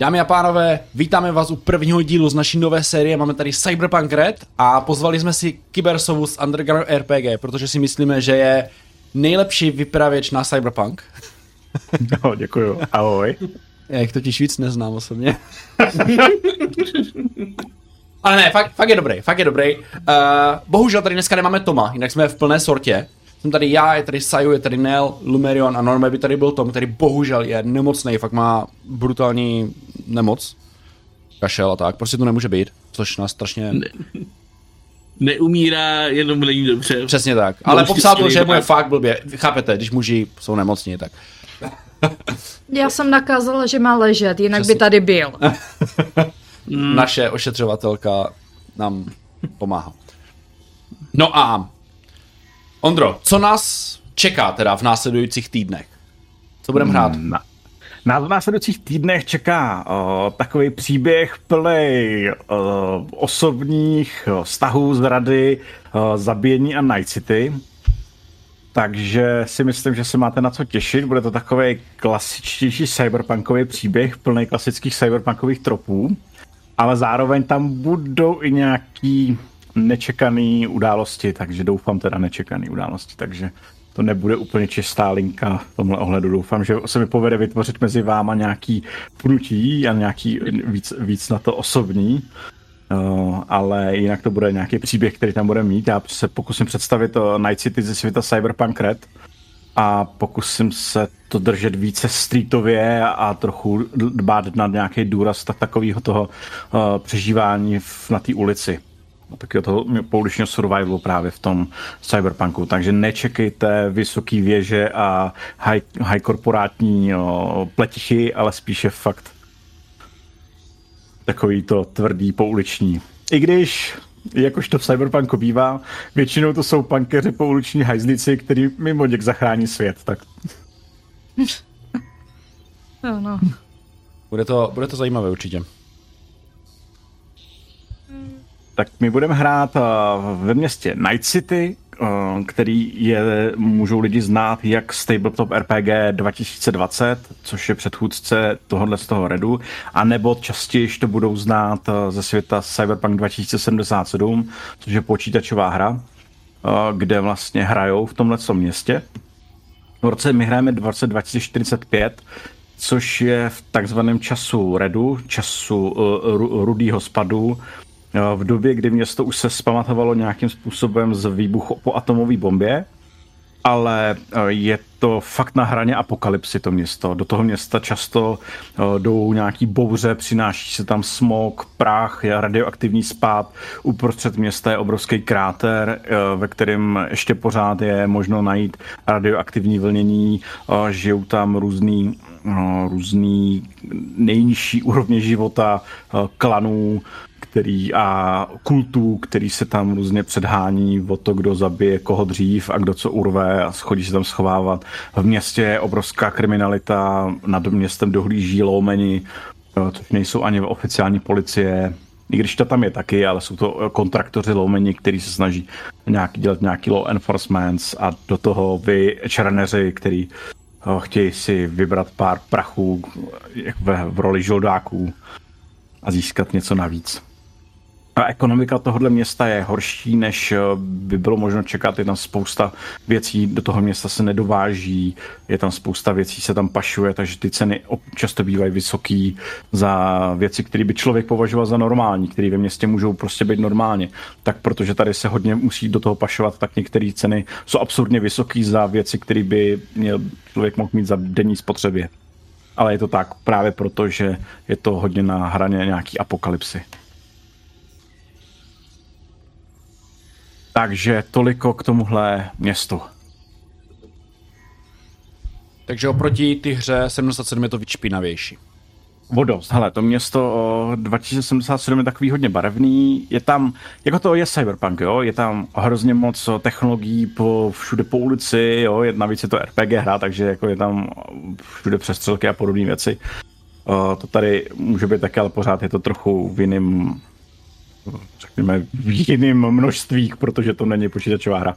Dámy a pánové, vítáme vás u prvního dílu z naší nové série. Máme tady Cyberpunk Red a pozvali jsme si Kybersovu z Underground RPG, protože si myslíme, že je nejlepší vypravěč na Cyberpunk. No, děkuju. Ahoj. Já jich totiž víc neznám osobně. Ale ne, fakt, fakt je dobrý, fakt je dobrý. Uh, bohužel tady dneska nemáme Toma, jinak jsme v plné sortě. Jsem tady já, je tady Saju, je tady Nel, Lumerion a Norme by tady byl Tom, který bohužel je nemocný, fakt má brutální nemoc. Kašel a tak, prostě to nemůže být, což nás strašně... Ne, neumírá, jenom není dobře. Přesně tak, ale popsal to, že mu je fakt blbě. Chápete, když muži jsou nemocní, tak... Já jsem nakázala, že má ležet, jinak Přesně. by tady byl. Naše ošetřovatelka nám pomáhá. No a Ondro, co nás čeká teda v následujících týdnech? Co budeme hrát? Na, nás v následujících týdnech čeká uh, takový příběh plný uh, osobních vztahů, zrady, uh, zabíjení a Night City. Takže si myslím, že se máte na co těšit. Bude to takový klasičtější cyberpunkový příběh, plný klasických cyberpunkových tropů. Ale zároveň tam budou i nějaký nečekané události, takže doufám teda nečekané události, takže to nebude úplně čistá linka v tomhle ohledu. Doufám, že se mi povede vytvořit mezi váma nějaký pnutí a nějaký víc, víc na to osobní. Uh, ale jinak to bude nějaký příběh, který tam bude mít. Já se pokusím představit uh, Night City ze světa Cyberpunk Red a pokusím se to držet více streetově a trochu dbát na nějaký důraz tak takového toho uh, přežívání v, na té ulici taky toho pouličního survivalu právě v tom cyberpunku. Takže nečekejte vysoký věže a high, high korporátní jo, pletichy, ale spíše fakt takový to tvrdý pouliční. I když jakož to v Cyberpunku bývá, většinou to jsou pankeři pouliční hajzlici, který mimo něk zachrání svět, tak... No, no. Bude to, bude to zajímavé určitě tak my budeme hrát uh, ve městě Night City, uh, který je, můžou lidi znát jak z Tabletop RPG 2020, což je předchůdce tohohle z toho redu, a nebo častěji to budou znát uh, ze světa Cyberpunk 2077, což je počítačová hra, kde vlastně hrajou v tomhle městě. V roce my hrajeme v roce 2045, což je v takzvaném času redu, času uh, rudýho spadu, v době, kdy město už se zpamatovalo nějakým způsobem z výbuchu po atomové bombě, ale eh, je to fakt na hraně apokalypsy to město. Do toho města často eh, jdou nějaký bouře, přináší se tam smog, prach, radioaktivní spád. Uprostřed města je obrovský kráter, eh, ve kterém ještě pořád je možno najít radioaktivní vlnění. Žijou tam různý různý nejnižší úrovně života klanů, který a kultů, který se tam různě předhání o to, kdo zabije koho dřív a kdo co urve a chodí se tam schovávat. V městě je obrovská kriminalita, nad městem dohlíží loumeni, eh, což nejsou ani oficiální policie, i když to tam je taky, ale jsou to kontraktoři loumeni, kteří se snaží nějaký, dělat nějaký law enforcement a do toho vy černeři, který eh, chtějí si vybrat pár prachů v, v roli žoldáků a získat něco navíc. A ekonomika tohohle města je horší, než eh, by bylo možno čekat. Je tam spousta věcí, do toho města se nedováží, je tam spousta věcí, se tam pašuje, takže ty ceny často bývají vysoký za věci, které by člověk považoval za normální, které ve městě můžou prostě být normálně. Tak protože tady se hodně musí do toho pašovat, tak některé ceny jsou absurdně vysoké za věci, které by měl člověk mohl mít za denní spotřebě. Ale je to tak právě proto, že je to hodně na hraně nějaký apokalypsy. Takže toliko k tomuhle městu. Takže oproti ty hře 77 je to víc špinavější. Vodost. Hele, to město 2077 je takový hodně barevný. Je tam, jako to je cyberpunk, jo, je tam hrozně moc technologií po, všude po ulici, jo, je, navíc je to RPG hra, takže jako je tam všude přestřelky a podobné věci. O, to tady může být také, ale pořád je to trochu v jiném řekněme, v jiném množství, protože to není počítačová hra.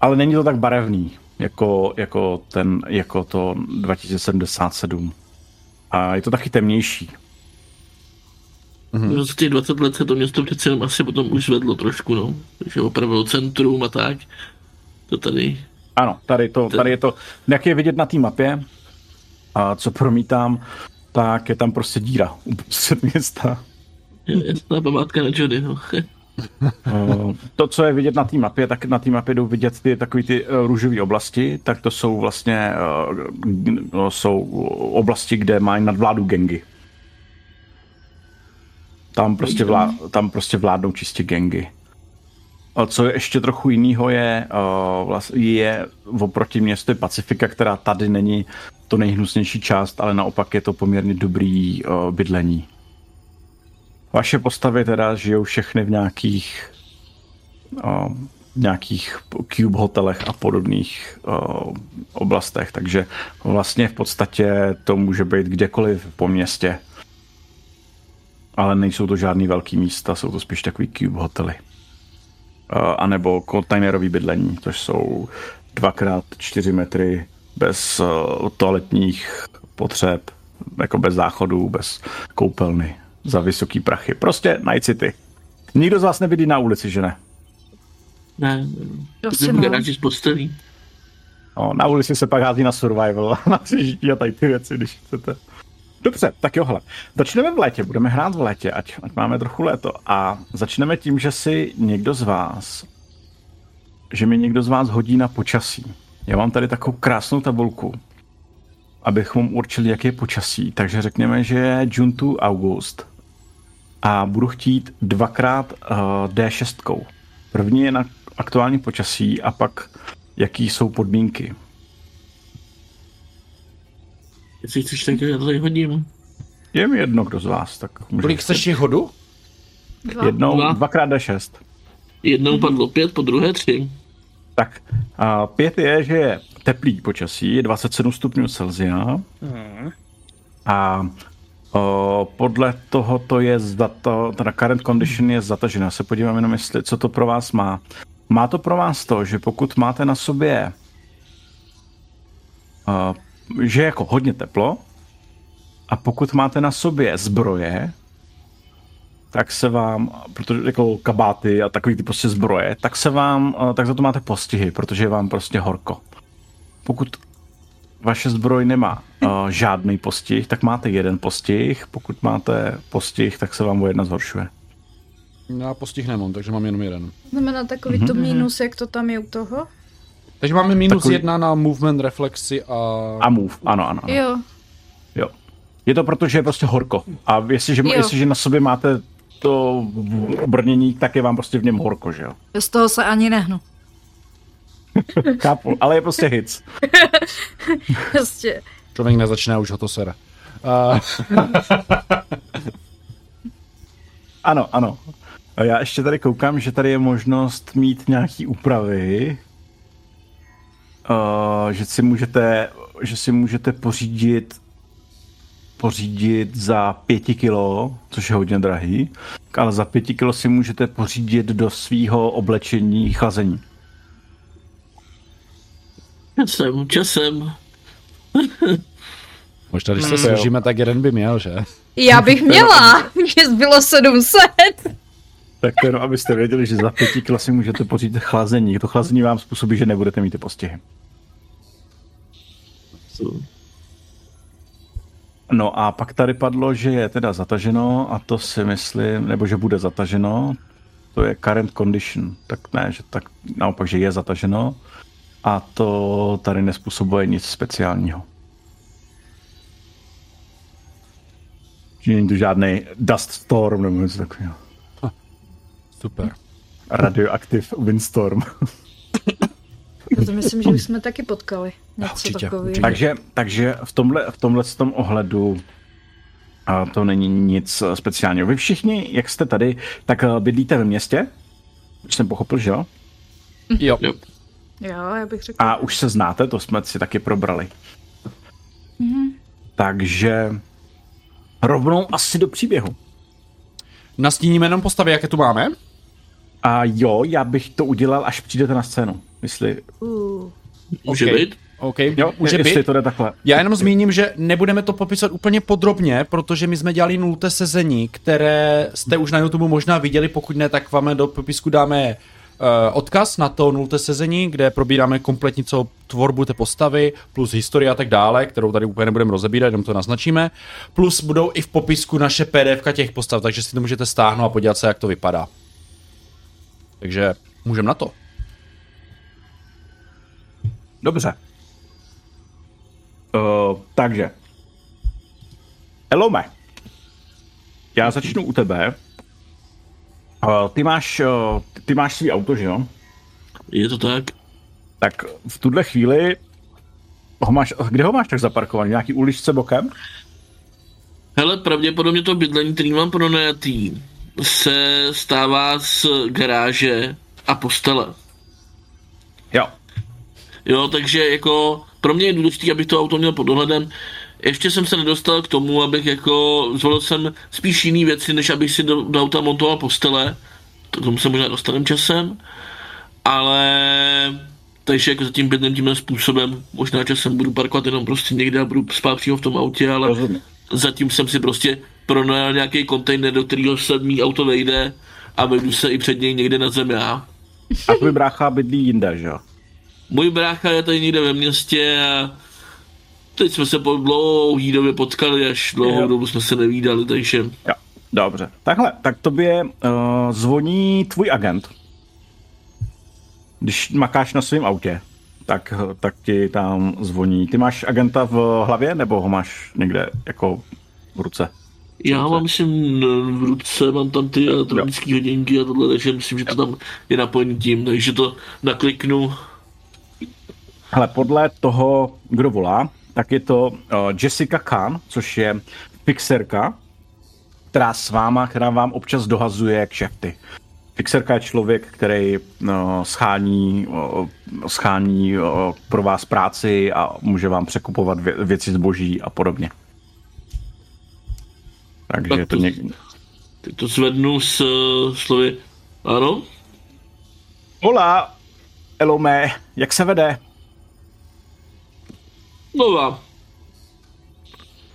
Ale není to tak barevný, jako, jako, ten, jako to 2077. A je to taky temnější. Mm-hmm. Za těch 20 let se to město přece jenom asi potom už zvedlo trošku, no. Takže opravdu centrum a tak. To tady... Ano, tady, to, tady je to, jak je vidět na té mapě, a co promítám, tak je tam prostě díra uprostřed města. Jasná památka na Jody, no. to, co je vidět na té mapě, tak na té mapě jdou vidět ty takové ty uh, růžové oblasti, tak to jsou vlastně uh, jsou oblasti, kde mají nadvládu gengy. Tam prostě, vlá, tam prostě vládnou čistě gengy. A co je ještě trochu jiného je, je oproti městu Pacifika, která tady není to nejhnusnější část, ale naopak je to poměrně dobrý bydlení. Vaše postavy teda žijou všechny v nějakých uh, nějakých cube hotelech a podobných uh, oblastech, takže vlastně v podstatě to může být kdekoliv po městě. Ale nejsou to žádný velký místa, jsou to spíš takový cube hotely. Uh, anebo kontejnerový bydlení, to jsou dvakrát čtyři metry bez toaletních potřeb, jako bez záchodů, bez koupelny za vysoký prachy. Prostě Night City. Nikdo z vás nebydlí na ulici, že ne? Ne, prostě no. garáži z postelí. No, na ulici se pak hází na survival, na přežití a tady ty věci, když chcete. Dobře, tak jo, hele. Začneme v létě, budeme hrát v létě, ať, ať máme trochu léto. A začneme tím, že si někdo z vás, že mi někdo z vás hodí na počasí. Já mám tady takovou krásnou tabulku, abychom určili, jak je počasí. Takže řekněme, že je June to August a budu chtít dvakrát uh, D6. První je na aktuální počasí a pak jaký jsou podmínky. Jestli chceš, tak já tady hodím. Je mi jedno, kdo z vás. Tak Kolik chceš jich hodu? Dva. Jednou, Dva. dvakrát D6. Jednou padlo pět, po druhé tři. Tak, a pět je, že je teplý počasí, je 27 stupňů Celsia. Hmm. A podle toho to je to, teda current condition je zatažená. Se podívám jenom, jestli, co to pro vás má. Má to pro vás to, že pokud máte na sobě o, že je jako hodně teplo a pokud máte na sobě zbroje, tak se vám, protože jako kabáty a takový ty prostě zbroje, tak se vám, tak za to máte postihy, protože je vám prostě horko. Pokud vaše zbroj nemá uh, žádný postih, tak máte jeden postih. Pokud máte postih, tak se vám o jedna zhoršuje. Já postih nemám, takže mám jenom jeden. Znamená takový mm-hmm. to mínus, jak to tam je u toho? Takže máme minus takový... jedna na movement, reflexy a... A move, ano, ano. ano. Jo. Jo. Je to proto, že je prostě horko. A jestliže, jestliže na sobě máte to brnění, tak je vám prostě v něm horko, že jo? Z toho se ani nehnu. Kápu, ale je prostě hits. prostě. Člověk nezačíná, už ho to sere. Uh... ano, ano. A já ještě tady koukám, že tady je možnost mít nějaký úpravy, uh, že si můžete, že si můžete pořídit pořídit za pěti kilo, což je hodně drahý, ale za pěti kilo si můžete pořídit do svého oblečení chlazení. Časem, časem. Možná, když se složíme, tak jeden by měl, že? Já bych měla, mě zbylo 700. Tak to jenom, abyste věděli, že za pěti klasy můžete pořídit chlazení. To chlazení vám způsobí, že nebudete mít ty postihy. No a pak tady padlo, že je teda zataženo a to si myslím, nebo že bude zataženo. To je current condition. Tak ne, že tak naopak, že je zataženo a to tady nespůsobuje nic speciálního. Že není to žádný dust storm nebo něco takového. Super. Radioactive windstorm. to myslím, že už jsme taky potkali. Něco určitě, určitě. Takže, takže v tomhle, v tomhle tom ohledu a to není nic speciálního. Vy všichni, jak jste tady, tak bydlíte ve městě? Už jsem pochopil, že jo? Jo. jo. Jo, já bych řekl. A už se znáte, to jsme si taky probrali. Mm-hmm. Takže rovnou asi do příběhu. Nastíníme jenom postavy, jaké tu máme? A jo, já bych to udělal, až přijdete na scénu. Jestli... Uh. Může okay. být? OK, Jo, může jestli být. to jde takhle. Já jenom zmíním, že nebudeme to popisovat úplně podrobně, protože my jsme dělali nulté sezení, které jste už na YouTube možná viděli, pokud ne, tak vám do popisku dáme uh, odkaz na to nulté sezení, kde probíráme kompletní celou tvorbu té postavy, plus historii a tak dále, kterou tady úplně nebudeme rozebírat, jenom to naznačíme. Plus budou i v popisku naše PDF těch postav, takže si to můžete stáhnout a podívat se, jak to vypadá. Takže můžeme na to. Dobře. Uh, takže. Elome. Já začnu u tebe. Uh, ty máš, uh, ty máš svý auto, že jo? Je to tak? Tak v tuhle chvíli ho máš, kde ho máš tak zaparkovaný? Nějaký uličce bokem? Hele, pravděpodobně to bydlení, který mám pronajatý, se stává z garáže a postele. Jo. Jo, takže jako pro mě je důležité, abych to auto měl pod dohledem. Ještě jsem se nedostal k tomu, abych jako zvolil jsem spíš jiný věci, než abych si do, do auta montoval postele. To k tomu se možná dostaneme časem. Ale takže jako zatím bydlím tímhle způsobem. Možná časem budu parkovat jenom prostě někde a budu spát přímo v tom autě, ale Rozumím. zatím jsem si prostě pronajal nějaký kontejner, do kterého se mý auto vejde a vejdu se i před něj někde na zem já. A tvůj brácha bydlí jinde, že jo? Můj brácha je tady někde ve městě a teď jsme se po dlouhý době potkali, až dlouhou Jo. dobu jsme se nevídali, takže Jo. Dobře. Takhle, tak tobě uh, zvoní tvůj agent. Když makáš na svém autě, tak, tak ti tam zvoní. Ty máš agenta v hlavě, nebo ho máš někde jako v ruce? já mám, myslím, v ruce, mám tam ty elektronické hodinky a tohle, takže myslím, že to tam je napojený tím, takže to nakliknu. Hele, podle toho, kdo volá, tak je to uh, Jessica Khan, což je fixerka, která s váma, která vám občas dohazuje kšefty. Fixerka je člověk, který no, schání, o, schání o, pro vás práci a může vám překupovat vě, věci zboží a podobně. Takže Tak je to to- něk... Teď to zvednu s uh, slovy, ano, Hola, Elome, jak se vede? Nová.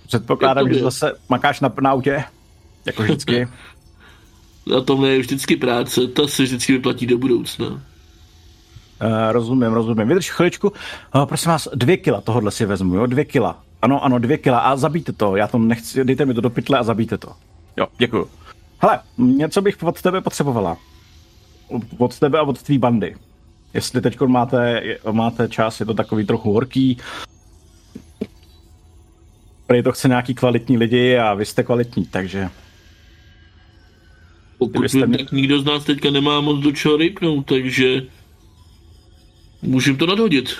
Předpokládám, že zase makáš na, na autě, jako vždycky. Na tomhle je vždycky práce, ta se vždycky vyplatí do budoucna. Uh, rozumím, rozumím. Vydrž chviličku. Uh, prosím vás, dvě kila tohohle si vezmu, jo? Dvě kila. Ano, ano, dvě kila a zabijte to. Já to nechci, dejte mi to do pytle a zabijte to. Jo, děkuju. Hele, něco bych od tebe potřebovala. Od tebe a od tvý bandy. Jestli teď máte, máte čas, je to takový trochu horký. Prý to chce nějaký kvalitní lidi a vy jste kvalitní, takže Pokud mě- tak nikdo z nás teďka nemá moc do čeho rypnout, takže můžem to nadhodit.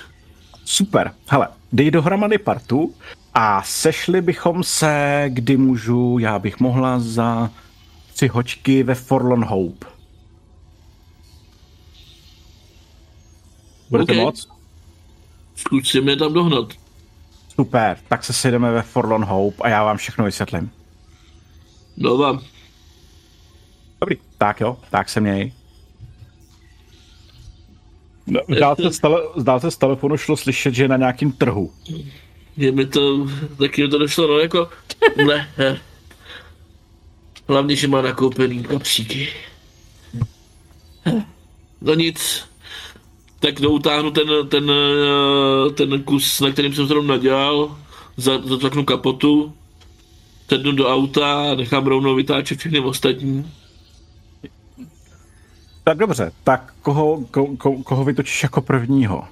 Super. Hele, dej dohromady partu a sešli bychom se, kdy můžu, já bych mohla za tři hočky ve Forlorn Hope. Budete OK. moc? Zkusíme tam dohnat. Super, tak se sejdeme ve Forlorn Hope a já vám všechno vysvětlím. Nova. Dobrý, tak jo, tak se měj. No, Zdál se, z tele, se z telefonu šlo slyšet, že je na nějakým trhu. Je mi to, taky mi to došlo, no jako, ne. ne. Hlavně, že má nakoupený kapříky. No nic. Tak doutáhnu ten, ten, eh, ten kus, na kterým jsem zrovna nadělal, za- zatvaknu kapotu, sednu do auta a nechám rovnou vytáčet všechny ostatní. Tak dobře, tak koho, ko, ko, koho vytočíš jako prvního?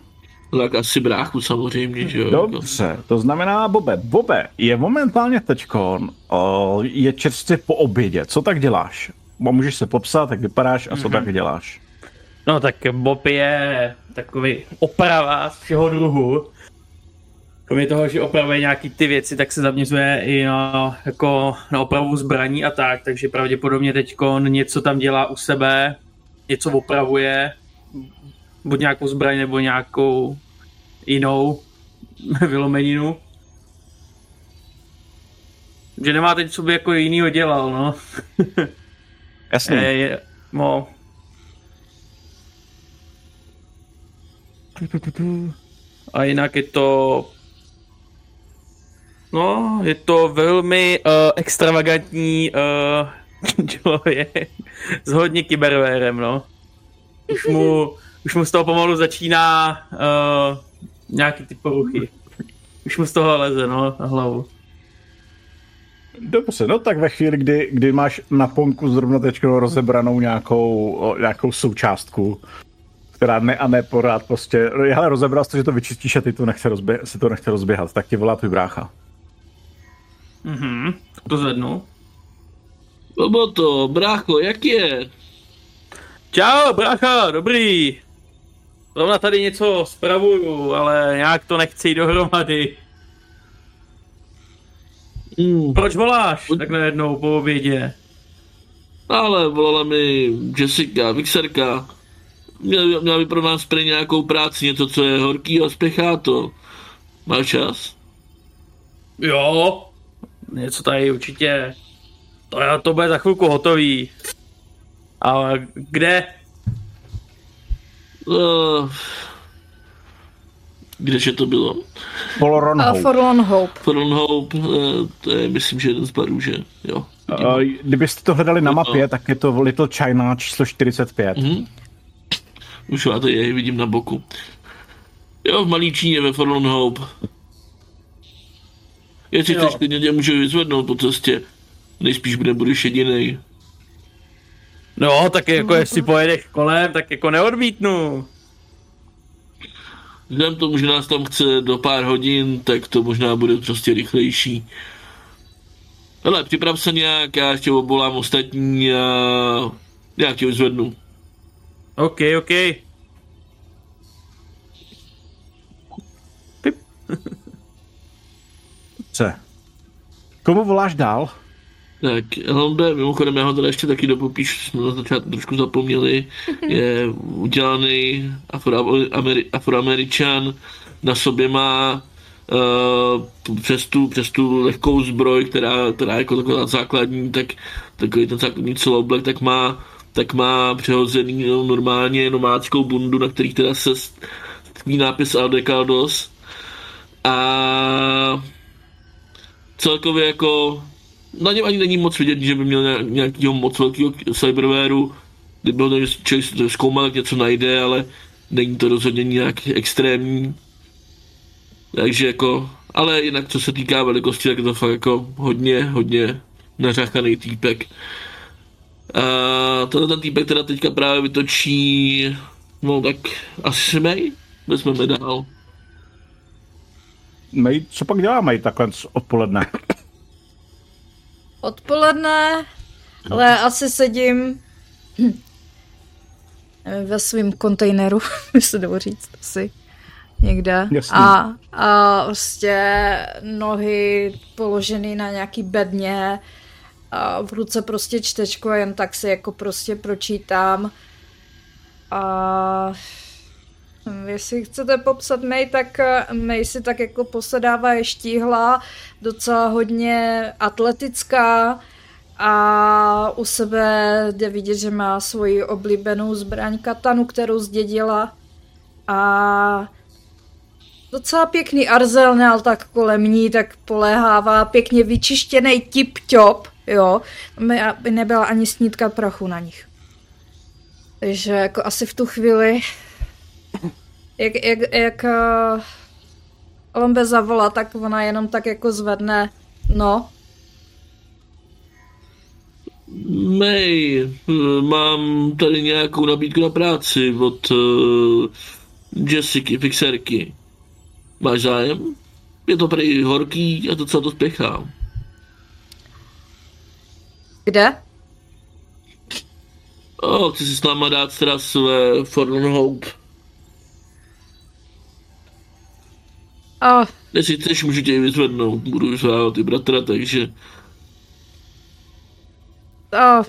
Tak asi bráchu samozřejmě, že jo. jako. Dobře, to znamená Bobe. Bobe, je momentálně teďkon, o, je čerstvě po obědě. Co tak děláš? Bo Můžeš se popsat, jak vypadáš a co tak děláš? No tak Bob je takový oprava z všeho druhu. Kromě toho, že opravuje nějaký ty věci, tak se zaměřuje i na, jako na opravu zbraní a tak, takže pravděpodobně teď něco tam dělá u sebe, něco opravuje, buď nějakou zbraň nebo nějakou jinou vylomeninu. Že nemá teď co by jako jinýho dělal, no. Jasně. Je, je, no. A jinak je to No, je to velmi uh, extravagantní uh, člověk s hodně kybervérem, no. Už mu, už mu z toho pomalu začíná uh, nějaký ty poruchy. Už mu z toho leze, no, na hlavu. Dobře, no tak ve chvíli, kdy, kdy máš na ponku zrovna teď rozebranou nějakou, nějakou součástku, která ne a ne pořád prostě, ale rozebral jsi to, že to vyčistíš a ty to nechce rozbě- si to nechce rozběhat, tak ti volá tvůj brácha. Mhm, to zvednu. to, brácho, jak je? Čau, brácha, dobrý. Zrovna tady něco spravuju, ale nějak to nechci dohromady. Mm. Proč voláš tak najednou po obědě? Ale volala mi Jessica, Vixerka. Měla, měla by pro nás prý nějakou práci, něco, co je horký a spěchá to. Máš čas? Jo, něco tady určitě. To, to bude za chvilku hotový. A kde? Uh, kdeže to bylo? Forlorn Hope. Uh, Forlorn Hope. Forlorn Hope, uh, to je myslím, že jeden z barů, že jo. Uh, kdybyste to hledali na mapě, tak je to Little China číslo 45. Mm-hmm. Už já to je, vidím na boku. Jo, v malý Číně ve Forlorn Hope. Jestli chceš, klidně tě můžu vyzvednout po cestě. Nejspíš bude budeš jedinej. No, tak jako jestli pojedeš kolem, tak jako neodmítnu. Vzhledem tomu, že nás tam chce do pár hodin, tak to možná bude prostě rychlejší. Ale připrav se nějak, já ještě obolám ostatní a já tě vyzvednu. OK, OK. Pip. Co? Komu voláš dál? Tak, Helmbe, mimochodem já ho teda ještě taky dopopíš, jsme na začátku trošku zapomněli, je udělaný afroameri, afroameričan, na sobě má uh, přes, tu, přes tu lehkou zbroj, která, která je jako taková základní, tak takový ten základní celoblek, tak má, tak má přehozený no, normálně nomádskou bundu, na kterých teda se takový nápis Aldecaldos a celkově jako na něm ani není moc vidět, že by měl nějakého moc velkého cyberwareu, kdyby ho člověk zkoumal, jak něco najde, ale není to rozhodně nějak extrémní. Takže jako, ale jinak co se týká velikosti, tak je to fakt jako hodně, hodně nařáchaný týpek. A tenhle ten týpek teda teďka právě vytočí, no tak asi May, vezmeme dál. May, co pak dělá May takhle odpoledne? Odpoledne, ale asi sedím ve svém kontejneru, by se dalo říct asi někde. A, a prostě nohy položeny na nějaký bedně a v ruce prostě čtečko, jen tak si jako prostě pročítám. A Jestli chcete popsat May, tak eh, May si tak jako posedává je štíhla, docela hodně atletická a u sebe jde vidět, že má svoji oblíbenou zbraň katanu, kterou zdědila a docela pěkný arzenál tak kolem ní, tak poléhává pěkně vyčištěný tip-top, jo, aby nebyla ani snídka prachu na nich. Takže jako asi v tu chvíli jak, jak, jak uh, Lombe zavolá, tak ona jenom tak jako zvedne, no. May, mám tady nějakou nabídku na práci od uh, Jessiky, fixerky. Máš zájem? Je to prý horký a docela to spěchá. Kde? O, chci si s náma dát teda své Forlorn Hope. A... Jestli chceš, můžu tě vyzvednout. Budu vyzvávat ty bratra, takže... A, uh,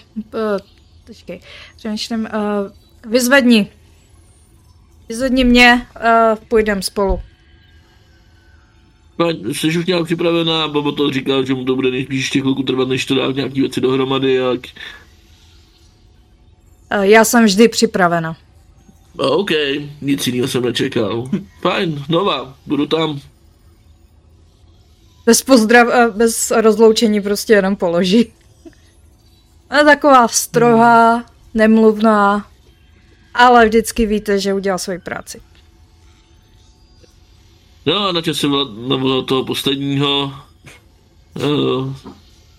počkej, přemýšlím, uh, vyzvedni. Vyzvedni mě, uh, půjdem spolu. Jsi už nějak připravená, Bobo to říkal, že mu to bude nejspíš ještě chvilku trvat, než to dá nějaký věci dohromady, jak... Já jsem vždy připravena. OK, nic jiného jsem nečekal. Fajn, nova, budu tam. Bez pozdrav, eh, bez rozloučení prostě jenom položí. A taková strohá, nemluvná, ale vždycky víte, že udělal svoji práci. No a na čase na toho posledního uh,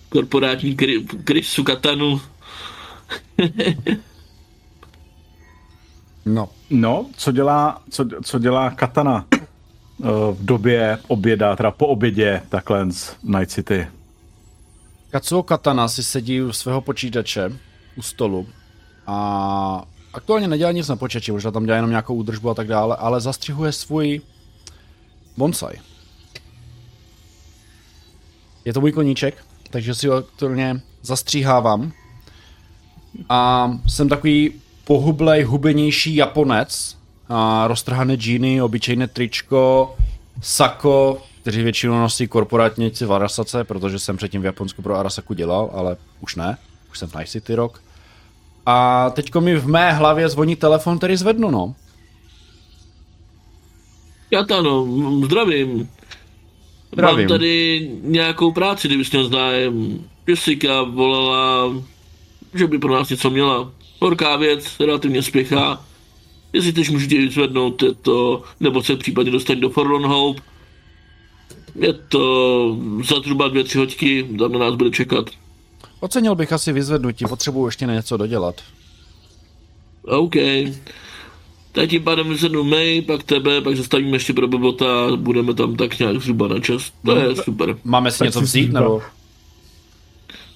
korporátní kry, krysu katanu. no. No, co dělá, co, co dělá katana uh, v době oběda, teda po obědě, takhle z Night City? Katsuo Katana si sedí u svého počítače u stolu a aktuálně nedělá nic na počítači, možná tam dělá jenom nějakou údržbu a tak dále, ale zastřihuje svůj bonsai. Je to můj koníček, takže si ho aktuálně zastříhávám. A jsem takový pohublej, hubenější Japonec. A roztrhané džíny, obyčejné tričko, sako, kteří většinou nosí korporátníci v Arasace, protože jsem předtím v Japonsku pro Arasaku dělal, ale už ne. Už jsem v Night City rok. A teďko mi v mé hlavě zvoní telefon, který zvednu, no. Já to ano, zdravím. zdravím. Mám tady nějakou práci, kdybys měl zájem. Jessica volala, že by pro nás něco měla. Horká věc, relativně spěchá. Jestli teď můžete vyzvednout, je to, nebo se případně dostat do Forlorn Hope. Je to za zhruba dvě, tři hoďky, tam na nás bude čekat. Ocenil bych asi vyzvednutí, potřebuji ještě něco dodělat. OK. Tak tím pádem vyzvednu May, pak tebe, pak zastavíme ještě pro Bobota, budeme tam tak nějak zhruba na čas. To je no, super. Máme si tak něco vzít, nebo?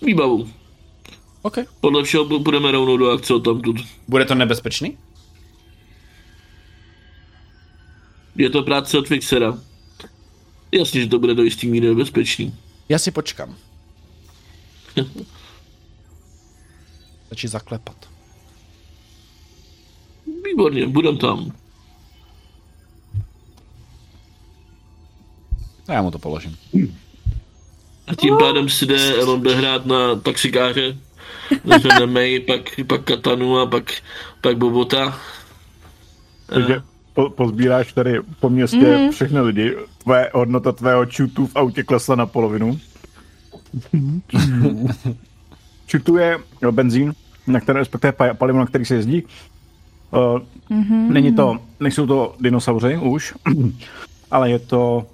Výbavu. OK. Podle všeho budeme rovnou do akce tam tu. Bude to nebezpečný? Je to práce od Fixera. Jasně, že to bude do jistý míry nebezpečný. Já si počkám. Stačí zaklepat. Výborně, budem tam. A já mu to položím. A tím pádem si jde, on jde hrát na taxikáře, začne May, pak, pak Katanu a pak, pak Bobota. Takže po, pozbíráš tady po městě mm-hmm. všechny lidi, tvoje hodnota tvého čutu v autě klesla na polovinu. čutu je benzín, na které, respektive palivo, na který se jezdí. Uh, mm-hmm. Není to, nejsou to dinosauři už, ale je to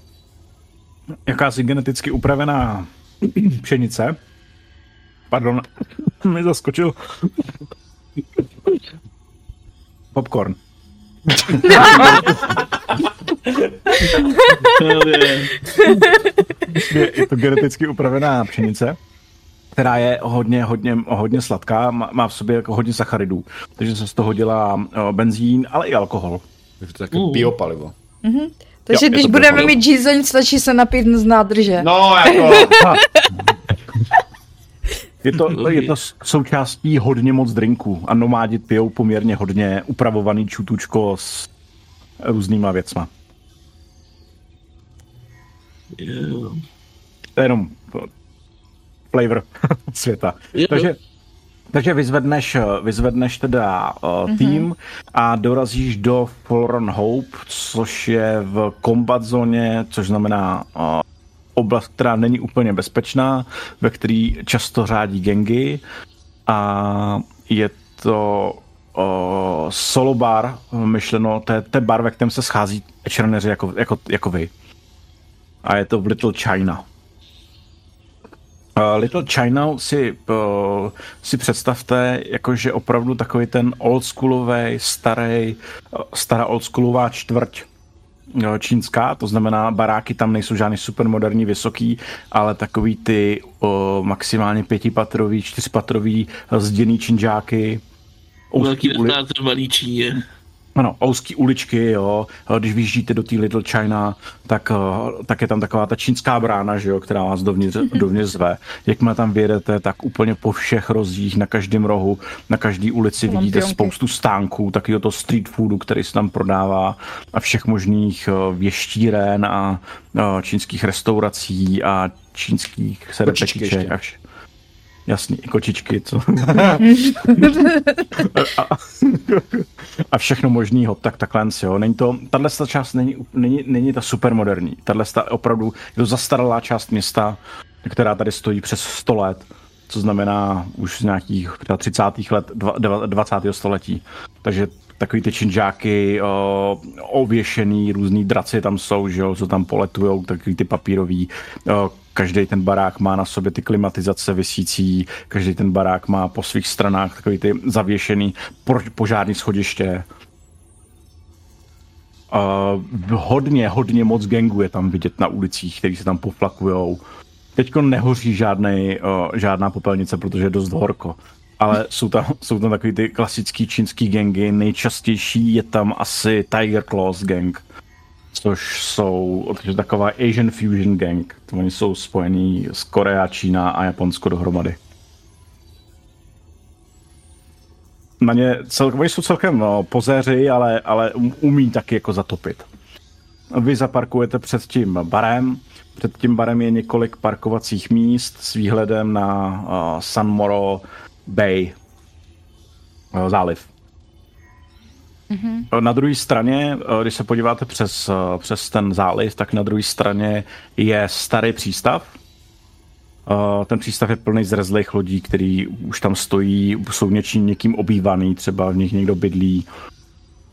jakási geneticky upravená pšenice. Pardon, mi zaskočil. Popcorn. je, je to geneticky upravená pšenice, která je hodně, hodně, hodně sladká, má, má v sobě jako hodně sacharidů, takže se z toho dělá o, benzín, ale i alkohol. Takže to je uh. biopalivo. Mm-hmm. Takže jo, když budeme biopalivo. mít žízeň, stačí se napít z nádrže. No, jako... Je to, je to součástí hodně moc drinků a nomádi pijou poměrně hodně upravovaný čutučko s různýma věcma. Yeah. To je jenom flavor světa. Takže, takže vyzvedneš, vyzvedneš teda uh, mm-hmm. tým a dorazíš do Forlorn Hope, což je v combat zóně, což znamená uh, oblast, která není úplně bezpečná, ve který často řádí gengy a je to o, solo bar, myšleno, to je, to je bar, ve kterém se schází černeři jako, jako, jako vy. A je to v Little China. Uh, Little China si, uh, si představte, jakože opravdu takový ten oldschoolový, starý, stará oldschoolová čtvrť čínská, to znamená baráky tam nejsou žádný supermoderní vysoký, ale takový ty o, maximálně pětipatrový, čtyřpatrový zděný činžáky. Velký uli... malý Číně. Ano, ouský uličky, jo. Když vyjíždíte do té Little China, tak, eh, tak je tam taková ta čínská brána, že jo, která vás dovnitř, dovnitř zve. Jakmile tam vyjedete, tak úplně po všech rozdích, na každém rohu, na každé ulici Mám vidíte pionky. spoustu stánků, takového to street foodu, který se tam prodává a všech možných eh, věštíren a eh, čínských restaurací a čínských sedepečíček. Jasný, kočičky, co? a, a, všechno možného, tak takhle, jo. Není to, tahle část není, není, není ta super moderní. Tahle opravdu je to zastaralá část města, která tady stojí přes 100 let, co znamená už z nějakých 30. let 20. století. Takže takový ty činžáky o, ověšený, různý draci tam jsou, že jo, co tam poletujou, takový ty papírový. O, každý ten barák má na sobě ty klimatizace vysící, každý ten barák má po svých stranách takový ty zavěšený požární schodiště. Uh, hodně, hodně moc gangů je tam vidět na ulicích, který se tam poflakujou. Teďko nehoří žádnej, uh, žádná popelnice, protože je dost horko ale jsou tam, jsou tam takový ty klasický čínský gangy. Nejčastější je tam asi Tiger Claws gang, což jsou takže taková Asian Fusion gang. To oni jsou spojení z Korea, Čína a Japonsko dohromady. Na ně celkem, oni jsou celkem no, pozéři, ale, ale um, umí taky jako zatopit. Vy zaparkujete před tím barem, před tím barem je několik parkovacích míst s výhledem na uh, San Moro, Bay, eh, záliv. Mm-hmm. Na druhé straně, eh, když se podíváte přes, přes ten záliv, tak na druhé straně je starý přístav. Ten přístav je plný zrezlých lodí, který už tam stojí, jsou něčím někým obývaný, třeba v nich někdo bydlí,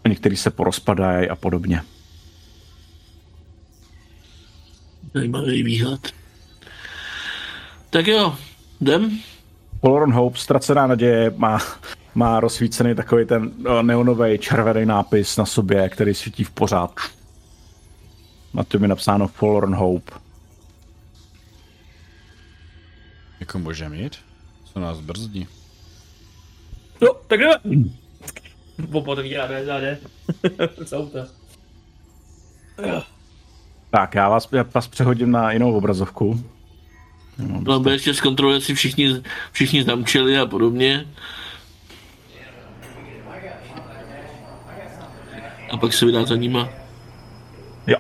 některý se porozpadají a podobně. Zajímavý výhled. Tak jo, jdem. Forlorn Hope, ztracená naděje, má, má rozsvícený takový ten neonový červený nápis na sobě, který svítí v pořád. Na tom je napsáno Forlorn Hope. Jako může mít? Co nás brzdí? No, tak jdeme. Dveře záde. to. Tak, já vás, já vás přehodím na jinou obrazovku. No, aby ještě zkontroluje, si všichni, všichni zamčeli a podobně. A pak se vydá za nima. Jo.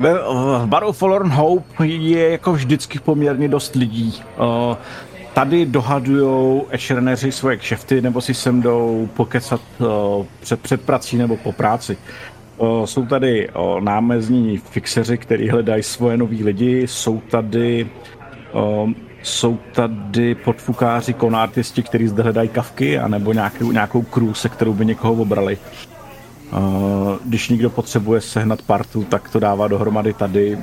Ve, v baru Forlorn Hope je jako vždycky poměrně dost lidí. Uh, tady dohadujou ešerneři svoje kšefty nebo si sem jdou pokecat uh, před, před prací nebo po práci. Uh, jsou tady uh, námezní fixeři, kteří hledají svoje nový lidi, jsou tady Um, jsou tady podfukáři, konartisti, kteří zde hledají kavky, anebo nějakou, nějakou crew, se kterou by někoho obrali. Uh, když někdo potřebuje sehnat partu, tak to dává dohromady tady.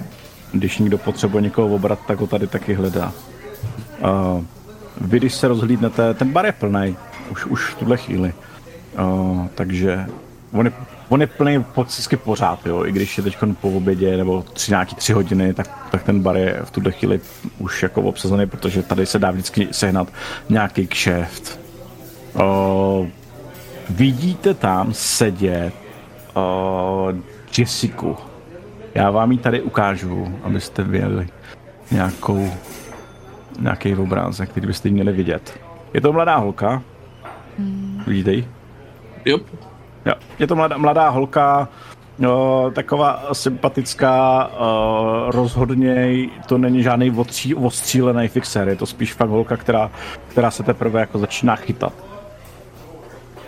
Když někdo potřebuje někoho obrat, tak ho tady taky hledá. Uh, vy, když se rozhlídnete, ten bar je plný, už, už v tuhle chvíli. Uh, takže on je on je plný pocitsky pořád, jo, i když je teď po obědě nebo tři, nějaký tři hodiny, tak, tak ten bar je v tuhle chvíli už jako obsazený, protože tady se dá vždycky sehnat nějaký kšeft. O, vidíte tam sedět o, Jessica. Já vám ji tady ukážu, abyste viděli nějakou, nějaký obrázek, který byste měli vidět. Je to mladá holka. Hmm. Vidíte ji? Yep. Jo, je to mladá, mladá holka, jo, taková sympatická, uh, rozhodně to není žádný odstří, odstřílený fixer, je to spíš fakt holka, která, která se teprve jako začíná chytat.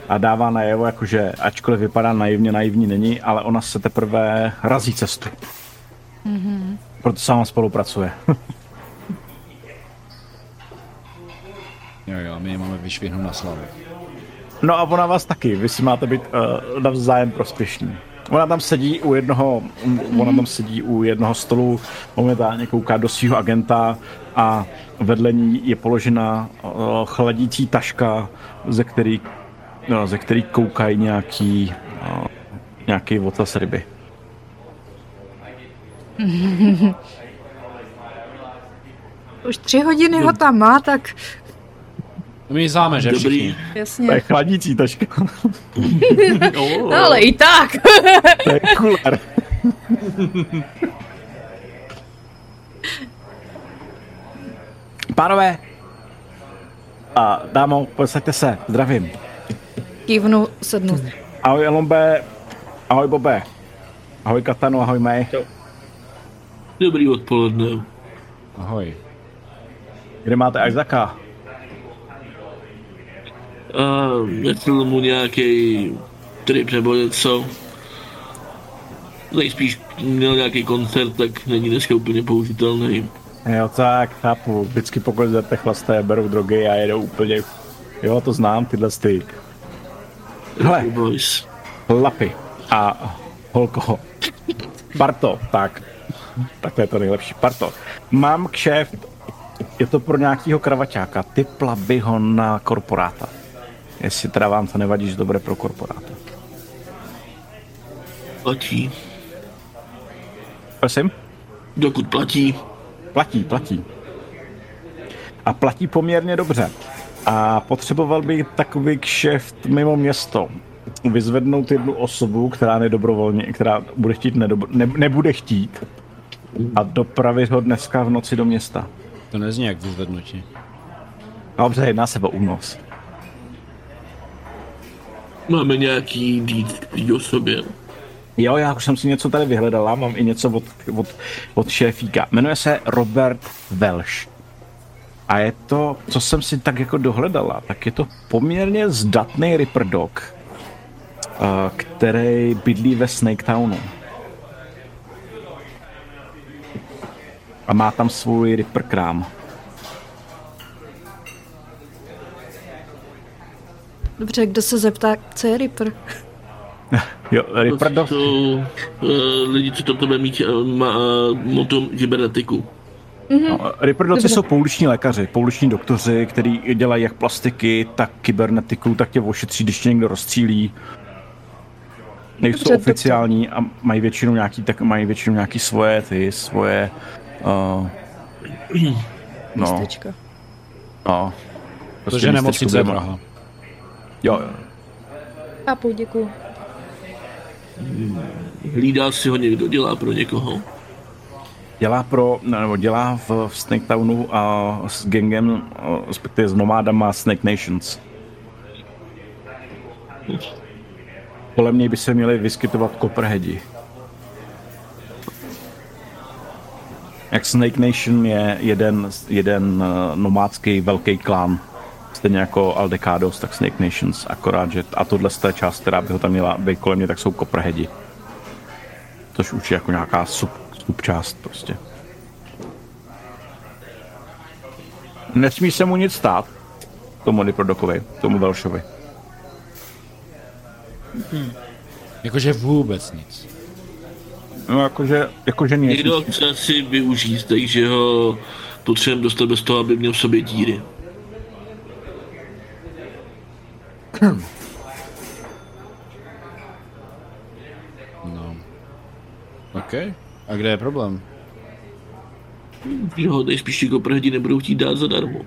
A dává najevo, jakože ačkoliv vypadá naivně, naivní není, ale ona se teprve razí cestu. Mm-hmm. Proto sama spolupracuje. jo, jo, my je máme vyšvihnout na slavu. No a ona vás taky, vy si máte být uh, navzájem prospěšní. Ona tam sedí u jednoho, mm-hmm. ona tam sedí u jednoho stolu, momentálně kouká do svého agenta a vedle ní je položena uh, chladící taška, ze který, no, ze který koukají nějaký, uh, nějaký ocas ryby. Už tři hodiny ho tam má, tak my známe, že Dobrý. všichni. Jasně. To je chladící taška. no, ale i tak. to je kuler. Pánové, a dámo, posaďte se, zdravím. Kývnu sednu. Ahoj Elombe, ahoj Bobe, ahoj Katanu, ahoj May. Dobrý odpoledne. Ahoj. Kde máte Isaaca? A jestli mu nějaký trip nebo něco. Nejspíš měl nějaký koncert, tak není dneska úplně použitelný. Jo, tak, chápu. Vždycky pokud jdete chlasté, berou drogy a jedou úplně... Jo, to znám, tyhle ty. Hele, lapy a holko. Barto, tak. Takhle je to nejlepší. Barto, mám kšeft, je to pro nějakýho kravaťáka. Typla by ho na korporáta. Jestli teda vám to nevadí, že dobré pro korporáta. Platí. Prosím? Dokud platí. Platí, platí. A platí poměrně dobře. A potřeboval bych takový kšeft mimo město. Vyzvednout jednu osobu, která nedobrovolně, která bude chtít nedobro, ne, nebude chtít a dopravit ho dneska v noci do města. To nezní jak vyzvednutí. Dobře, jedná se o únos. Máme nějaký dít o sobě. Jo, já už jsem si něco tady vyhledala, mám i něco od, od, od šéfíka. Jmenuje se Robert Welsh. A je to, co jsem si tak jako dohledala, tak je to poměrně zdatný Ripper Dog, který bydlí ve Snake Townu. A má tam svůj Ripper krám. Dobře, kdo se zeptá, co je Ripper? jo, Ripper Dog. To uh, lidi, co to tebe mít uh, má, uh, motom kybernetiku. Mm-hmm. No, Reprodoci jsou pouliční lékaři, pouliční doktoři, kteří dělají jak plastiky, tak kybernetiku, tak tě ošetří, když tě někdo rozstřílí. Nejsou Dobře, oficiální a mají většinou nějaký, tak mají většinou nějaký svoje, ty svoje, uh, no, Místečka. no. Prostě Protože nemocnice je Praha. Jo, jo. Chápu, děkuju. Hlídá si ho někdo, dělá pro někoho dělá pro, nebo dělá v, v Snake Townu a s gangem, respektive s nomádama Snake Nations. Kolem něj by se měli vyskytovat Copperheadi. Jak Snake Nation je jeden, jeden uh, nomádský velký klán, stejně jako Aldecados, tak Snake Nations, akorát, že a tohle z té část, která by ho tam měla být kolem mě, tak jsou Copperheadi. Což už je jako nějaká sub subčást prostě. Nesmí se mu nic stát, tomu Niprodokovi, tomu Velšovi. Hmm. Jakože vůbec nic. No jakože, jakože nic. Někdo chce si využít, takže ho potřebujeme dostat bez toho, aby měl v sobě díry. No. Okay. A kde je problém? Jo, nejspíš ti koprhdi nebudou chtít dát zadarmo.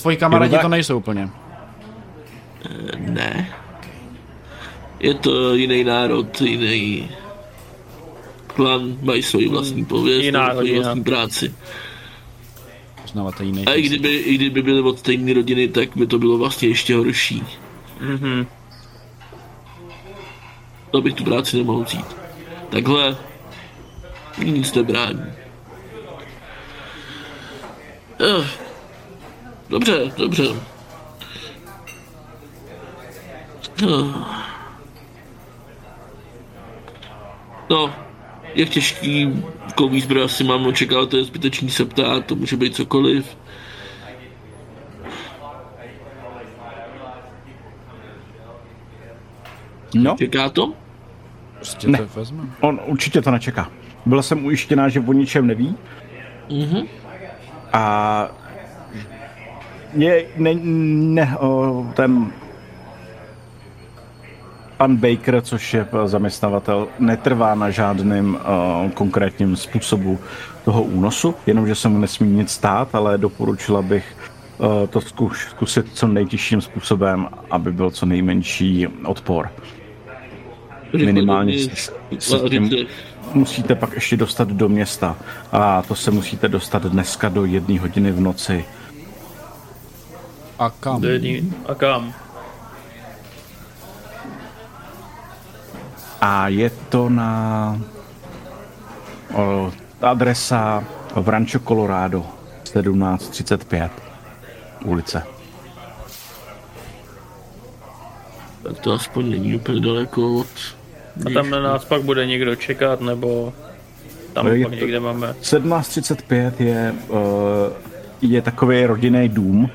Tvoji kamarádi to nejsou úplně. Eh, ne. Je to jiný národ, jiný klan, mají svoji vlastní pověst, svoji vlastní práci. Uznáváte jiný. A i kdyby, i kdyby byly od stejné rodiny, tak by to bylo vlastně ještě horší. Mhm. To bych tu práci nemohl cít. Takhle nic nebrání. Eh, dobře, dobře. Eh. No, jak těžký kový zbroj asi mám očekávat, to je zbytečný se ptát, to může být cokoliv. No. Čeká to? Prostě ne. to vezme. On určitě to nečeká. Byla jsem ujištěná, že o ničem neví. Mm-hmm. A je, ne, ne, o, ten pan Baker, což je zaměstnavatel, netrvá na žádným uh, konkrétním způsobu toho únosu, jenomže se mu nesmí nic stát, ale doporučila bych uh, to zkus, zkusit co nejtěžším způsobem, aby byl co nejmenší odpor minimálně se tím musíte pak ještě dostat do města. A to se musíte dostat dneska do jedné hodiny v noci. A kam? Do jedný, a kam? A je to na o, adresa v Rancho Colorado 1735 ulice. Tak to aspoň není úplně daleko od... A tam na nás pak bude někdo čekat, nebo tam je pak to- někde máme. 1735 je, uh, je takový rodinný dům.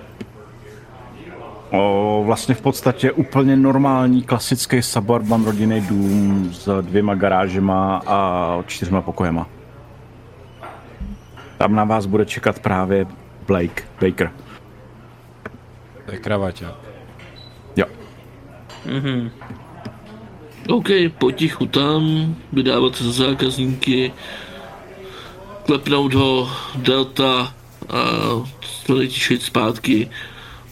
O, vlastně v podstatě úplně normální, klasický suburban rodinný dům s dvěma garážema a čtyřma pokojema. Tam na vás bude čekat právě Blake, Baker. To je kravaťa. Jo. OK, potichu tam, vydávat se za zákazníky, klepnout ho Delta a to nejtišit zpátky.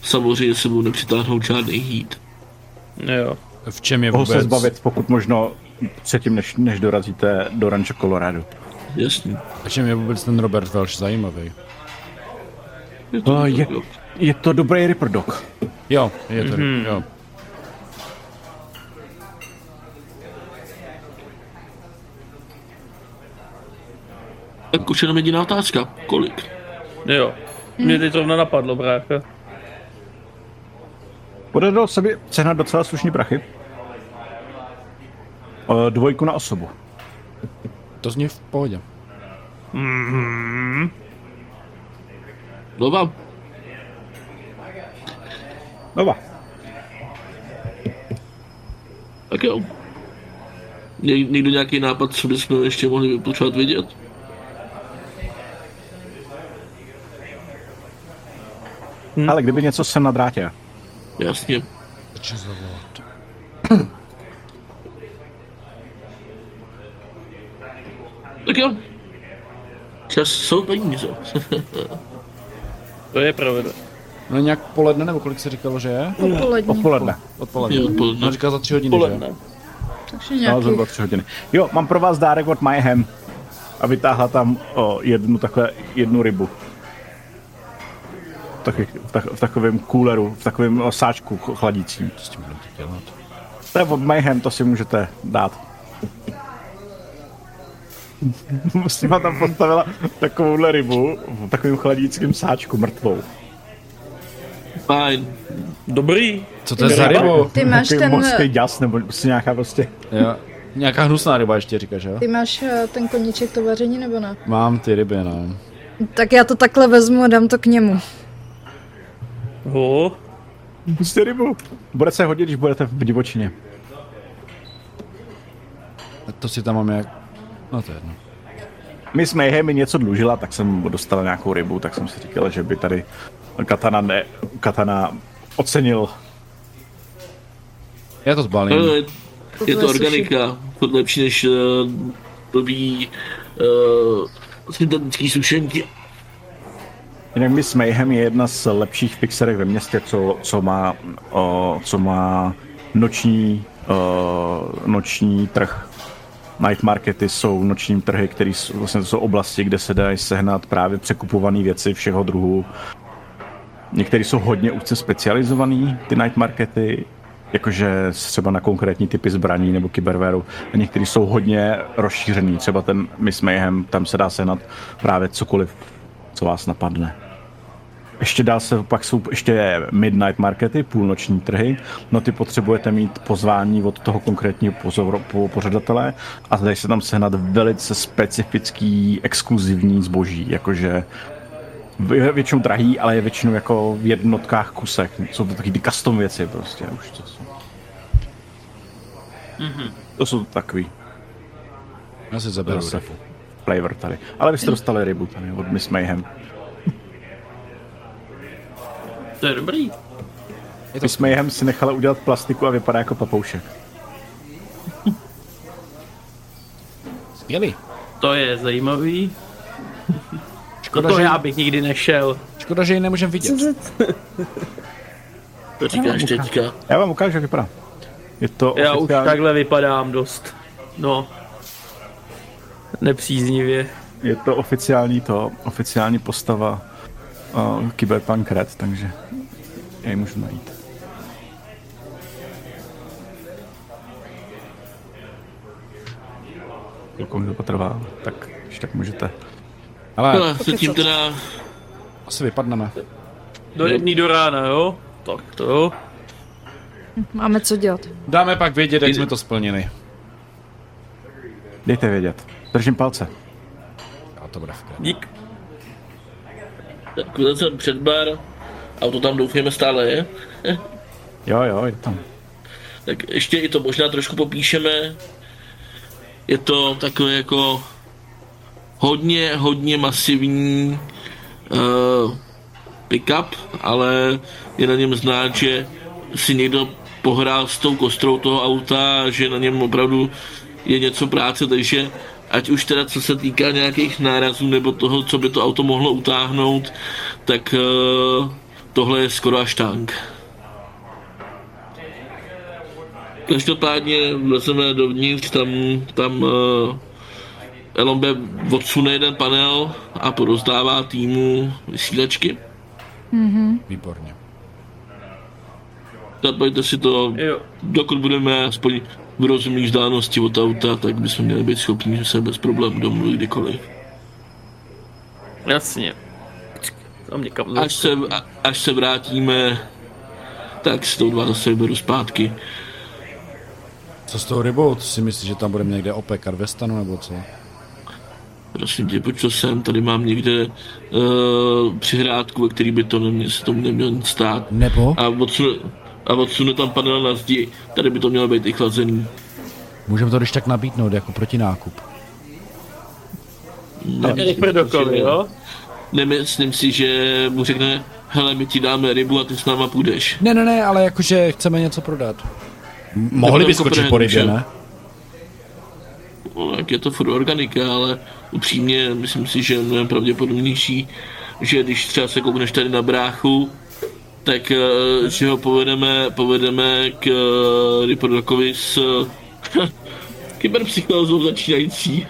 Samozřejmě se mu nepřitáhnout žádný heat. Jo. V čem je Mohu vůbec... se zbavit pokud možno předtím, než, než dorazíte do Rancho Colorado. Jasně. V čem je vůbec ten Robert Welsh zajímavý? Je to Uh, je, jo. je to dobrý Ripper Dog. Jo, je to, Mhm. jo. Tak už jenom jediná otázka. Kolik? Jo. Mě teď zrovna napadlo, brácha. Podařilo se mi sehnat docela slušný prachy. Uh, dvojku na osobu. To zní v pohodě. Nova? Nova. Tak jo. Ně, někdo nějaký nápad, co bychom ještě mohli potřebovat vidět? Ale kdyby něco jsem na drátě. Jasně. Tak jo. Čas jsou peníze. To je pravda. No nějak poledne, nebo kolik se říkalo, že je? Odpoledne. Odpoledne. Jo, odpoledne. No říkal za tři hodiny, Poledne. že? Takže No, nějakých zhruba tři hodiny. Jo, mám pro vás dárek od Mayhem. A vytáhla tam o, jednu takhle, jednu rybu. V, taky, v, tak, v takovém kůleru, v takovém sáčku ch- chladícím. Co s tím budete dělat? To je od Mayhem, to si můžete dát. S nima tam postavila takovouhle rybu v takovém chladíckém sáčku mrtvou. Fajn. Dobrý. Co to je za rybu? Ty máš Takový ten, mořský ďas, nebo prostě nějaká prostě... Jo. Nějaká hnusná ryba ještě říkáš, jo? ty máš eh, ten koníček to vaření nebo ne? Mám ty ryby, no. Tak já to takhle vezmu a dám to k němu. Ho. Prostě rybu. Bude se hodit, když budete v divočině. To si tam mám jak... No to je jedno. Miss Mayhem mi něco dlužila, tak jsem dostal nějakou rybu, tak jsem si říkal, že by tady Katana, ne, Katana ocenil. Já to zbalím. Ale je to je organika. To je lepší než uh, blbý uh, syntetický sušenky. Jinak Miss Mayhem je jedna z lepších fixerek ve městě, co, co má, o, co má noční, o, noční trh. Night markety jsou noční trhy, které jsou, vlastně jsou oblasti, kde se dají sehnat právě překupované věci všeho druhu. Některé jsou hodně úzce specializované, ty night markety, jakože třeba na konkrétní typy zbraní nebo kybervéru. A některé jsou hodně rozšířený, třeba ten Miss Mayhem, tam se dá sehnat právě cokoliv, co vás napadne. Ještě dál se, pak jsou ještě midnight markety, půlnoční trhy, no ty potřebujete mít pozvání od toho konkrétního pozor, po, pořadatele a dají se tam sehnat velice specifický, exkluzivní zboží, jakože je většinou drahý, ale je většinou jako v jednotkách kusek. Jsou to taky ty custom věci prostě už to jsou. Mm-hmm. To jsou takový Já si zaberu zase rybu. flavor tady. Ale vy jste dostali rybu tady od Miss Mayhem. To je dobrý. Miss Mayhem si nechala udělat plastiku a vypadá jako papoušek. Skvělý. To je zajímavý. Škoda, to že, já bych nikdy nešel. škoda, že ji nemůžem vidět. To říkáš teďka. Já vám ukážu, jak vypadá. Je to Já už oficiální, takhle vypadám dost. No. Nepříznivě. je to oficiální to, oficiální postava uh, Cyberpunk Red, takže já ji můžu najít. Chvilku mi to potrvá, tak když tak můžete. Ale Ale se tím teda asi vypadneme. Do jedný do rána, jo? Tak to jo. Máme co dělat. Dáme pak vědět, jak jsme to splnili. Dejte vědět. Držím palce. A to bude v Dík. Tak jsem před bar, auto tam doufujeme stále je. Jo, jo, je tam. Tak ještě i to možná trošku popíšeme. Je to takové jako hodně, hodně masivní uh, pickup, ale je na něm znát, že si někdo pohrál s tou kostrou toho auta, že na něm opravdu je něco práce, takže ať už teda co se týká nějakých nárazů nebo toho, co by to auto mohlo utáhnout, tak uh, tohle je skoro až tank. Každopádně vlezeme dovnitř, tam, tam uh, Elombe odsune jeden panel a porozdává týmu vysílačky. Mm-hmm. Výborně. Zapojíte si to, Jo. dokud budeme aspoň v rozumné vzdálenosti od auta, tak bychom měli být schopni se bez problémů domluvit kdykoliv. Jasně. Tam někam Až se, a- až se vrátíme, tak si to dva zase vyberu zpátky. Co s tou rybou? Ty si myslíš, že tam budeme někde opekat ve stanu, nebo co? Prosím tě, pojď co sem, tady mám někde uh, přihrádku, ve který by to nemě, se tomu nemělo nic stát. Nebo? A odsunu, a odsunu tam panel na zdi, tady by to mělo být i chlazený. Můžeme to když tak nabídnout jako protinákup. Rychle dokoly, jo? Nemyslím si, že mu řekne, hele, my ti dáme rybu a ty s náma půjdeš. Ne, ne, ne, ale jakože chceme něco prodat. M- Mohli by jako skočit pro po rybě, že? ne? No, tak je to furt organika, ale upřímně myslím si, že je mnohem pravděpodobnější, že když třeba se koukneš tady na bráchu, tak eh, že ho povedeme, povedeme k uh, Ripordokovi s uh, kyberpsychózou začínající.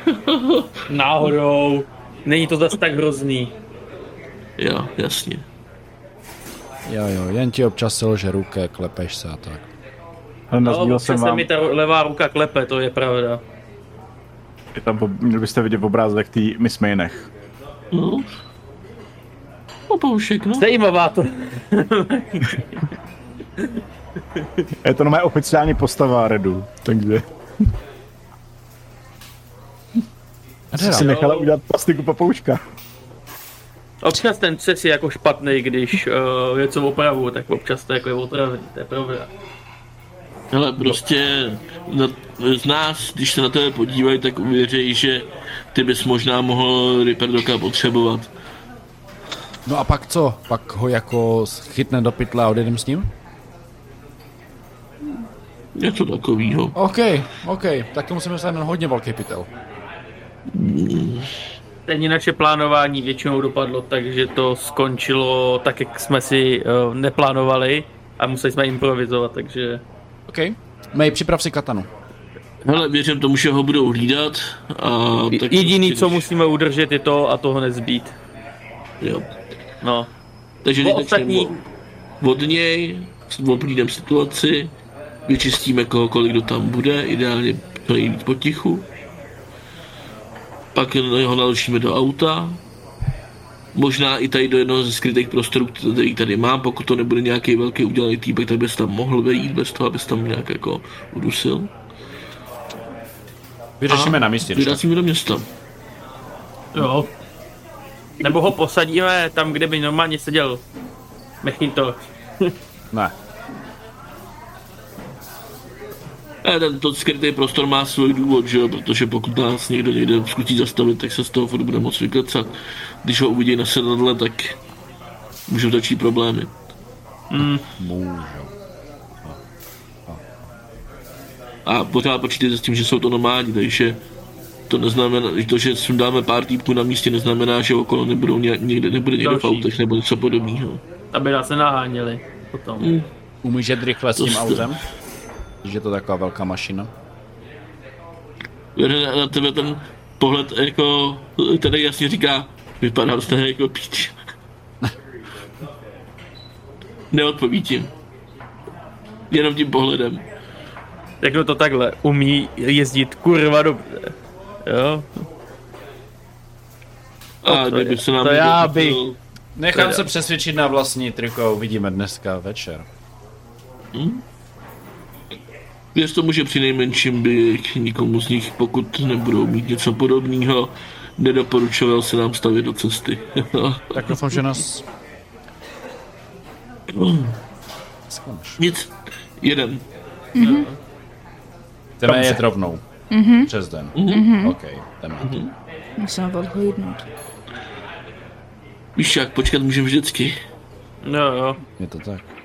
Náhodou. Není to zase tak hrozný. Jo, jasně. Jo, jo, jen ti občas selže ruke, klepeš se a tak. Ale No, jsem se vám, mi ta levá ruka klepe, to je pravda. je tam, měli byste vidět obrázek té Miss Mainech. No. Opoušek, no. Zajímavá to. Je to moje oficiální postava Redu, takže Adela, si nechala udělat plastiku papouška. Občas ten přes je jako špatný, když uh, něco opravu, tak občas to jako je otravný, to je pravda. Hele, prostě na, z nás, když se na tebe podívají, tak uvěří, že ty bys možná mohl Riperdoka potřebovat. No a pak co? Pak ho jako chytne do pytle a odjedem s ním? Něco takového. OK, OK, tak to musíme na hodně velký pytel. Stejně naše plánování většinou dopadlo tak, že to skončilo tak, jak jsme si uh, neplánovali a museli jsme improvizovat, takže OK. Mej, připrav si katanu. Hele, věřím tomu, že ho budou hlídat. A tak jediný, co musíme udržet, je to a toho nezbít. Jo. No. Takže teď ostatní- ostatní... od něj, oblídem situaci, vyčistíme kohokoliv, kdo tam bude, ideálně to nejvíc potichu. Pak ho naložíme do auta, možná i tady do jednoho ze skrytých prostorů, který tady mám, pokud to nebude nějaký velký udělaný týpek, tak bys tam mohl vejít bez toho, abys tam nějak jako udusil. Vyřešíme na místě. Vyrazíme do města. Jo. Nebo ho posadíme tam, kde by normálně seděl Mechinto. Ne. Ne, ten to skrytý prostor má svůj důvod, že jo, protože pokud nás někdo někde zkusí zastavit, tak se z toho furt bude moc vyklecat. Když ho uvidí na sedadle, tak můžou začít problémy. Můžu. A pořád počítejte s tím, že jsou to nomádi, takže to neznamená, to, že sundáme pár týpků na místě, neznamená, že okolo nebudou nějak, někde, nebude někdo v autech nebo něco podobného. Aby nás nenaháněli potom. Mm. Umíš jet rychle s tím To jste- autem? Když je to taková velká mašina. Na, na tebe ten pohled jako, tady jasně říká, vypadá z jako píč. Neodpoví ti. Jenom tím pohledem. Řeknu to takhle, umí jezdit kurva dobře. Jo? A to kdyby je- se nám to já bych- Nechám se přesvědčit na vlastní triko, uvidíme dneska večer. Věř tomu, že při nejmenším by k nikomu z nich, pokud nebudou mít něco podobného, nedoporučoval se nám stavit do cesty. tak doufám, že nás... Nic, jeden. Mm-hmm. Chceme jet rovnou. Mm-hmm. Přes den. Mm-hmm. OK, jdeme. Mm-hmm. Musíme odhlídnout. Víš jak, počkat můžeme vždycky. No jo. Je to tak.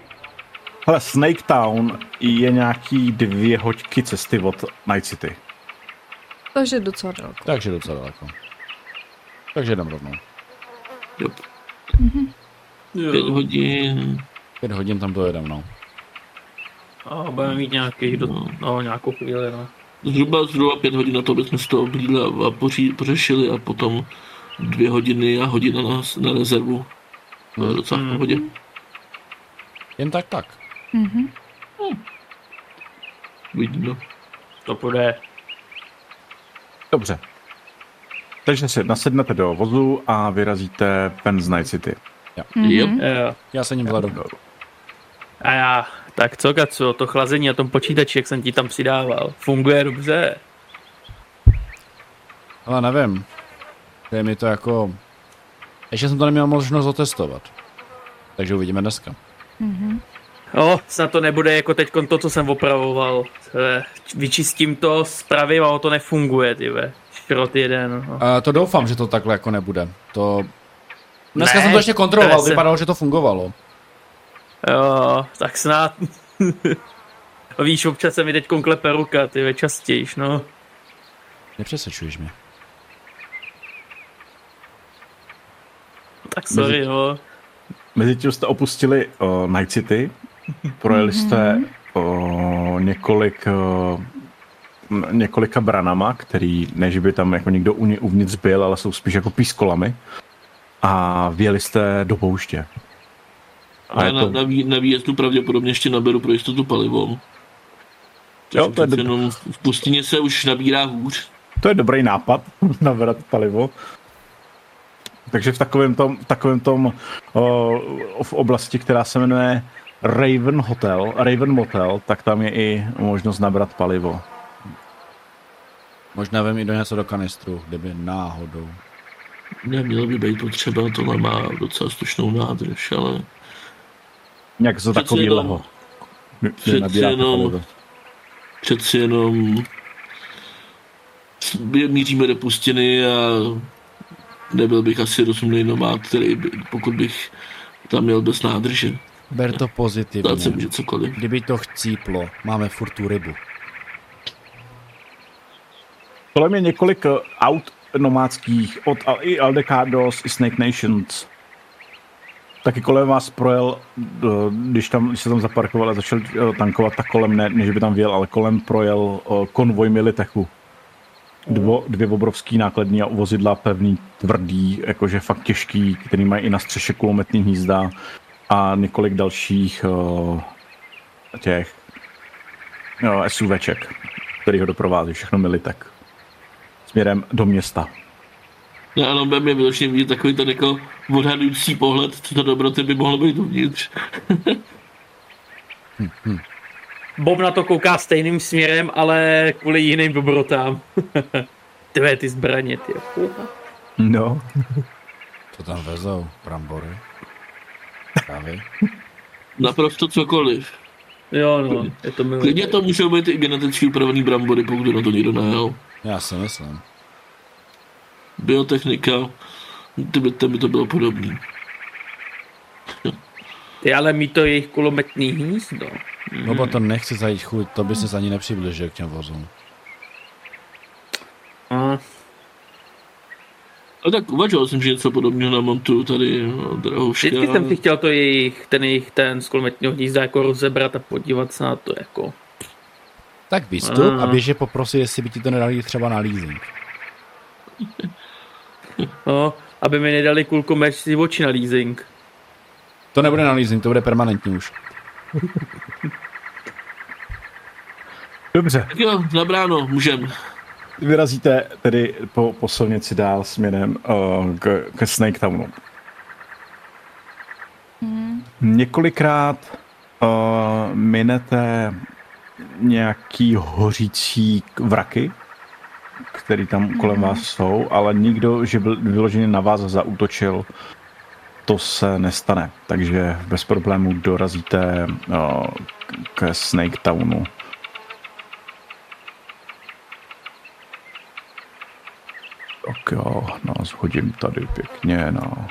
Hele, Snake Town je nějaký dvě hoďky cesty od Night City. Takže docela daleko. Takže docela daleko. Takže jdem rovnou. Jo. Mm-hmm. Pět hodin. Pět hodin tam dojedem, no. A budeme mít nějaký, do, no. no, nějakou chvíli, no. Zhruba, zhruba pět hodin na to, bychom si to oblídli a, a poří, pořešili a potom dvě hodiny a hodina na, na rezervu. To je docela v pohodě. Jen tak tak. Mhm. Hmm. Vidíme. To bude. Dobře. Takže si nasednete do vozu a vyrazíte pen z Night City. Jo. Mm-hmm. Jo. Já se ním vladu. A já, tak co, Kaco, to chlazení na tom počítači, jak jsem ti tam přidával, funguje dobře? Ale nevím. Je mi to jako... Ještě jsem to neměl možnost otestovat. Takže uvidíme dneska. Mhm. No, snad to nebude jako teď to, co jsem opravoval. Vyčistím to, spravím a to nefunguje, ty ve. Šrot jeden. No. Uh, to doufám, že to takhle jako nebude. To... Dneska ne, jsem to ještě kontroloval, jsem... vypadalo, že to fungovalo. Jo, tak snad. Víš, občas se mi teď klepe ruka, ty ve častějiš, no. Nepřesvědčuješ mě. Tak sorry, Mezi... no. Mezi tím jste opustili uh, Night City, projeli jste uh, několik uh, několika branama, který, než by tam jako někdo uvnitř byl, ale jsou spíš jako pískolami a vjeli jste do pouště. A, a na, to... na, vý, na výjezdu pravděpodobně ještě naberu pro jistotu palivo. Jo, to je do... jenom v pustině se už nabírá hůř. To je dobrý nápad, nabrat palivo. Takže v takovém tom, v takovém tom o, v oblasti, která se jmenuje Raven Hotel, Raven Motel, tak tam je i možnost nabrat palivo. Možná vem i do něco do kanistru, kdyby náhodou. Nemělo by být potřeba, tohle má docela slušnou nádrž, ale... Jak za takový leho. Přeci jenom, přeci jenom míříme do pustiny a nebyl bych asi rozumný nomád, který by, pokud bych tam měl bez nádrže. Ber to pozitivně. Dát se může cokoliv. Kdyby to chcíplo, máme furt tu rybu. Kolem je několik eh, aut nomádských od i Aldecados, i Snake Nations. Taky kolem vás projel, eh, když, tam, když se tam zaparkoval a začal eh, tankovat, tak kolem ne, než by tam věl, ale kolem projel konvoj Militechu. Dvo, dvě obrovský nákladní a vozidla pevný, tvrdý, jakože fakt těžký, který mají i na střeše kulometní hnízda a několik dalších uh, těch uh, SUVček, který ho doprovází, všechno Militek směrem do města. No ano, bude mě vyloženě vidět takový ten jako odhadující pohled, co to dobroty by mohlo být uvnitř. hm, hm. Bob na to kouká stejným směrem, ale kvůli jiným dobrotám. Tvé ty zbraně, ty. No. Co tam vezou? Brambory? Právě. Naprosto cokoliv. Jo, no, je to milé. Klidně to můžou být i geneticky upravený brambory, pokud na to někdo najel. Já si myslím. Biotechnika, ty by, by to bylo podobný. Ty ale mít to jejich kulometný hnízdo. No bo to nechci zajít chuť, to by se ani nepřiblížil k těm vozům. A. A tak uvažoval jsem, že něco podobného namontuju tady no, drahouška. Vždycky jsem si chtěl to jejich, ten jejich ten z kulometního hnízda jako rozebrat a podívat se na to jako. Tak vystup a, a běže poprosit, jestli by ti to nedali třeba na leasing. No, aby mi nedali kulkomeč si oči na leasing. To nebude na leasing, to bude permanentní už. Dobře. Tak jo, na bráno, můžem. Vyrazíte tedy po, po silnici dál směrem uh, k, k Snake Townu. Hmm. Několikrát uh, minete nějaký hořící vraky, který tam kolem vás jsou, ale nikdo, že byl vyloženě na vás zautočil, to se nestane. Takže bez problémů dorazíte uh, k Snake Townu. Tak jo, nás hodím tady pěkně na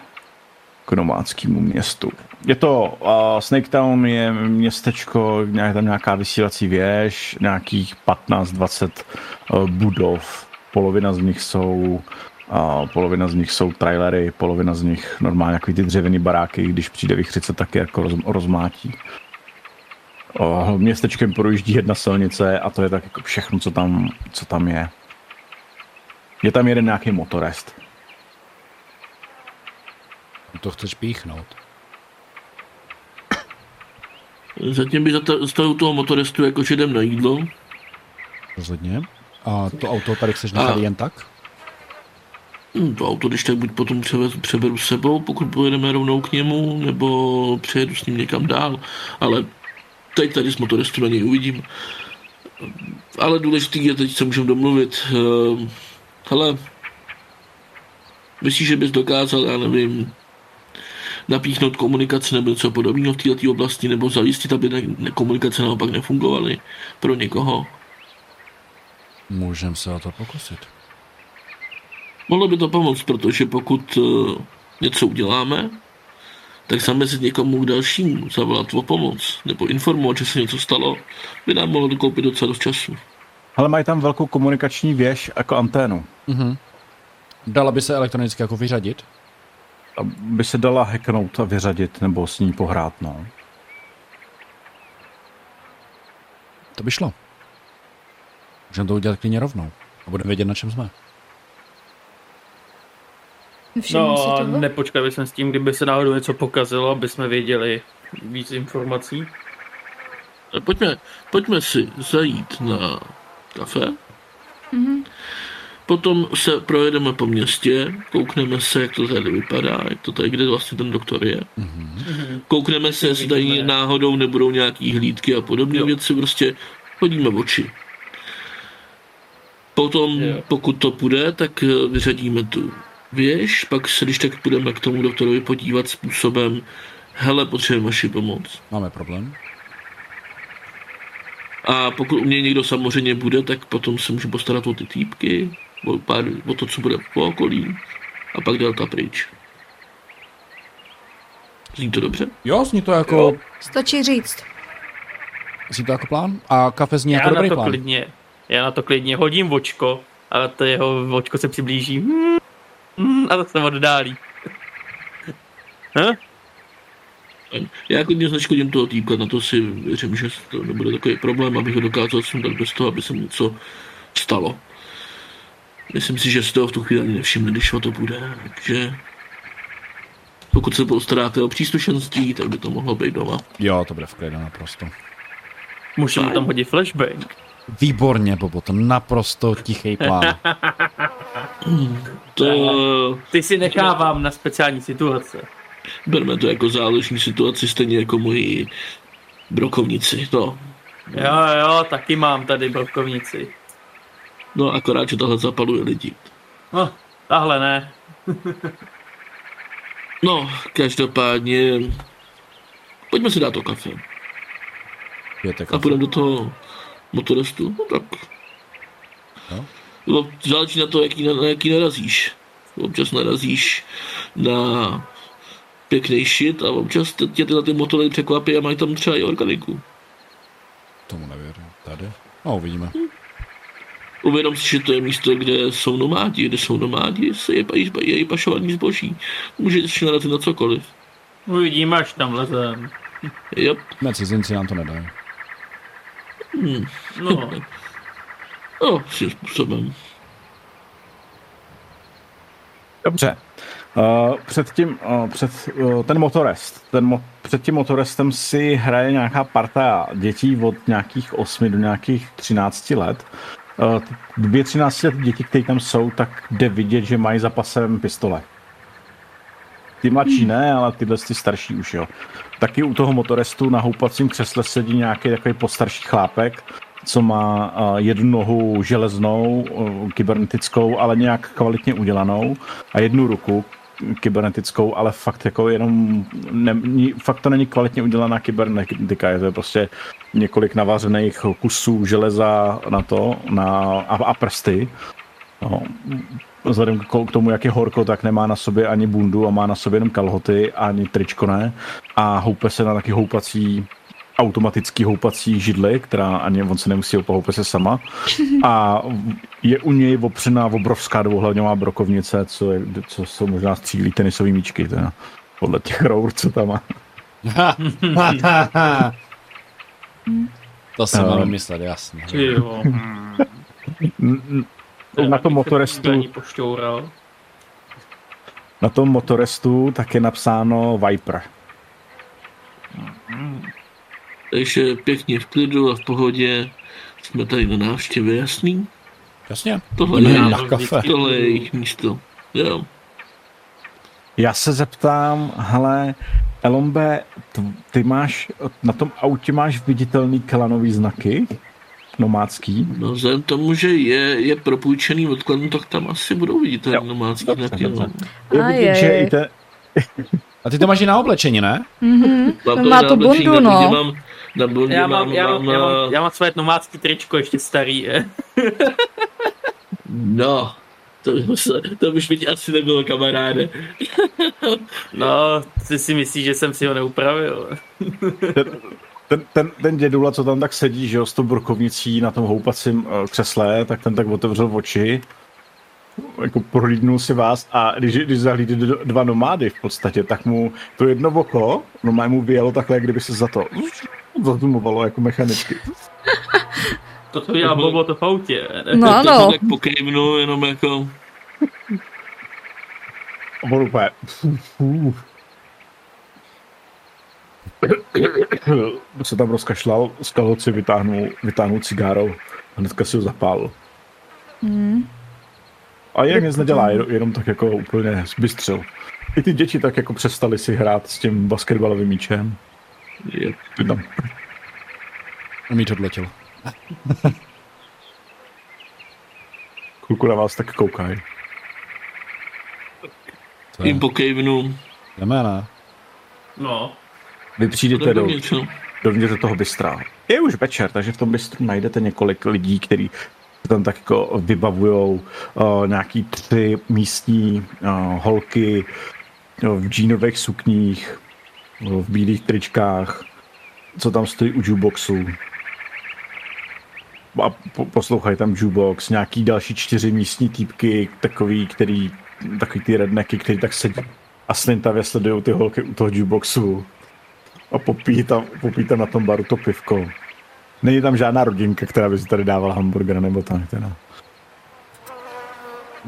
k nomádskému městu. Je to, uh, Snake Town je městečko, nějak tam nějaká vysílací věž, nějakých 15-20 uh, budov, polovina z nich jsou a polovina z nich jsou trailery, polovina z nich normálně jako ty dřevěné baráky, když přijde vychřice, tak je jako roz, rozmlátí. O, městečkem projíždí jedna silnice a to je tak jako všechno, co tam, co tam je. Je tam jeden nějaký motorest. To chceš píchnout. Zatím bych zastavil toho motorestu, jako že jdem na jídlo. Rozhodně. A to auto tady chceš nechat a... jen tak? Hm, to auto, když tak buď potom převez, přeberu s sebou, pokud pojedeme rovnou k němu, nebo přejedu s ním někam dál. Ale teď tady s motorestu na něj uvidím. Ale důležitý je teď, co můžeme domluvit. Hele, myslíš, že bys dokázal, já nevím, napíchnout komunikaci nebo něco podobného v této oblasti, nebo zajistit, aby ne, komunikace naopak nefungovaly pro někoho? Můžeme se o to pokusit. Mohlo by to pomoct, protože pokud uh, něco uděláme, tak zamezit někomu k dalšímu, zavolat o pomoc nebo informovat, že se něco stalo, by nám mohlo dokoupit docela dost času. Ale mají tam velkou komunikační věž jako anténu. Mhm. Dala by se elektronicky jako vyřadit? By se dala hacknout a vyřadit nebo s ní pohrát, no. To by šlo. Můžeme to udělat klidně rovnou. A budeme vědět, na čem jsme. no, nepočkali jsme s tím, kdyby se náhodou něco pokazilo, aby jsme věděli víc informací. Pojďme, pojďme si zajít na kafe. Mm-hmm. Potom se projedeme po městě, koukneme se, jak to tady vypadá, jak to tady, kde vlastně ten doktor je. Mm-hmm. Koukneme se, jestli tady náhodou nebudou nějaký hlídky a podobné jo. věci, prostě hodíme oči. Potom, jo. pokud to půjde, tak eh, vyřadíme tu věž, pak se když tak půjdeme k tomu doktorovi podívat způsobem, hele, potřebujeme vaši pomoc. Máme problém. A pokud u mě někdo samozřejmě bude, tak potom se můžu postarat o ty týpky, o, pár, o to, co bude po okolí a pak delta pryč. Zní to dobře? Jo, zní to jako... Jo. Stačí říct. Zní to jako plán? A kafe zní já jako dobrý na to plán. Klidně, já na to klidně hodím vočko, ale to jeho vočko se přiblíží. Hmm, hmm, a to se oddálí. Huh? Já klidně značkodím toho týpka, na to si věřím, že to nebude takový problém, abych ho dokázal sundat bez toho, aby se něco stalo. Myslím si, že z toho v tu chvíli nevšimne, když o to bude, takže pokud se postaráte o příslušenství, tak by to mohlo být doma. Jo, to bude v klidu naprosto. Můžeme tam hodit flashbang. Výborně, Bobo, to naprosto tichý plán. to... Ty si nechávám na speciální situace. Berme to jako záležní situaci, stejně jako moji brokovnici, no. Jo, jo, taky mám tady brokovnici. No, akorát, že tohle zapaluje lidi. No, tahle ne. no, každopádně, pojďme si dát to kafe. Pijete kafe? A půjdeme do toho motorestu, no tak. No? No, záleží na to, jaký, na, na jaký narazíš. Občas narazíš na pěkný shit a občas tě tyhle ty motory překvapí a mají tam třeba i organiku. Tomu nevěřím. Tady? No, uvidíme. Hm. Uvědom si, že to je místo, kde jsou nomádi, kde jsou nomádi, se je, je, je pašovaný zboží. Můžeš narazit na cokoliv. Uvidíme, až tam lezem. Yep. Ne, cizinci nám to nedají. Hmm. No. no, svým způsobem. Dobře. Uh, před tím, uh, před, uh, ten motorest, ten mo- před tím motorestem si hraje nějaká parta dětí od nějakých 8 do nějakých 13 let. Uh, dvě 13 let děti, které tam jsou, tak jde vidět, že mají za pasem pistole. ty mladší ne, ale tyhle ty starší už jo. Taky u toho motorestu na houpacím křesle sedí nějaký takový postarší chlápek, co má jednu nohu železnou, kybernetickou, ale nějak kvalitně udělanou a jednu ruku kybernetickou, ale fakt jako jenom, ne, fakt to není kvalitně udělaná kybernetika, je to prostě několik navařených kusů železa na to na, a, a prsty. No, vzhledem k tomu, jak je horko, tak nemá na sobě ani bundu a má na sobě jenom kalhoty, ani tričko ne. A houpe se na taky houpací automatický houpací židli, která ani on se nemusí houpat se sama. A je u něj opřená obrovská dvouhlavňová brokovnice, co, je, co jsou možná střílí tenisový míčky, teda, podle těch rour, co tam má. to jsem mám myslet, jasně. Na tom motorestu... Na tom motorestu tak je napsáno Viper. Takže pěkně v klidu a v pohodě jsme tady na návštěvě, jasný? Jasně. Tohle je, na kafe. tohle je jejich místo. Jo. Já se zeptám, hele, Elombe, ty máš, na tom autě máš viditelný klanový znaky? Nomádský? No vzhledem tomu, že je, je propůjčený odklad, tak tam asi budou viditelný nomádský znaky. No. Je vidět, že i ten... A ty to máš i na oblečení, ne? Mhm, to má to bundu, no. Mám, na bundě já mám, mám, já, mám, já, mám, já mám své nomádský tričko ještě starý, je. no, to, to už by asi nebylo kamaráde. no, ty si myslíš, že jsem si ho neupravil. ten, ten, ten dědula, co tam tak sedí, že jo, s tou brokovnicí na tom houpacím uh, křesle, tak ten tak otevřel oči, jako prohlídnul si vás a když, když zahlídli dva nomády v podstatě, tak mu to jedno oko, no mu vyjelo takhle, kdyby se za to zazumovalo jako mechanicky. To, co já bylo to v autě. Ne? No ano. tak pokejvnu, jenom jako... On úplně... se tam rozkašlal, z kalhoci vytáhnul, vytáhnul cigárou a hnedka si ho zapálil. Mm. A jinak nic nedělá, jenom tak jako úplně zbystřil. I ty děti tak jako přestali si hrát s tím basketbalovým míčem. Je, tam. A míč odletěl. Kluku na vás tak koukají. Jim pokejvnu. Jdeme, ne? No. Vy přijdete do, dovnitř toho bystra. Je už večer, takže v tom bystru najdete několik lidí, kteří tam tak jako vybavujou uh, nějaký tři místní uh, holky uh, v džínových sukních, v bílých tričkách, co tam stojí u jukeboxu. A po, poslouchají tam jukebox, nějaký další čtyři místní týpky, takový, který, takový ty rednecky, který tak sedí a slintavě sledují ty holky u toho jukeboxu a popíjí tam, popíjí tam na tom baru to pivko. Není tam žádná rodinka, která by si tady dávala hamburger nebo tak. Teda.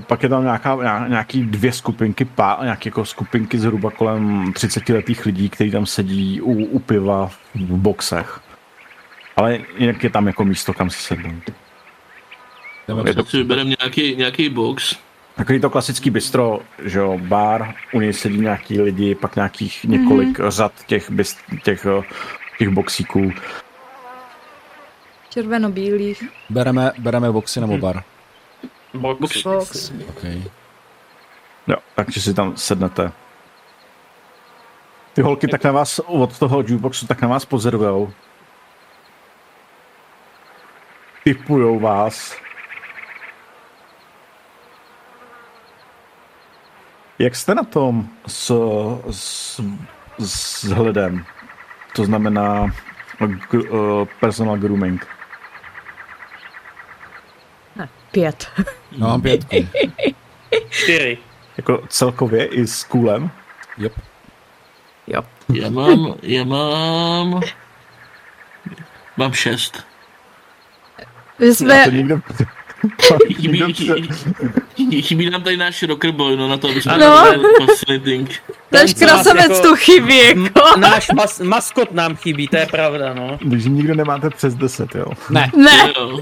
Pak je tam nějaká, nějaký dvě skupinky, pá, nějaké jako skupinky zhruba kolem 30 letých lidí, kteří tam sedí u, u piva v boxech. Ale jinak je tam jako místo, kam si sednout. Je to... si vybereme nějaký, nějaký box. Takový to klasický bistro, že jo, bar, u něj sedí nějaký lidi, pak nějakých několik mm-hmm. řad těch, bist, těch, těch boxíků. Červeno-bílých. Bereme, bereme boxy nebo bar? Box. Box. Box. Okay. Jo, takže si tam sednete. Ty holky tak na vás od toho jukeboxu tak na vás pozorujou. Typujou vás. Jak jste na tom s, s, s hledem? To znamená uh, personal grooming. Pět. No, mám pět. Čtyři. Jako celkově i s kůlem? Yep. Jo. Já mám, já mám, mám šest. My jsme... to někdo... chybí, chybí, chybí nám tady náš rocker boy, no na to, aby jsme no. fascinating. Náš krasavec jako, tu chybí, jako. Náš mas, maskot nám chybí, to je pravda, no. Takže nikdo nemáte přes deset, jo? Ne. Ne. Jo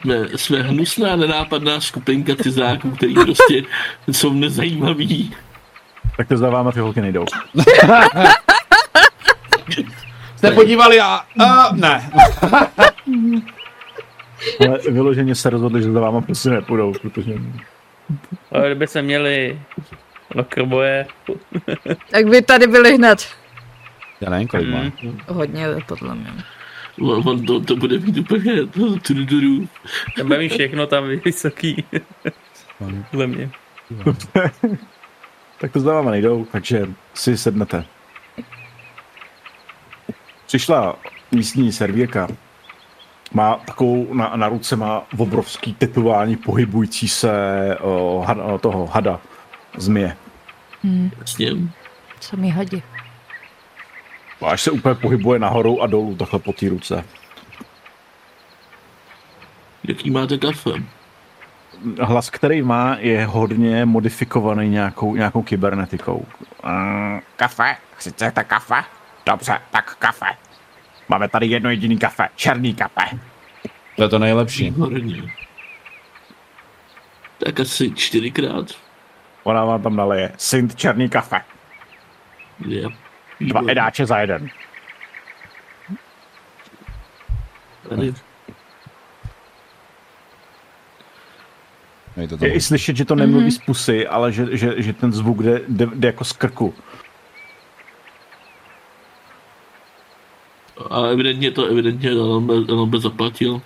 jsme, jsme hnusná, nenápadná skupinka cizáků, který prostě jsou nezajímaví. Tak to za váma ty holky nejdou. Jste podívali a... a ne. Ale vyloženě se rozhodli, že za váma prostě nepůjdou, protože... Ale kdyby se měli na krboje. tak by tady byli hned. Já nevím, kolik má. Mm. Hodně, podle mě. On, to, to bude mít úplně tuduru. Tam bude mít všechno tam vysoký. Podle mě. tak to za váma nejdou, takže si sednete. Přišla místní servírka. Má takovou, na, na ruce má obrovský tetování pohybující se o, had, o, toho hada, zmije. Hmm. Jasně. Co mi hadí? Až se úplně pohybuje nahoru a dolů takhle po té ruce. Jaký máte kafe? Hlas, který má, je hodně modifikovaný nějakou, nějakou kybernetikou. Uh, kafe? Chcete kafe? Dobře, tak kafe. Máme tady jedno jediný kafe, černý kafe. To je to nejlepší. Výborně. Tak asi čtyřikrát. Ona vám tam naleje. Sint černý kafe. Je. Dva edáče za jeden. Tady. Je, to Je i slyšet, že to nemluví mm-hmm. z pusy, ale že, že, že ten zvuk jde, jde, jde jako z krku. A evidentně to, evidentně Elombe zaplatil.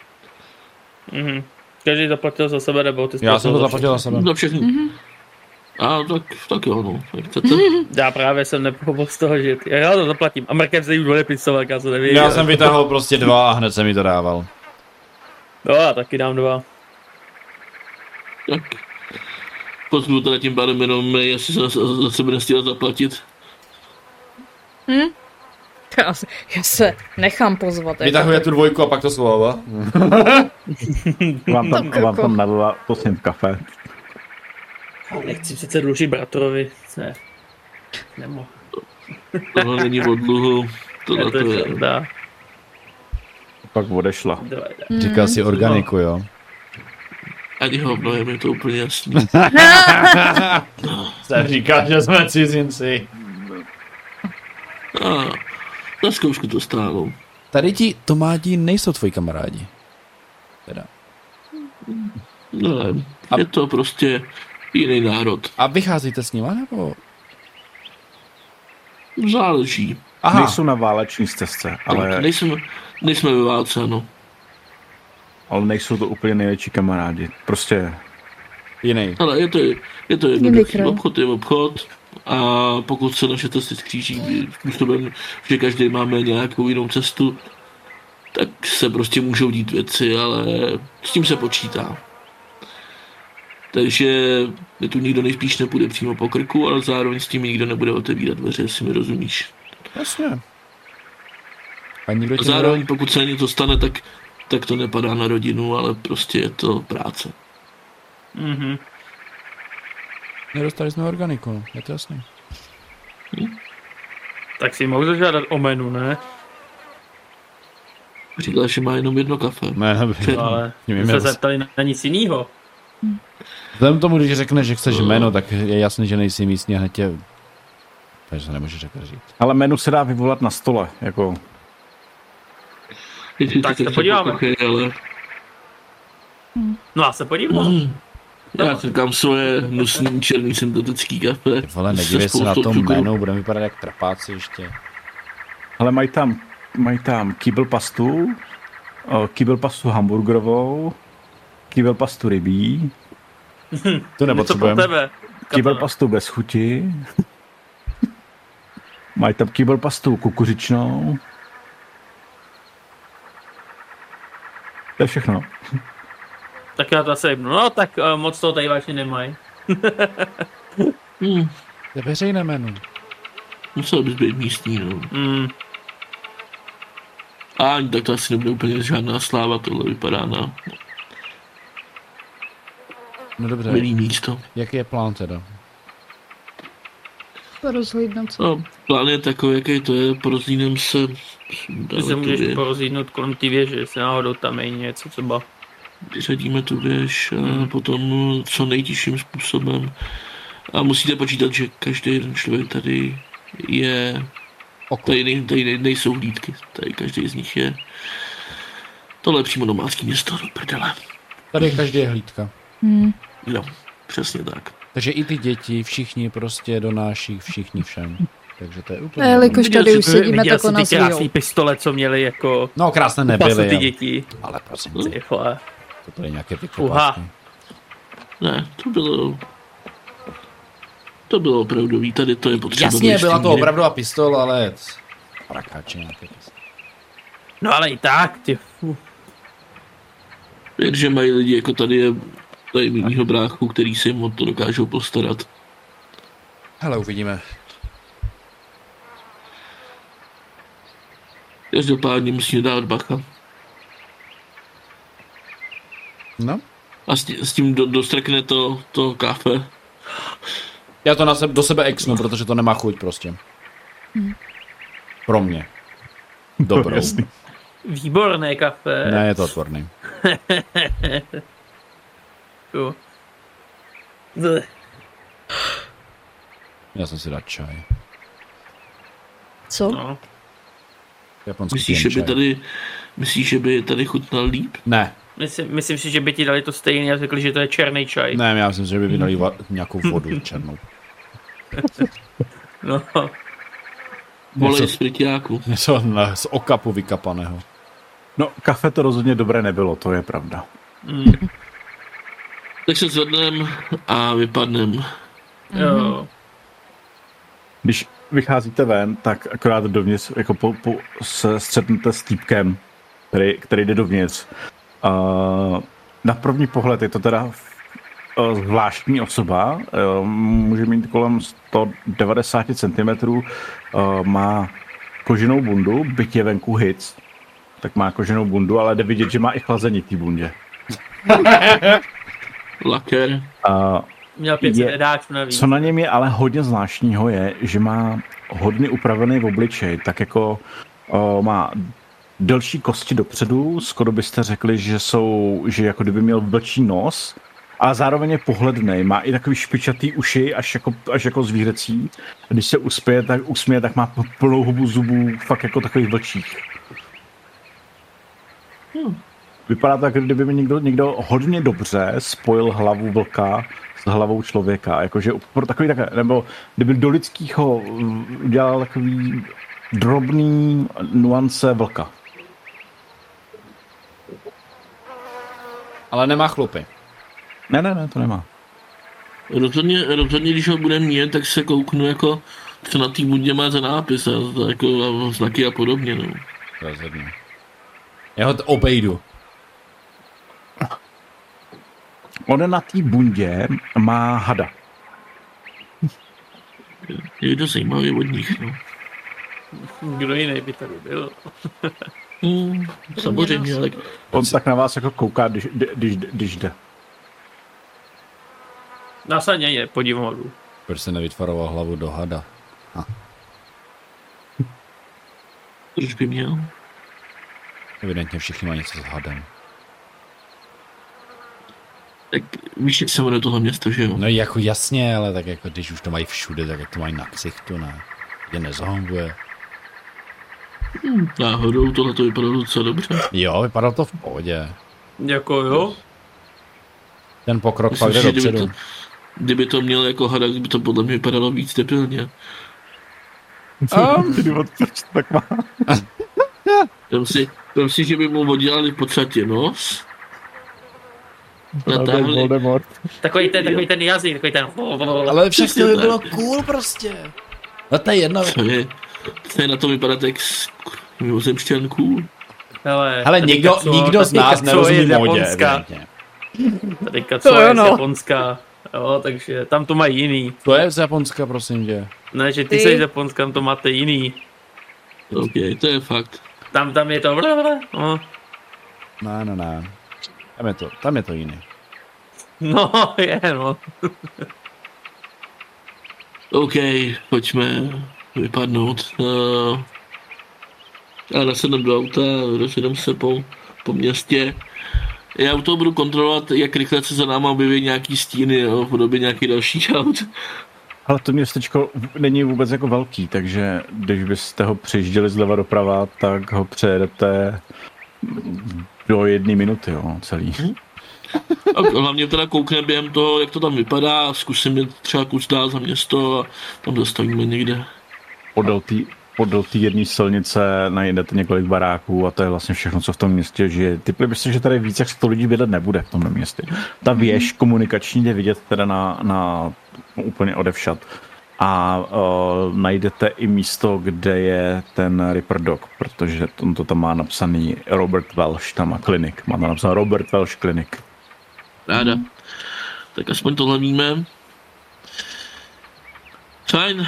Mhm. Každý zaplatil za sebe, nebo ty Já jsem to zaplatil za sebe. Za všechny. Mm-hmm. A tak, tak jo, no. Jak chcete. Já právě jsem nepochopil z toho, že ty, já to zaplatím. A Markem se jim odepisoval, já to nevím. Já jsem vytáhl prostě dva a hned jsem mi to dával. No, já taky dám dva. Tak. Pozvu teda tím pádem jenom, jestli se za, sebe nestíhal zaplatit. Hm? Já se, já se nechám pozvat. jako Vytahuje tu dvojku a pak to schovává. vám tam, vám tam nalila prosím kafe. Nechci přece dlužit bratrovi. Ne. Nemohu. Tohle není od dluhu. Tohle to je. Dá. Pak odešla. Říkal si organiku, jo? Ani hovno, je mi to úplně jasný. Jsem říkal, že jsme cizinci. A, na zkoušku to stálo. Tady ti Tomáti nejsou tvoji kamarádi. Teda. Ne, je to prostě jiný národ. A vycházíte s nima, nebo? Záleží. Aha. Nejsou na váleční stezce, ale... Tak, nejsme, nejsme ve válce, ano. Ale nejsou to úplně největší kamarádi. Prostě... Jiný. Ale je to, je to jednoduchý. Obchod je obchod a pokud se naše cesty skříží způsobem, že každý máme nějakou jinou cestu, tak se prostě můžou dít věci, ale s tím se počítá. Takže mi tu nikdo nejspíš nepůjde přímo po krku, ale zároveň s tím nikdo nebude otevírat dveře, jestli mi rozumíš. Jasně. A, a zároveň nedá... pokud se něco stane, tak, tak to nepadá na rodinu, ale prostě je to práce. Mhm. Nedostali jsme organiku, je to jasný. Hm? Tak si mohl zažádat o menu, ne? Říkal, že má jenom jedno kafe. Ne, ne, ale se zeptali na, na nic jiného. Vzhledem tomu, když řekneš, že chceš jméno, tak je jasný, že nejsi místní a hned tě... Takže se nemůžeš řekl říct. Ale menu se dá vyvolat na stole, jako... Tak se podíváme. No a se podívám. Mm. Já říkám svoje nosný černý syntetický kafe. Vole, nedívej se na tom jménu, budeme vypadat jak trapáci ještě. Ale mají tam, mají tam kýbl pastu, kýbl pastu hamburgerovou, kýbl pastu rybí. To nepotřebujeme. Kýbl pastu bez chuti. mají tam kýbl pastu kukuřičnou. To je všechno. Tak já to asi jebnu. No, tak uh, moc toho tady vážně nemají. hmm. Je veřejné jméno. Musel bys být místní, no. Hmm. A tak to asi nebude úplně žádná sláva, tohle vypadá na... No dobře. Milý místo. Jaký je plán teda? Porozhlídnout se. No, plán je takový, jaký to je, porozhlídnem se... Ty se můžeš porozhlídnout kolem té věže, jestli náhodou tam je něco třeba vyřadíme tu věž a potom co nejtěžším způsobem A musíte počítat, že každý jeden člověk tady je... Oko. Tady, nej, tady nejsou hlídky. Tady každý z nich je... Tohle je přímo domácí město, do prdele. Tady každý je hlídka. Hmm. No, přesně tak. Takže i ty děti, všichni prostě donáší, všichni všem. Takže to je úplně... Jelikož tady už sedíme takhle na ty krásný pistole, co měli jako... No krásné nebyly. ty děti. Ale prosím. Tyhle. To je nějaké Uha. Ne, to bylo... To bylo opravdový, tady to je potřeba. Jasně, byla to opravdová pistol, ale... Prakáče nějaké pistole. No ale i tak, ty... že mají lidi jako tady je tady mýho bráchu, který si jim o to dokážou postarat. Hele, uvidíme. Každopádně musíme dát bacha. No. A s, s tím do, dostrekne to, to kafe. Já to na sebe, do sebe exnu, protože to nemá chuť prostě. Hmm. Pro mě. Dobrou. Výborné kafe. Ne, je to otvorný. Já jsem si dát čaj. Co? No. Japonský myslíš, že by tady, myslíš, že by tady chutnal líp? Ne. Myslím, myslím si, že by ti dali to stejný a řekli, že to je černý čaj. Ne, já myslím, že by mi dali va- nějakou vodu černou. no. Volej z Něco na, z okapu vykapaného. No, kafe to rozhodně dobré nebylo, to je pravda. Mm. Tak se zvednem a vypadnem. Jo. Když vycházíte ven, tak akorát dovnitř jako po, po, se střetnete s týpkem, který, který jde dovnitř. Uh, na první pohled je to teda uh, zvláštní osoba, uh, může mít kolem 190 cm, uh, má koženou bundu, byť je venku hic, tak má koženou bundu, ale jde vidět, že má i chlazení v té bundě. Laker. Uh, Měl 500 je, navíc. Co na něm je ale hodně zvláštního je, že má hodně upravený v obličej, tak jako o, má delší kosti dopředu, skoro byste řekli, že jsou, že jako kdyby měl vlčí nos, a zároveň je pohledný, má i takový špičatý uši, až jako, až jako zvířecí. A když se uspěje, tak, usměje, tak má plnou hubu zubů, fakt jako takových vlčích. Hmm. Vypadá to, jako kdyby mi někdo, někdo hodně dobře spojil hlavu vlka s hlavou člověka. Jakože pro takový tak, nebo kdyby do lidského udělal takový drobný nuance vlka. Ale nemá chlupy. Ne, ne, ne, to nemá. Rozhodně, rozhodně když ho budeme mít, tak se kouknu jako, co na té bundě má za nápis a, jako, a znaky a podobně. No. Rozhodně. Já ho obejdu. On na té bundě má hada. Je to zajímavý od nich, no. Kdo jiný by tady byl? mm, samozřejmě, ale... On tak na vás jako kouká, když, když, když jde. Násadně je, podívám Proč se nevytvaroval hlavu do hada? Ha. Proč by měl? Evidentně všichni mají něco s hadem. Tak víš, jak se jmenuje tohle město, že jo? No jako jasně, ale tak jako když už to mají všude, tak jak to mají na ksichtu, ne? Je nezahonguje. Hmm, náhodou tohle to vypadalo docela dobře. Jo, vypadalo to v pohodě. Jako jo? Ten pokrok Myslím, fakt jde dopředu. Kdyby to, kdyby to měl jako hada, by to podle mě vypadalo víc debilně. Um. tak má. Vem si, vem si, že by mu oddělali v podstatě nos, Voldemort. Takový ten, takový ten jazyk, takový ten... Ale to by bylo cool prostě. No to je jedno. Co je, co je na to vypadat jak mimozemšťan cool? Hele, Hele někdo, co, nikdo z nás nerozumí modě, Teďka co je z Japonska. Jo, takže tam to mají jiný. To je z Japonska, prosím tě. Ne, že ty, ty. jsi z Japonska, tam to máte jiný. Ok, to je fakt. Tam, tam je to... No. Ne, ne, ne. Tam je to, tam je to jiný. No, je, no. OK, pojďme vypadnout. Uh, já nasednu do auta, rozjedem se po, po městě. já u toho budu kontrolovat, jak rychle se za náma objeví nějaký stíny, jo, v podobě nějaký další aut. Ale to městečko není vůbec jako velký, takže když byste ho přijížděli zleva doprava, tak ho přejedete do jedné minuty, jo, celý. Hmm. A hlavně teda koukne během toho, jak to tam vypadá, zkusím třeba kus dál za město a tam zastavíme někde. Podél tý, podél té jedné silnice najdete několik baráků a to je vlastně všechno, co v tom městě žije. Typli byste, že tady víc jak 100 lidí bydlet nebude v tom městě. Ta věž komunikační je vidět teda na, na úplně odevšat. A uh, najdete i místo, kde je ten Ripper Dog, protože on to tam má napsaný Robert Welsh, tam má klinik. Má tam napsaný Robert Welsh klinik. Ráda. Tak aspoň tohle víme. Fajn.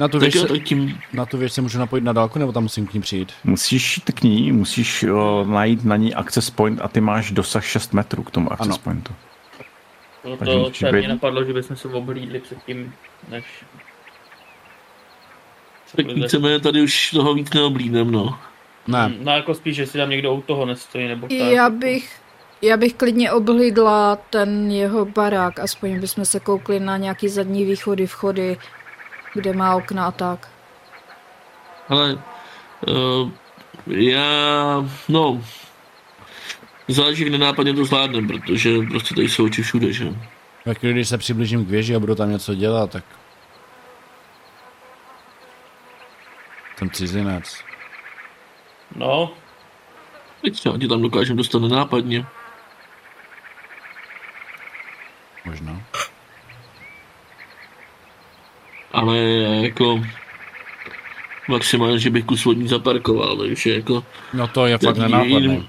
Na tu, věc, se, tím... na tu věc se můžu napojit na dálku, nebo tam musím k ní přijít? Musíš jít k ní, musíš o, najít na ní access point a ty máš dosah 6 metrů k tomu access ano. pointu. No to se mě napadlo, že bychom se oblídli předtím, než... Tak chceme tady už toho víc neoblídnem, no. Ne. Hmm, no jako spíš, že si tam někdo u toho nestojí, nebo tak. Já bych, já bych klidně oblídla ten jeho barák, aspoň bychom se koukli na nějaký zadní východy, vchody, kde má okna a tak. Ale uh, já, no, záleží, jak nenápadně to zvládnem, protože prostě tady jsou oči všude, že? Tak když se přiblížím k věži a budu tam něco dělat, tak ten cizinec. No. Teď se ti tam dokážem dostat nenápadně. Možná ale jako maximálně, že bych kus vodní zaparkoval, takže jako... No to je fakt nenápadné.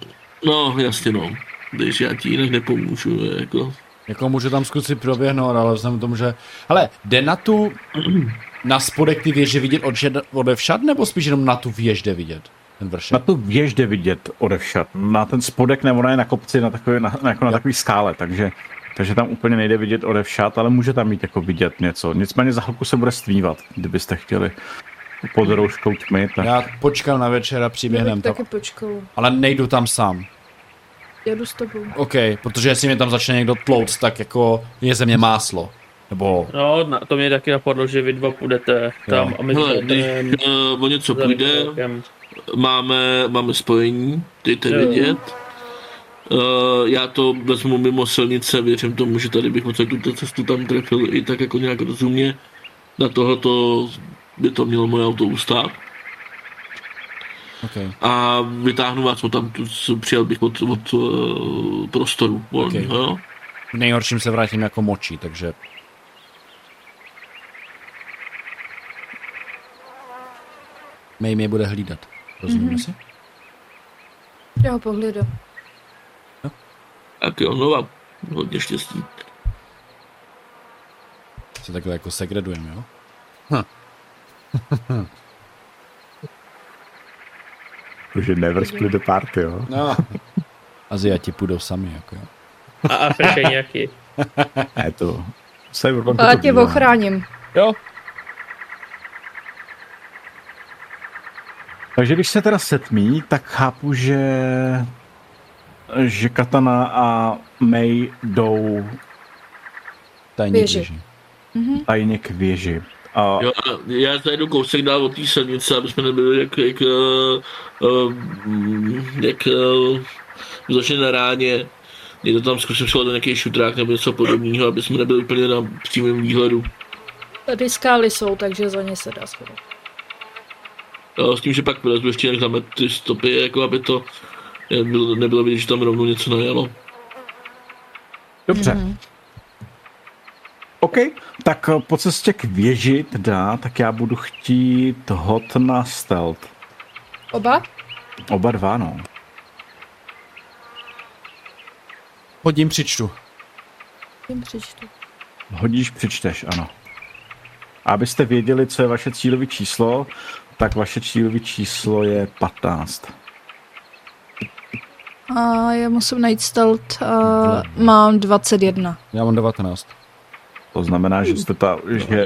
No, jasně no. Když já ti jinak nepomůžu, jako... Jako můžu tam zkusit proběhnout, ale vzhledem tomu, že... Hele, jde na tu... Na spodek ty věže vidět od všad, nebo spíš jenom na tu věž jde vidět? Ten vršek? Na tu věž jde vidět všad. Na ten spodek nebo ona je na kopci, na, takový, na, jako na takový skále, takže takže tam úplně nejde vidět odevšat, ale může tam mít jako vidět něco. Nicméně za chvilku se bude stvívat, kdybyste chtěli pod rouškou tmy. Tak... Já počkám na večer a přiběhnem taky počkal. Ale nejdu tam sám. Jedu s tobou. OK, protože jestli mě tam začne někdo tlouct, tak jako je ze mě máslo. Nebo... No, na, to mě taky napadlo, že vy dva půjdete tam jo. a my Hele, když uh, o něco půjde, máme, máme spojení, dejte vědět. Uh, já to vezmu mimo silnice, věřím tomu, že tady bych moc tu cestu tam trefil i tak jako nějak rozumně. Na tohoto by to mělo moje auto ustát. Okay. A vytáhnu vás tam, tu, přijel bych od, od uh, prostoru volný, okay. jo? V nejhorším se vrátím jako močí, takže... May mě bude hlídat. Rozumíme mm-hmm. si? Já ho pohlídám. Tak jo, no vám hodně štěstí. Se takhle jako segredujeme, jo? Hm. Že never split the party, jo? No. Aziati půjdou sami, jako jo. A Afričani jaký? Je to... A já tě ochráním. Jo. Takže když se teda setmí, tak chápu, že že Katana a May jdou tajně k věži. Mm-hmm. Tajně k věži. A... Jo, já zajdu kousek dál od té silnice, aby jsme nebyli jak, jak, uh, uh, jak uh, začne na ráně. Někdo tam zkusím schovat nějaký šutrák nebo něco podobného, aby jsme nebyli úplně na přímém výhledu. Tady skály jsou, takže za ně se dá schovat. S tím, že pak vylezu ještě jak zamet ty stopy, jako aby to nebylo, nebylo vidět, že tam rovnou něco najelo. Dobře. Mm-hmm. OK, tak eh, po cestě k věži teda, tak já budu chtít hod na stealth. Oba? Oba dva, no. Hodím, přičtu. Hodím, přičtu. Hodíš, přičteš, ano. A abyste věděli, co je vaše cílové číslo, tak vaše cílové číslo je 15. A já musím najít stealth a mám 21. Já mám 19. To znamená, že jste ta, že,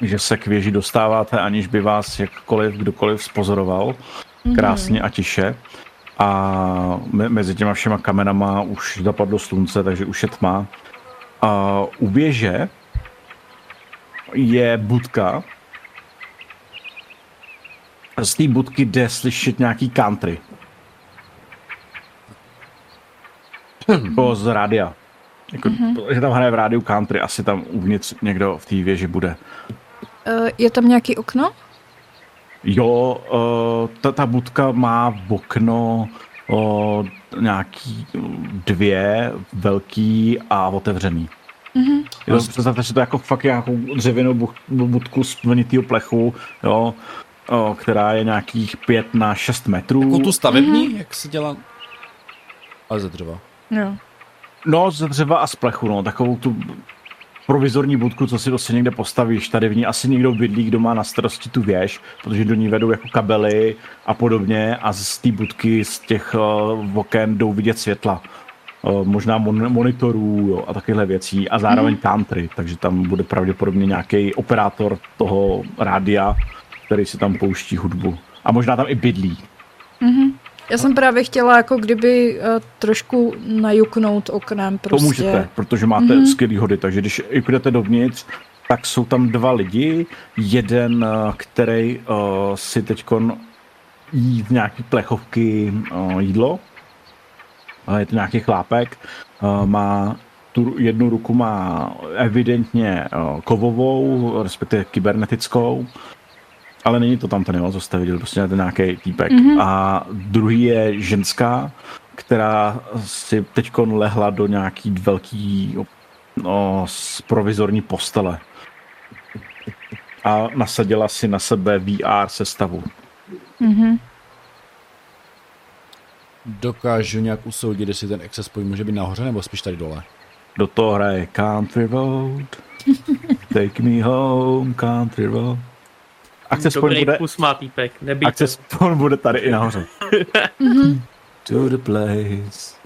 že se k věži dostáváte, aniž by vás jakkoliv kdokoliv spozoroval. Mhm. Krásně a tiše. a me- mezi těma všema kamenama už zapadlo slunce, takže už je tma. A u věže je budka. Z té budky jde slyšet nějaký country. Jako z rádia. Jako, mm-hmm. Že tam hraje v rádiu country, asi tam uvnitř někdo v té věži bude. Uh, je tam nějaký okno? Jo, uh, ta, ta budka má v okno uh, nějaký dvě velký a otevřený. Mm-hmm. Jo, představte si to jako fakt nějakou dřevěnou bu- budku z vlnitýho plechu, jo, o, která je nějakých pět na šest metrů. Jako tu stavební, mm-hmm. jak se dělá? Ale ze dřeva. Jo. No, ze dřeva a z plechu, no, takovou tu provizorní budku, co si prostě někde postavíš. Tady v ní asi někdo bydlí, kdo má na starosti tu věž, protože do ní vedou jako kabely a podobně a z té budky, z těch uh, oken jdou vidět světla. Uh, možná mon- monitorů jo, a takovéhle věcí a zároveň mm. country, takže tam bude pravděpodobně nějaký operátor toho rádia, který si tam pouští hudbu. A možná tam i bydlí. Mm-hmm. Já jsem právě chtěla jako kdyby uh, trošku najuknout oknem prostě. To můžete, protože máte mm-hmm. skvělý hody, takže když jdete dovnitř, tak jsou tam dva lidi, jeden, který uh, si teď jí v nějaký plechovky uh, jídlo, uh, je to nějaký chlápek, uh, má tu jednu ruku má evidentně uh, kovovou, respektive kybernetickou, ale není to tam ten, jo, co jste viděl, prostě ten nějaký týpek. Mm-hmm. A druhý je ženská, která si teď lehla do nějaký velký no, provizorní postele. A nasadila si na sebe VR sestavu. Mm-hmm. Dokážu nějak usoudit, jestli ten access point může být nahoře, nebo spíš tady dole? Do toho hraje Country Road. Take me home, Country Road. Akce Dobrý bude, kus má týpek, Akce bude tady i nahoře. to the place.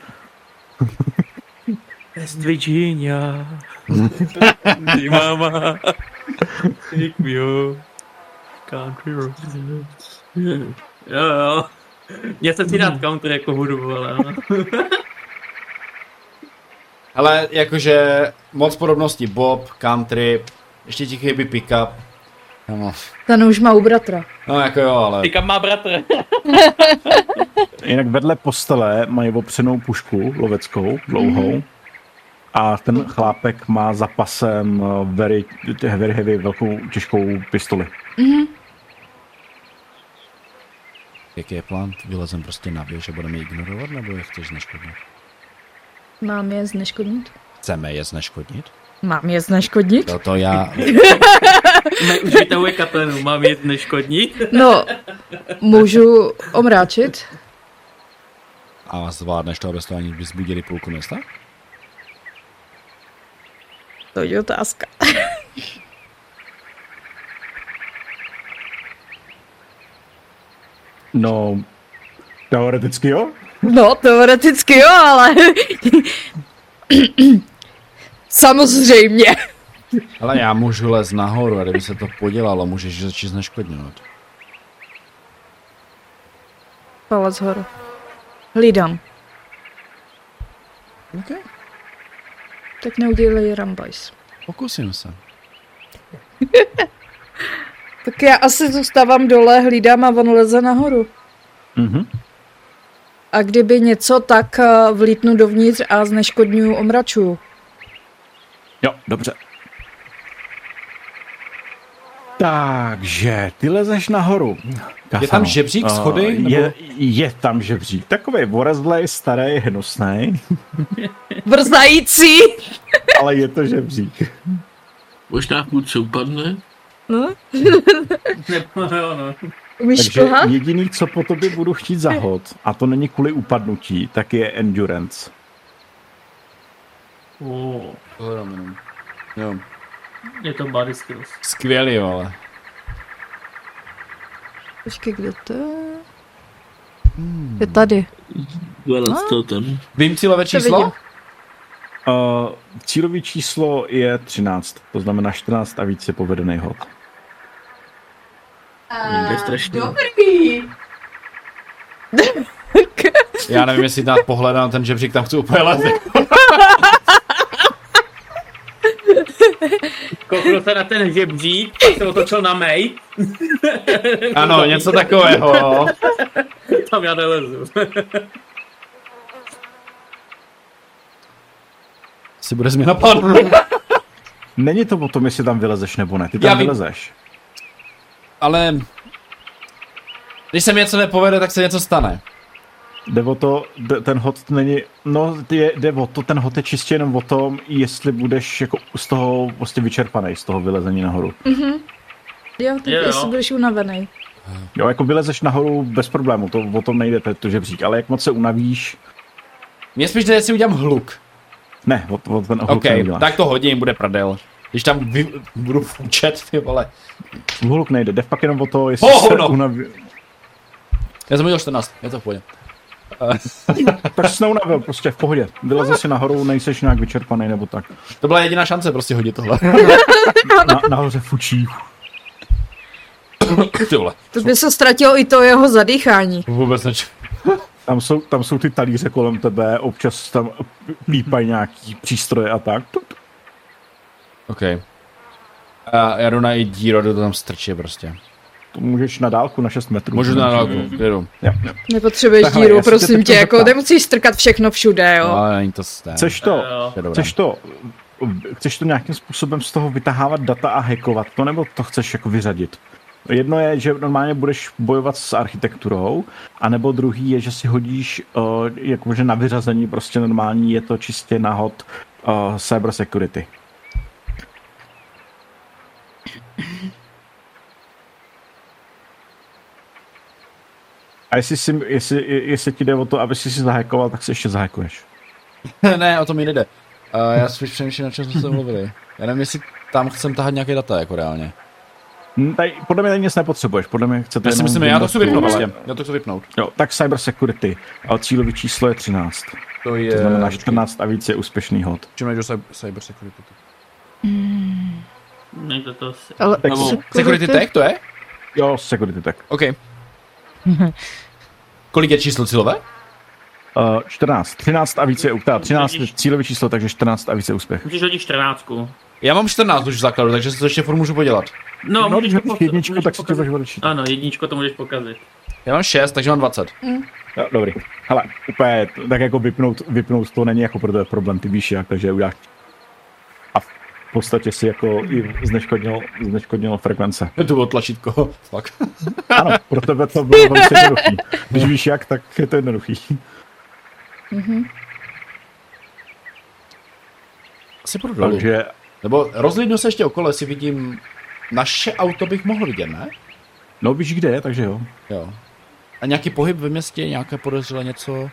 West Virginia. Ty mama. Take me home. Country road. Jo, jo. Mě se si dát country jako hudbu, ale Ale jakože moc podobnosti Bob, country, ještě ti chybí pick-up, No. Ten už má u bratra. No jako jo, ale... Ty kam má bratr? Jinak vedle postele mají opřenou pušku loveckou, dlouhou. Mm-hmm. A ten chlápek má za pasem eh, very, very heavy, velkou těžkou pistoli. Mm-hmm. Jaký je plán? Vylezem prostě na věž a budeme ignorovat, nebo je chceš zneškodnit? Mám je zneškodnit? Chceme je zneškodnit? Mám je zneškodnit? To, to já... Ne, už vytahuje katlenu, mám je zneškodnit? No, můžu omráčit? A zvládneš to, abys to ani vyzbudili půlku města? To je otázka. No, teoreticky jo? No, teoreticky jo, ale... Samozřejmě. Ale já můžu les nahoru a kdyby se to podělalo, můžeš začít zneškodňovat. Palec horu. Hlídám. Okay. Tak neudělej rambajs. Pokusím se. tak já asi zůstávám dole, hlídám a on leze nahoru. Mhm. A kdyby něco, tak eh, vlítnu dovnitř a zneškodňuju omračuju. Jo, dobře. Takže, ty lezeš nahoru. Kafano. Je tam žebřík, schody? Uh, je, je tam žebřík. Takový vorezlej, starý, hnusný. Vrzající. Ale je to žebřík. Možná chůdce upadne? No. Nebo jo, no. Takže jediný, co po tobě budu chtít zahod, a to není kvůli upadnutí, tak je endurance. Oh. Jo. Je to body skills. Skvělý, ale. Počkej, kde to je? Hmm. Je tady. no? tam. Vím cílové číslo? Uh, cílový číslo je 13, to znamená 14 a víc je povedený hod. Uh, strašný. Dobrý. Já nevím, jestli dát pohled na ten žebřík, tam chci úplně lezit. Kouknul se na ten žebřík, pak se otočil na May. Ano, něco takového. Tam já nelezu. Si bude změna plánu. Není to o tom, jestli tam vylezeš nebo ne. Ty tam Já vím. vylezeš. Ale... Když se mi něco nepovede, tak se něco stane. Jde o to, ten hod není, no je, jde o to, ten hod je čistě jenom o tom, jestli budeš jako z toho prostě vyčerpaný, z toho vylezení nahoru. Jo, tak Jo, jo. jestli budeš unavený. Jo, jako vylezeš nahoru bez problému, to o tom nejde, to je to ale jak moc se unavíš, Mně spíš jde, jestli udělám hluk. ne, o, o ten hluk OK, neuděláš. tak to hodím, bude prdel. Když tam vy, budu fučet, ty vole. Hluk nejde, jde fakt jenom o to, jestli Oh, se no. unaví... Já jsem udělal 14, je to v pohodě. Tak jsi neunavil, prostě v pohodě. Vyleze si nahoru, nejseš nějak vyčerpaný nebo tak. To byla jediná šance prostě hodit tohle. Na, nahoře fučí. ty vole, To by se ztratilo i to jeho zadýchání. vůbec neč. Tam jsou, tam jsou ty talíře kolem tebe, občas tam pípají nějaký přístroje a tak. OK. A já jdu na i díru, jdu to tam strčit prostě. To můžeš na dálku na 6 metrů. Můžu na dálku, jedu. Jo. Nepotřebuješ Tak hele, díru, tě prosím teď tě, jako zeptám. nemusíš strkat všechno všude, jo. No, není to stejné. Chceš to, chceš to, chceš to nějakým způsobem z toho vytahávat data a hackovat to, nebo to chceš jako vyřadit? Jedno je, že normálně budeš bojovat s architekturou, anebo druhý je, že si hodíš uh, jakože na vyřazení prostě normální, je to čistě nahod uh, cyber security. A jestli, si, jestli, jestli ti jde o to, aby si si zahackoval, tak si ještě zahakuješ. ne, o to mi nejde. Uh, já spíš přemýšlím, na čem jsme se mluvili. Já nevím, jestli tam chcem tahat nějaké data, jako reálně. Hm, Tady, podle mě nic nepotřebuješ, podle mě chcete Já si myslím, já to chci vypnout ale- prostě. Já to chci vypnout. Jo, tak cyber security. A cílový číslo je 13. To je... To znamená 14 a víc je úspěšný hod. Čím nejdou cyber, cyber security. Nejde to asi. Ale Tak Nebo- Security tech, to je? Jo, security tak. OK. Kolik je číslo cílové? Uh, 14. 13 a více je teda 13 je cílový číslo, takže 14 a více je úspěch. Můžeš hodit 14. Já mám 14 už v základu, takže si to ještě furt můžu podělat. No, No, můžeš když to hodíš pok- jedničku, můžeš tak si pokazit. budeš. Ano, jedničko to můžeš pokazit. Já mám 6, takže mám 20. Jo, dobrý. Hele, úplně tak jako vypnout, vypnout to není jako pro tebe problém, ty víš jak, takže uděláš. Podstatě si jako i zneškodnil, zneškodnil frekvence. To bylo tlačítko, fuck. Ano, pro tebe to bylo velice jednoduchý. Když víš jak, tak je to jednoduchý. Asi půjdu dolů. Takže Nebo rozlídnu se ještě okolo, jestli vidím... Naše auto bych mohl vidět, ne? No víš kde je, takže jo. Jo. A nějaký pohyb ve městě, nějaké podezřelé něco?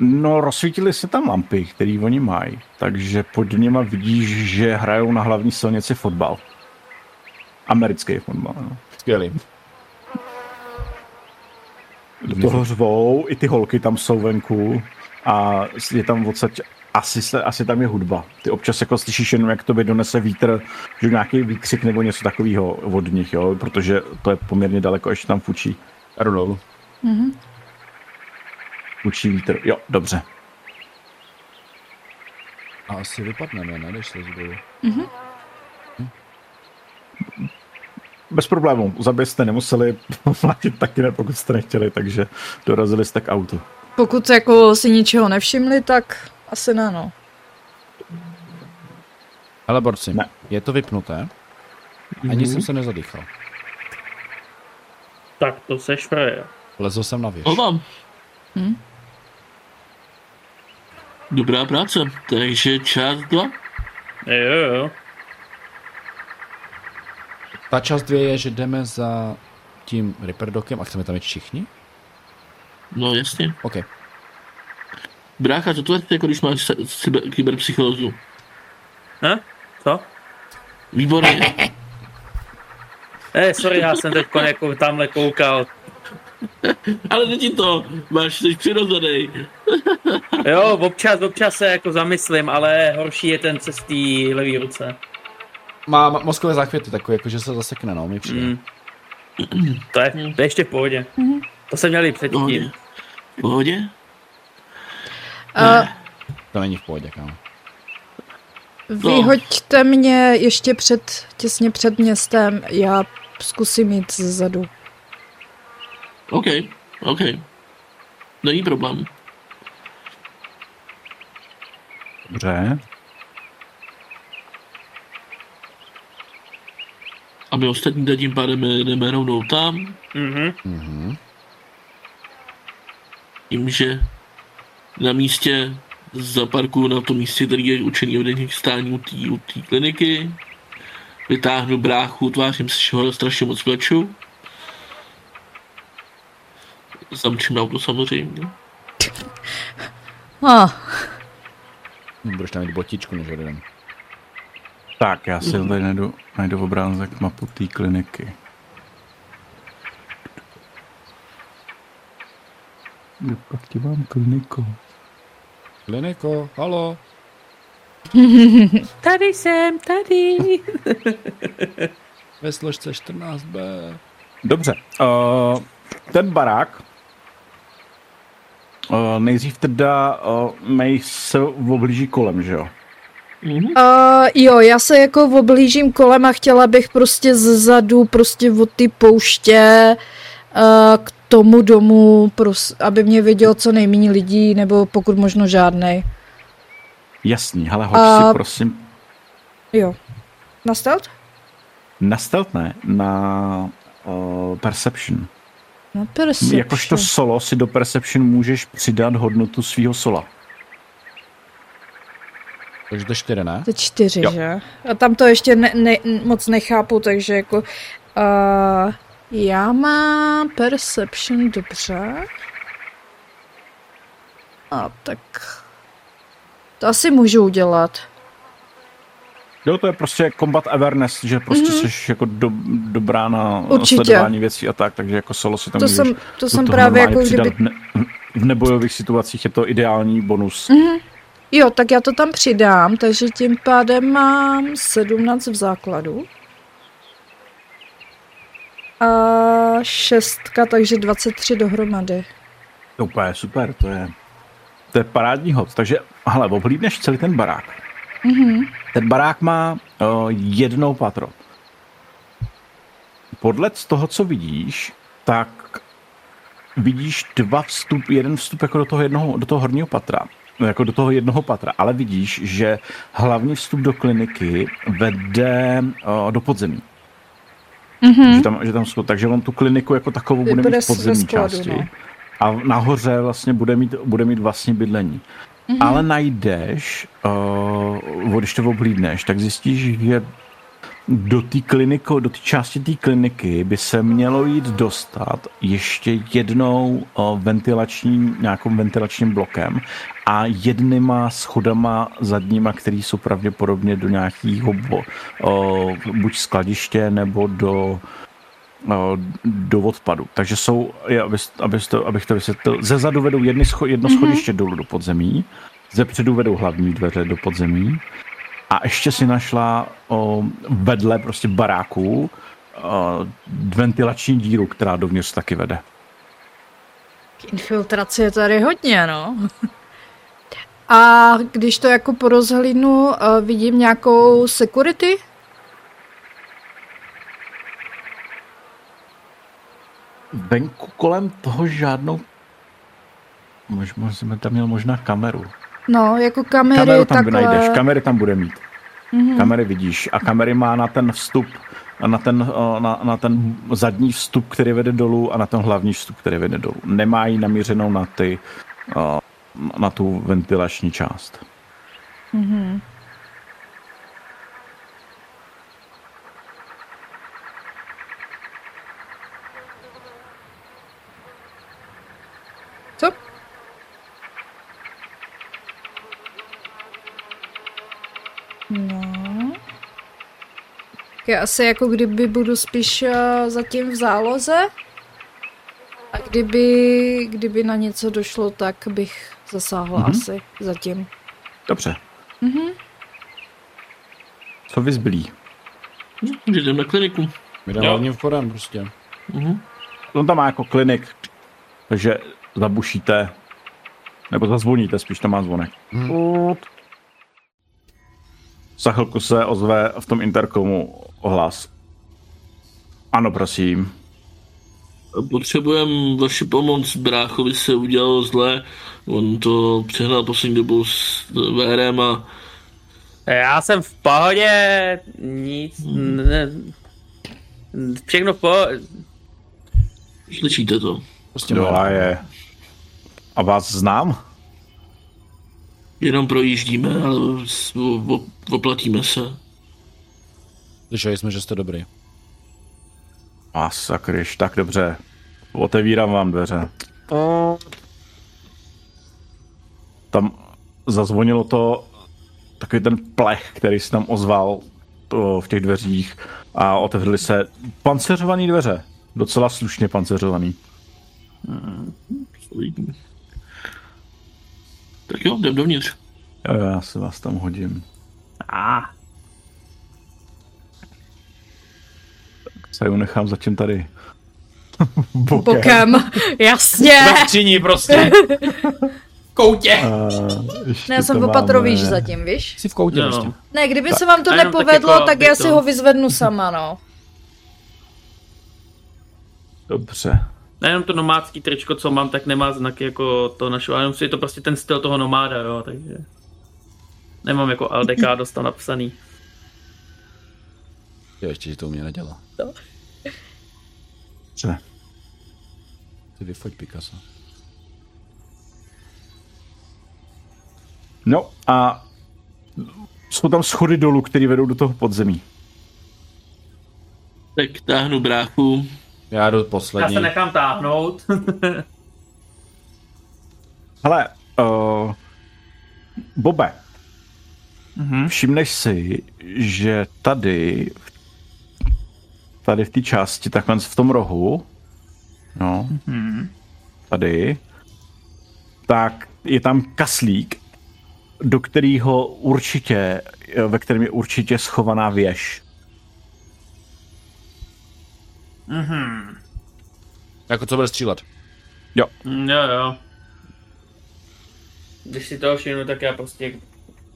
No rozsvítily se tam lampy, které oni mají, takže pod nima vidíš, že hrajou na hlavní silnici fotbal. Americký fotbal, no. Skvělý. Do toho řvou, i ty holky tam jsou venku a je tam odsaď, asi, se, asi tam je hudba. Ty občas jako slyšíš jenom, jak tobě donese vítr, že nějaký výkřik nebo něco takového od nich, jo, protože to je poměrně daleko, ještě tam fučí. Já jdu Fučí vítr, jo, dobře. A asi vypadneme, ne, když se dolů. Bez problémů, zabít jste nemuseli, platit taky ne, pokud jste nechtěli, takže dorazili jste k autu. Pokud jako si ničeho nevšimli, tak asi ne, no. Hele, borci, Ne. je to vypnuté. Ani jsem se nezadýchal. Tak to seš frajer. Lezl jsem na věž. Ho tam. Dobrá práce. Takže část dva. Jo, jo. Ta část dvě je, že jdeme za tím Ripperdokem a chceme tam jít všichni? No jasně. OK. Brácha, co to je jako když máš kyberpsychózu? Ne? Co? Výborně. Eh, sorry, já jsem teď jako tamhle koukal. Ale není to. Máš, jsi přirozený. Jo, občas, občas se jako zamyslím, ale horší je ten cez té levý ruce. Má mozkové záchvěty takové, jako že se zasekne, no, mi přijde. Mm. To je, to je ještě v pohodě. To se měli předtím. Pohodě. Pohodě? Uh, To není v pohodě, kámo. vyhoďte mě ještě před, těsně před městem, já zkusím jít zezadu. OK, OK. Není problém. Dobře. A my ostatní teď tím pádem jdeme rovnou tam. Mhm. Mhm. Tím, že na místě za parku, na tom místě, který je učený vedení k stání u té u té kliniky, vytáhnu bráchu, tvářím se, že ho strašně moc pleču. Zamčím auto samozřejmě. Ah, Budeš tam mít botičku, než odjedem. Tak, já si tady najdu, najdu obrázek mapu té kliniky. Kde pak ti mám kliniku? Kliniko, halo. Tady jsem, tady. Ve složce 14b. Dobře, uh, ten barák uh, nejdřív teda uh, May se oblíží kolem, že jo? uh, jo, já se jako oblížím kolem a chtěla bych prostě zezadu, prostě od ty pouště uh, k tomu domu, pros, aby mě viděl co nejméně lidí, nebo pokud možno žádnej. Jasný, hele, hoď A- si prosím Jo. Na stealth? na stealth, ne, na uh, perception. Na perception. Jakožto solo si do perception můžeš přidat hodnotu svého sola. Takže to je 4, ne? To je čtyři, Jo. že? A tam to ještě ne, ne, moc nechápu, takže jako... Uh, já mám perception, dobře. A tak... To asi můžu udělat. Jo, to je prostě combat awareness, že prostě mm-hmm. jsi jako do, dobrá na Určitě. sledování věcí a tak, takže jako solo si tam To můžeš jsem, to jsem právě jako přidat kdyby... v, ne, v nebojových situacích je to ideální bonus. Mhm. Jo, tak já to tam přidám, takže tím pádem mám 17 v základu. A šestka, takže 23 dohromady. To úplně super, to je, to je parádní hod. Takže, hele, oblídneš celý ten barák. Mhm. Ten barák má uh, jednou patro. Podle toho, co vidíš, tak vidíš dva vstup, jeden vstup jako do toho jednoho, do toho horního patra, no, jako do toho jednoho patra, ale vidíš, že hlavní vstup do kliniky vede uh, do podzemí. Mm-hmm. Že tam, že tam jsou, takže on tu kliniku jako takovou bude, Bude mít v podzemní skladu, části. no. A nahoře vlastně bude mít, bude mít vlastní bydlení. Mhm. Mm-hmm. Ale najdeš, uh, když to oblídneš, tak zjistíš, že do té kliniko, do té části té kliniky by se mělo jít dostat ještě jednou uh, ventilační, nějakým ventilačním blokem a jednýma schodama zadníma, který jsou pravděpodobně do nějakého uh, buď skladiště nebo do do odpadu. Takže jsou, je, abys, abys to, abych to vysvětlil, ze zadu vedou jedny scho, jedno mm-hmm. schodiště dolů do podzemí, ze předu vedou hlavní dveře do podzemí a ještě si našla o, vedle prostě baráků o, ventilační díru, která dovnitř taky vede. Infiltrace je tady hodně, no. A když to jako porozhlídnu, eh, vidím nějakou security? Venku kolem toho žádnou Možná jsem tam měl možná kameru. No, jako kamery, Kameru tam takhle. najdeš, kamery tam bude mít. Mm-hmm. Kamery vidíš a kamery má na ten vstup, na ten, na, na ten zadní vstup, který vede dolů a na ten hlavní vstup, který vede dolů. Nemá ji namířenou na ty, na tu ventilační část. Co? Já asi jako kdyby budu spíš eh, zatím v záloze. A kdyby, kdyby na něco došlo, tak bych zasáhla Mhm. asi zatím. Dobře. Mm-hmm. Co vy zbylí? Jdem na kliniku. My jdeme Jo. hlavním vchodem prostě. Mhm. On tam má jako klinik, takže zabušíte, nebo zazvoníte, spíš to má zvonek. Hmm. Za chvilku se ozve v tom interkomu ohlas. Ano, prosím. Potřebujeme vaši pomoc, bráchovi se udělalo zle, on to přehnal poslední dobu s VRem a... Já jsem v pohodě, nic, ne, všechno v pohodě. Slyšíte to? Prostě jo, a je. A vás znám? Jenom projíždíme, ale oplatíme se. Slyšeli jsme, že jste dobrý. A sakryš, tak dobře. Otevírám vám dveře. Tam zazvonilo to takový ten plech, který se tam ozval to v těch dveřích a otevřely se panceřované dveře. Docela slušně panceřovaný. Tak jo, jdem dovnitř. Jo, já se vás tam hodím. A. Ah. Se ju nechám zatím tady. Bokem. Bokem, jasně. Na prostě. koutě. Uh, ne, já jsem opatrový zatím, víš? Jsi v koutě no. prostě. Ne, kdyby tak. se vám to nepovedlo, tak, jako tak já to... si ho vyzvednu sama, no. Dobře. Nejenom to nomádský tričko, co mám, tak nemá znaky jako to našeho, ale je to prostě ten styl toho nomáda, jo, takže nemám jako LDK dostal napsaný. Jo, ještě, že to u mě nedělá. No. Co? Ty vyfoť Picasso. No a jsou tam schody dolů, které vedou do toho podzemí. Tak táhnu bráchu. Já jdu poslední. Já se nechám táhnout. Hele, uh, Bobe, mm-hmm. všimneš si, že tady tady v té části, takhle v tom rohu, no, mm-hmm. tady, tak je tam kaslík, do kterého určitě, ve kterém je určitě schovaná věž. Mhm. Jako co bude střílet? Jo. Mm, jo, jo. Když si to všimnu, tak já prostě,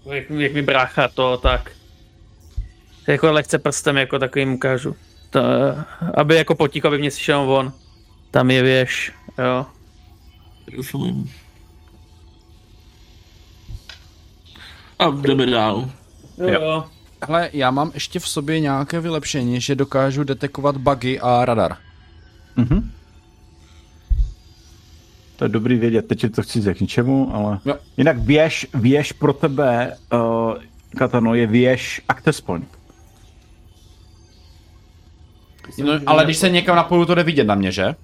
jak, jak mi brácha to, tak jako lehce prstem jako takovým ukážu. To, aby jako potík, aby mě slyšel on. Tam je věž, jo. Rozumím. A jdeme dál. Jo. jo. Hele, já mám ještě v sobě nějaké vylepšení, že dokážu detekovat bugy a radar. Mhm. To je dobrý vědět, teď to chci k ničemu, ale... Jo. Jinak věž, věž pro tebe, uh, Katano, je věž access point. No, ale když se někam napoju, to jde vidět na mě, že?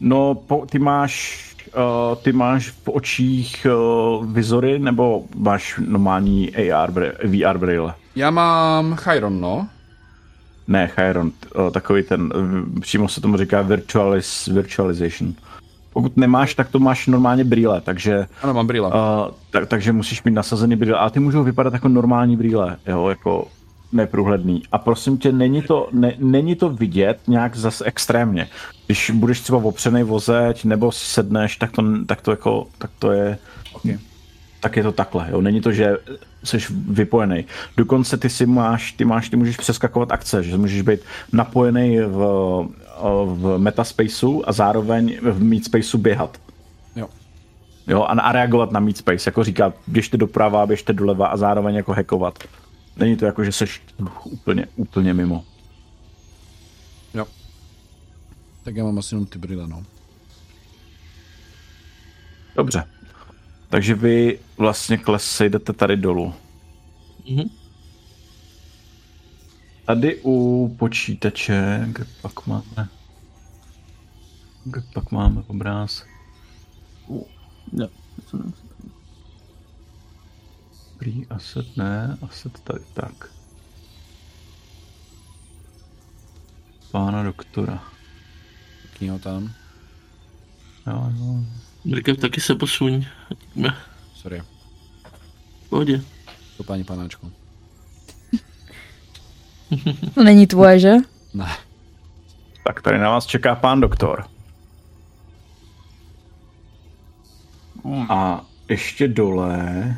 No, po, ty máš uh, ty máš v očích uh, vizory, nebo máš normální AR, VR braille? Já mám Chiron, no. Ne, Chiron, uh, takový ten, uh, přímo se tomu říká virtualis, virtualization. Pokud nemáš, tak to máš normálně brýle, takže... Ano, mám brýle. Uh, tak, takže musíš mít nasazený brýle, ale ty můžou vypadat jako normální brýle, jo, jako neprůhledný. A prosím tě, není to, ne, není to vidět nějak zase extrémně. Když budeš třeba opřený vozeť nebo si sedneš, tak to, tak to jako, tak to je, okay. tak je to takhle, jo. Není to, že jsi vypojený. Dokonce ty si máš, ty máš, ty můžeš přeskakovat akce, že můžeš být napojený v, v metaspaceu a zároveň v meetspaceu běhat. Jo. Jo, a, a reagovat na meetspace, jako říkat, běžte doprava, běžte doleva a zároveň jako hackovat. Není to jako, že seš úplně, úplně mimo. Jo. Tak já mám asi jenom ty brýle, no. Dobře. Takže vy vlastně kles jdete tady dolů. Mhm. Tady u počítače, kde pak máme? Kde pak máme obráz? Uh, no. Prý asset ne, asset tady tak. Pána doktora. Jakýho tam? Jo, jo. Mrkev taky se posuň. Sorry. Pohodě. To paní panáčko. To není tvoje, že? Ne. Tak tady na vás čeká pán doktor. A ještě dole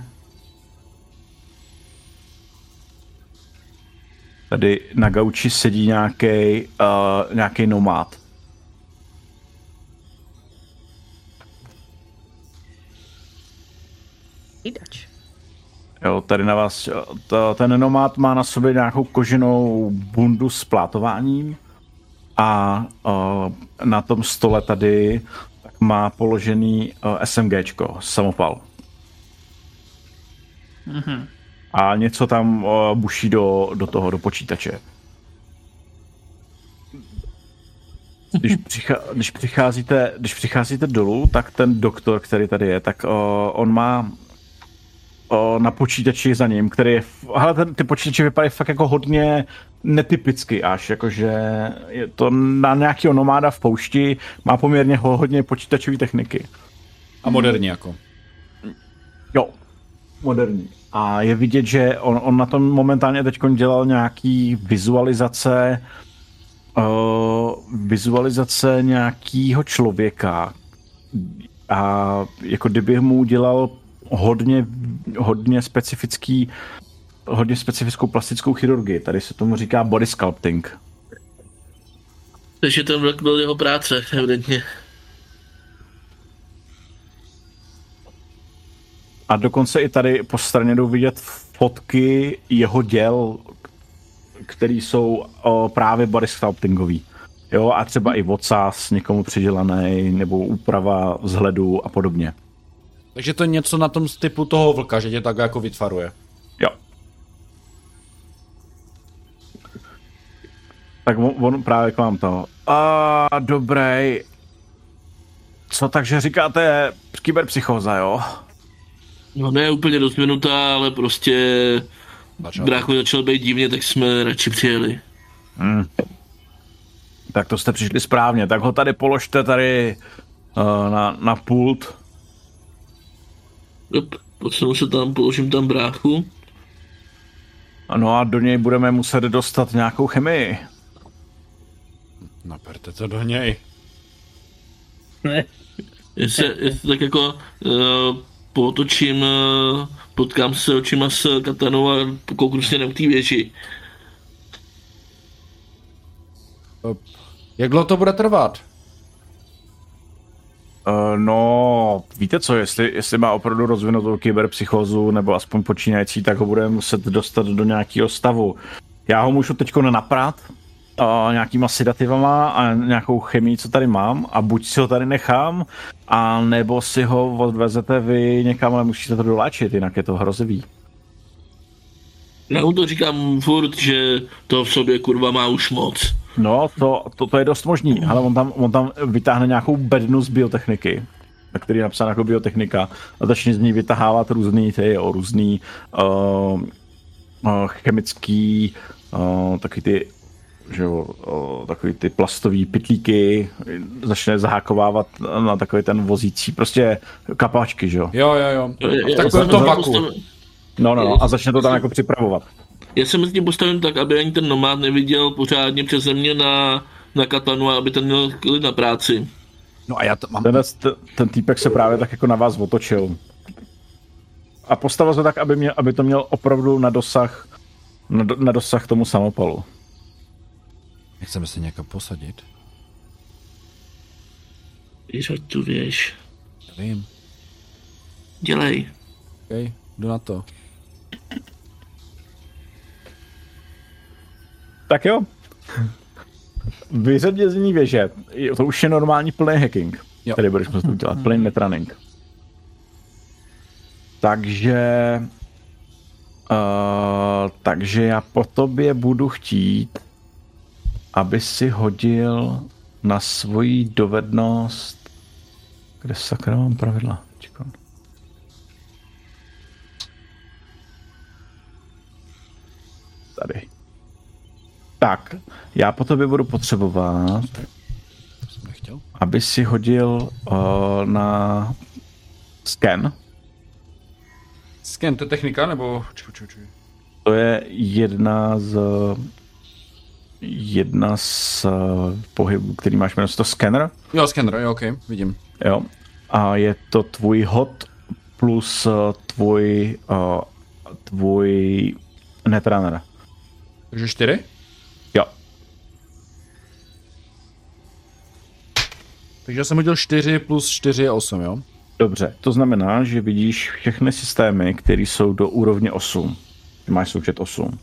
Tady na gauči sedí nějaký uh, nějaký nomád. Jídač. Jo, tady na vás, to, ten nomád má na sobě nějakou koženou bundu s plátováním a uh, na tom stole tady má položený uh, SMGčko, samopal. Mm-hmm a něco tam uh, buší do, do toho, do počítače. Když, přichá, když, přicházíte, když přicházíte dolů, tak ten doktor, který tady je, tak uh, on má uh, na počítači za ním, který je, ale ten, ty počítače vypadají fakt jako hodně netypicky až, jakože je to na nějakého nomáda v poušti, má poměrně hodně počítačové techniky. A moderní jako. Jo, moderní. A je vidět, že on, on na tom momentálně teď dělal nějaký vizualizace uh, vizualizace nějakého člověka a jako kdyby mu udělal hodně, hodně specifický hodně specifickou plastickou chirurgii. Tady se tomu říká body sculpting. Takže vlk byl jeho práce, evidentně. A dokonce i tady po straně jdou vidět fotky jeho děl, které jsou o, právě body sculptingový. Jo, a třeba i vocás někomu přidělaný, nebo úprava vzhledu a podobně. Takže to je něco na tom typu toho vlka, že tě tak jako vytvaruje. Jo. Tak on, on právě k vám to. A dobrý. Co takže říkáte kyberpsychoza, jo? No ne úplně rozvinutá, ale prostě brácho začal být divně, tak jsme radši přijeli. Hmm. Tak to jste přišli správně, tak ho tady položte tady uh, na, na pult. Yep, posunu se tam, položím tam bráchu. No a do něj budeme muset dostat nějakou chemii. Naperte to do něj. Ne. Jestli, jestli tak jako uh, potočím, eh, potkám se očima s katanou a kouknu se na té věži. Jak dlouho to bude trvat? Uh, no, víte co, jestli, jestli má opravdu rozvinutou kyberpsychózu nebo aspoň počínající, tak ho bude muset dostat do nějakého stavu. Já ho můžu teď naprat, uh, nějakýma sedativama a nějakou chemii, co tady mám a buď si ho tady nechám, a nebo si ho odvezete vy někam, ale musíte to doléčit, jinak je to hrozivý. Já mu to říkám furt, že to v sobě kurva má už moc. No, to, to, to je dost možný, ale on tam, on tam vytáhne nějakou bednu z biotechniky, na který je napsána jako biotechnika a začne z ní vytahávat různý, ty, jo, různý uh, uh, chemický, uh, taky ty že jo, takový ty plastový pitlíky, začne zahákovávat na takový ten vozící, prostě kapáčky, že jo. Jo, jo, jo. Tak to to vaku. No, no, no, a začne to tam jako připravovat. Já jsem mezi tím postavím tak, aby ani ten nomád neviděl pořádně přes země na, na katanu a aby ten měl klid na práci. No a já to mám... Ten, ten týpek se právě tak jako na vás otočil. A postavil se tak, aby, mě, aby to měl opravdu na dosah na, na dosah tomu samopalu. Nechceme se někam posadit? Víš, tu věž. Vím. Dělej. OK, jdu na to. Tak jo. Vyřadězení věže. To už je normální plný hacking. Jo. Tady budeš muset udělat. Plný netrunning. Takže... Uh, takže já po tobě budu chtít aby si hodil na svoji dovednost, kde sakra mám pravidla? Čekám. Tady. Tak, já po tobě budu potřebovat, aby si hodil uh, na scan. Scan, to je technika, nebo... Ču, ču, ču. To je jedna z jedna z uh, pohybů, který máš jmenuje to scanner. Jo, scanner, jo, ok, vidím. Jo. a je to tvůj hod plus uh, tvůj, uh, tvůj netrunner. Takže čtyři? Jo. Takže jsem hodil 4 plus 4 je 8, jo? Dobře, to znamená, že vidíš všechny systémy, které jsou do úrovně 8. Ty máš součet 8.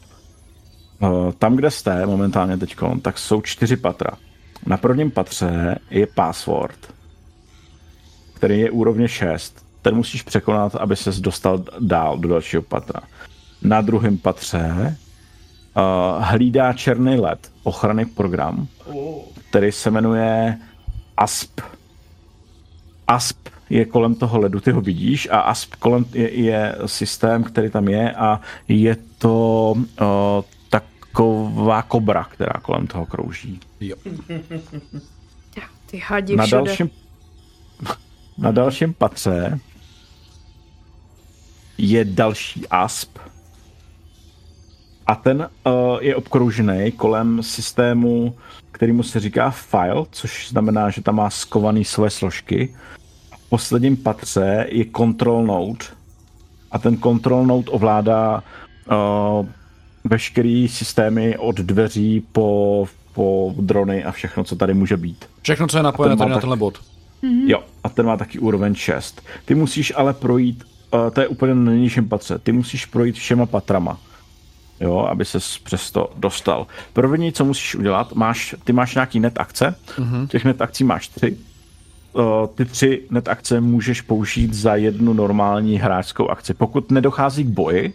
Uh, tam, kde jste momentálně teď, tak jsou čtyři patra. Na prvním patře je password, který je úrovně 6. Ten musíš překonat, aby ses dostal dál do dalšího patra. Na druhém patře uh, hlídá černý led, ochranný program, který se jmenuje ASP. ASP je kolem toho ledu, ty ho vidíš a ASP kolem je, je systém, který tam je a je to uh, taková kobra, která kolem toho krouží. Jo. Ty hadi Na všude. dalším, na dalším patře je další ASP a ten uh, je obkroužený kolem systému, kterýmu se říká file, což znamená, že tam má skovaný své složky. V posledním patře je control node a ten control node ovládá uh, veškerý systémy od dveří po, po drony a všechno, co tady může být. Všechno, co je napojené tady na tenhle bod. Jo, a ten má taky úroveň 6. Ty musíš ale projít, uh, to je úplně na nejnižším patře, ty musíš projít všema patrama. Jo, aby se přes to dostal. První, co musíš udělat, máš, ty máš nějaký net akce, mm-hmm. těch net akcí máš tři. Uh, ty tři net akce můžeš použít za jednu normální hráčskou akci. Pokud nedochází k boji,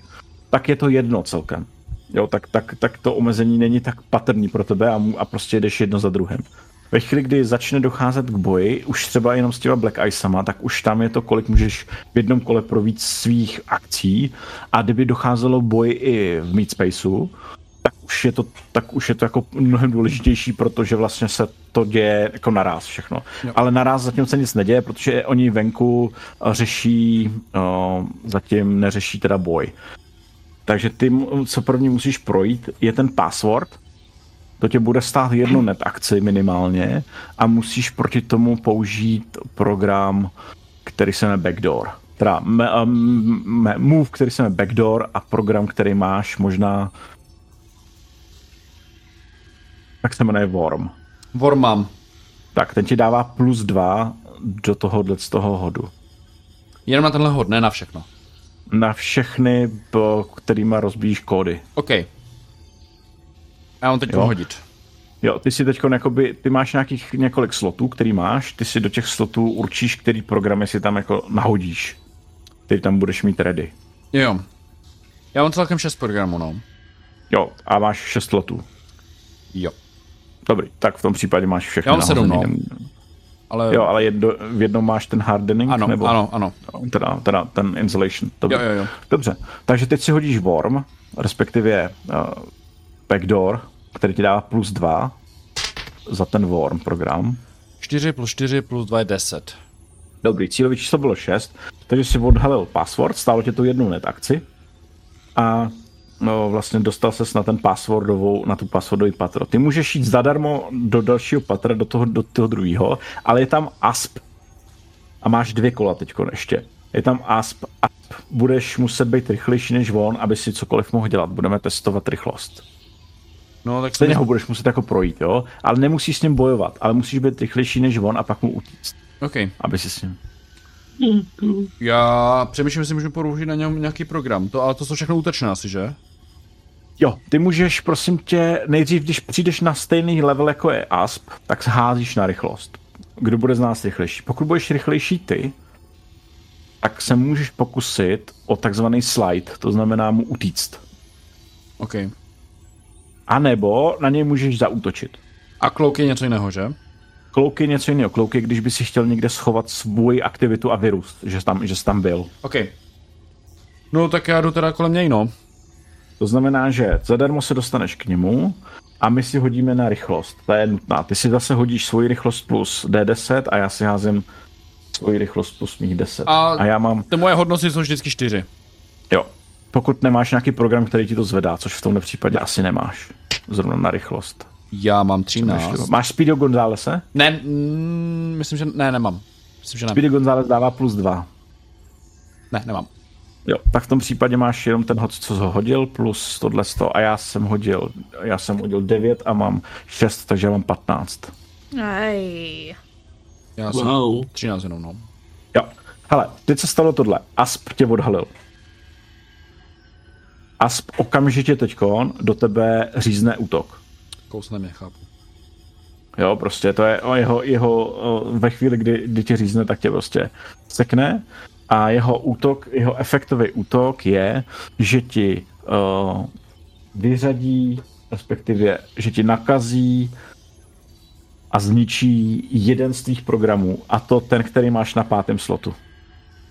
tak je to jedno celkem. Jo, tak, tak, tak to omezení není tak patrný pro tebe a, a prostě jdeš jedno za druhým. Ve chvíli, kdy začne docházet k boji, už třeba jenom s těma Black Icema, tak už tam je to, kolik můžeš v jednom kole pro víc svých akcí a kdyby docházelo boji i v Meat Spaceu, tak už je to, tak už je to jako mnohem důležitější, protože vlastně se to děje jako naraz všechno. Jo. Ale naraz zatím se nic neděje, protože oni venku řeší, uh, zatím neřeší teda boj. Takže ty, co první musíš projít, je ten password, to tě bude stát jednu net akci minimálně a musíš proti tomu použít program, který se jmenuje Backdoor. Teda um, move, který se jmenuje Backdoor a program, který máš možná tak se jmenuje Worm. Vormam. Tak, ten ti dává plus dva do tohohle z toho hodu. Jenom na tenhle hod, ne na všechno. Na všechny, po kterýma rozbíjíš kódy. OK. Já mám teď Jo. hodit. Jo, ty si teď jakoby, ty máš nějakých několik slotů, který máš, ty si do těch slotů určíš, který programy si tam jako nahodíš. Který tam budeš mít ready. Jo. Já mám celkem 6 programů, no. Jo, a máš šest slotů. Jo. Dobrý, tak v tom případě máš všechny Já mám sedm, no. Ale... Jo, ale jedno, v jednom máš ten hardening, Ano, nebo? ano, ano. Teda, teda ten insulation. Dobře. Jo, jo, jo. Dobře, takže teď si hodíš worm, respektive uh, backdoor, který ti dává plus dva za ten worm program. 4 plus 4 plus 2 je 10. Dobrý, cílový číslo bylo 6, takže si odhalil password, stálo tě to jednu net akci a no, vlastně dostal ses na ten passwordovou, na tu passwordový patro. Ty můžeš jít zadarmo do dalšího patra, do toho, do toho druhého, ale je tam ASP a máš dvě kola teď ještě. Je tam ASP a budeš muset být rychlejší než on, aby si cokoliv mohl dělat. Budeme testovat rychlost. No, tak Stejně ho budeš muset jako projít, jo? Ale nemusíš s ním bojovat, ale musíš být rychlejší než on a pak mu utíct, OK. aby si s ním... Já přemýšlím, jestli můžu použít na něm nějaký program. To, ale to jsou všechno útočné asi, že? Jo, ty můžeš, prosím tě, nejdřív, když přijdeš na stejný level jako je ASP, tak se házíš na rychlost. Kdo bude z nás rychlejší? Pokud budeš rychlejší ty, tak se můžeš pokusit o takzvaný slide, to znamená mu utíct. OK. A nebo na něj můžeš zaútočit. A klouk je něco jiného, že? Klouk je něco jiného. Klouk je, když by si chtěl někde schovat svoji aktivitu a vyrůst, že jsi tam, že jsi tam byl. OK. No, tak já jdu teda kolem něj, no. To znamená, že zadarmo se dostaneš k němu a my si hodíme na rychlost. Ta je nutná. Ty si zase hodíš svoji rychlost plus D10 a já si házím svoji rychlost plus mých 10. A- A, já mám, Ty moje hodnoty jsou vždycky 4. jo, pokud nemáš nějaký program, který ti to zvedá, což v tomhle případě asi nemáš. Zrovna na rychlost. Já mám Máš, 13. máš Speedo Gonzálese? Ne, mm, myslím, že ne, nemám. Myslím, že ne. Speedy González dává plus dva. Ne, nemám. Jo, tak v tom případě máš jenom ten hod, co ho hodil, plus tohle 100 a já jsem hodil, já jsem hodil 9 a mám 6, takže já mám 15. Ej. Já jsem Wow. 13 jenom, no. Jo, hele, teď se stalo tohle, Asp tě odhalil. Asp okamžitě teďkon do tebe řízne útok. Kousne mě, chápu. Jo, prostě to je o jeho, jeho o, ve chvíli, kdy, kdy tě řízne, tak tě prostě sekne a jeho útok, jeho efektový útok je, že ti uh, vyřadí, respektive, že ti nakazí a zničí jeden z tvých programů a to ten, který máš na pátém slotu.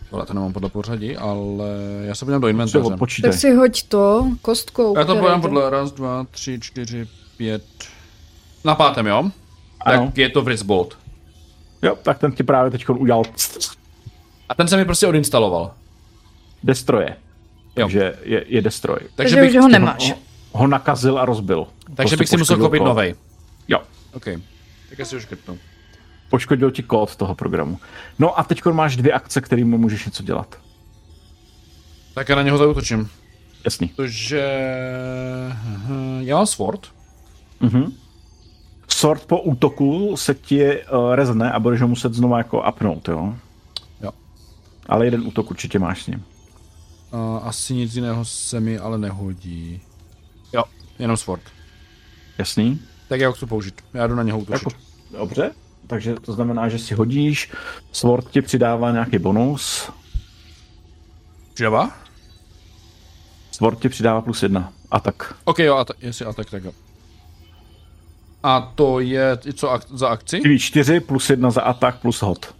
Tohle to nemám podle pořadí, ale já se podívám do inventáře. Tak si hoď to kostkou. Já to podám podle raz, dva, tři, čtyři, pět. Na pátém, jo? Ano. Tak je to Vrisbolt. Jo, tak ten ti právě teď udělal A ten se mi prostě odinstaloval. destroje. Jo. Takže je, je destroj. Takže, Takže bych, už ho nemáš. Ho, ho nakazil a rozbil. takže Prostě bych si musel koupit novej. Jo, OK. Tak já si už škrtnu. poškodil ti kód toho programu. No a teď máš dvě akce, kterými můžeš něco dělat. Tak já na něho zautočím. Jasný. Protože... Já mám sword. Mhm. Sword po útoku se ti uh, rezne a budeš ho muset znovu jako upnout? Jo. Ale jeden útok určitě máš s ním. Uh, asi nic jiného se mi ale nehodí. Jo, jenom sword. Jasný? Tak já ho chci použít. Já jdu na něho útočit. Jako, dobře. Takže to znamená, že si hodíš, Sword ti přidává nějaký bonus, Přidává? Sword ti přidává plus jedna. A tak. OK, jo, a ta, jestli a tak, tak jo. A to je co ak- za akci? 4 plus 1 za atak plus hod.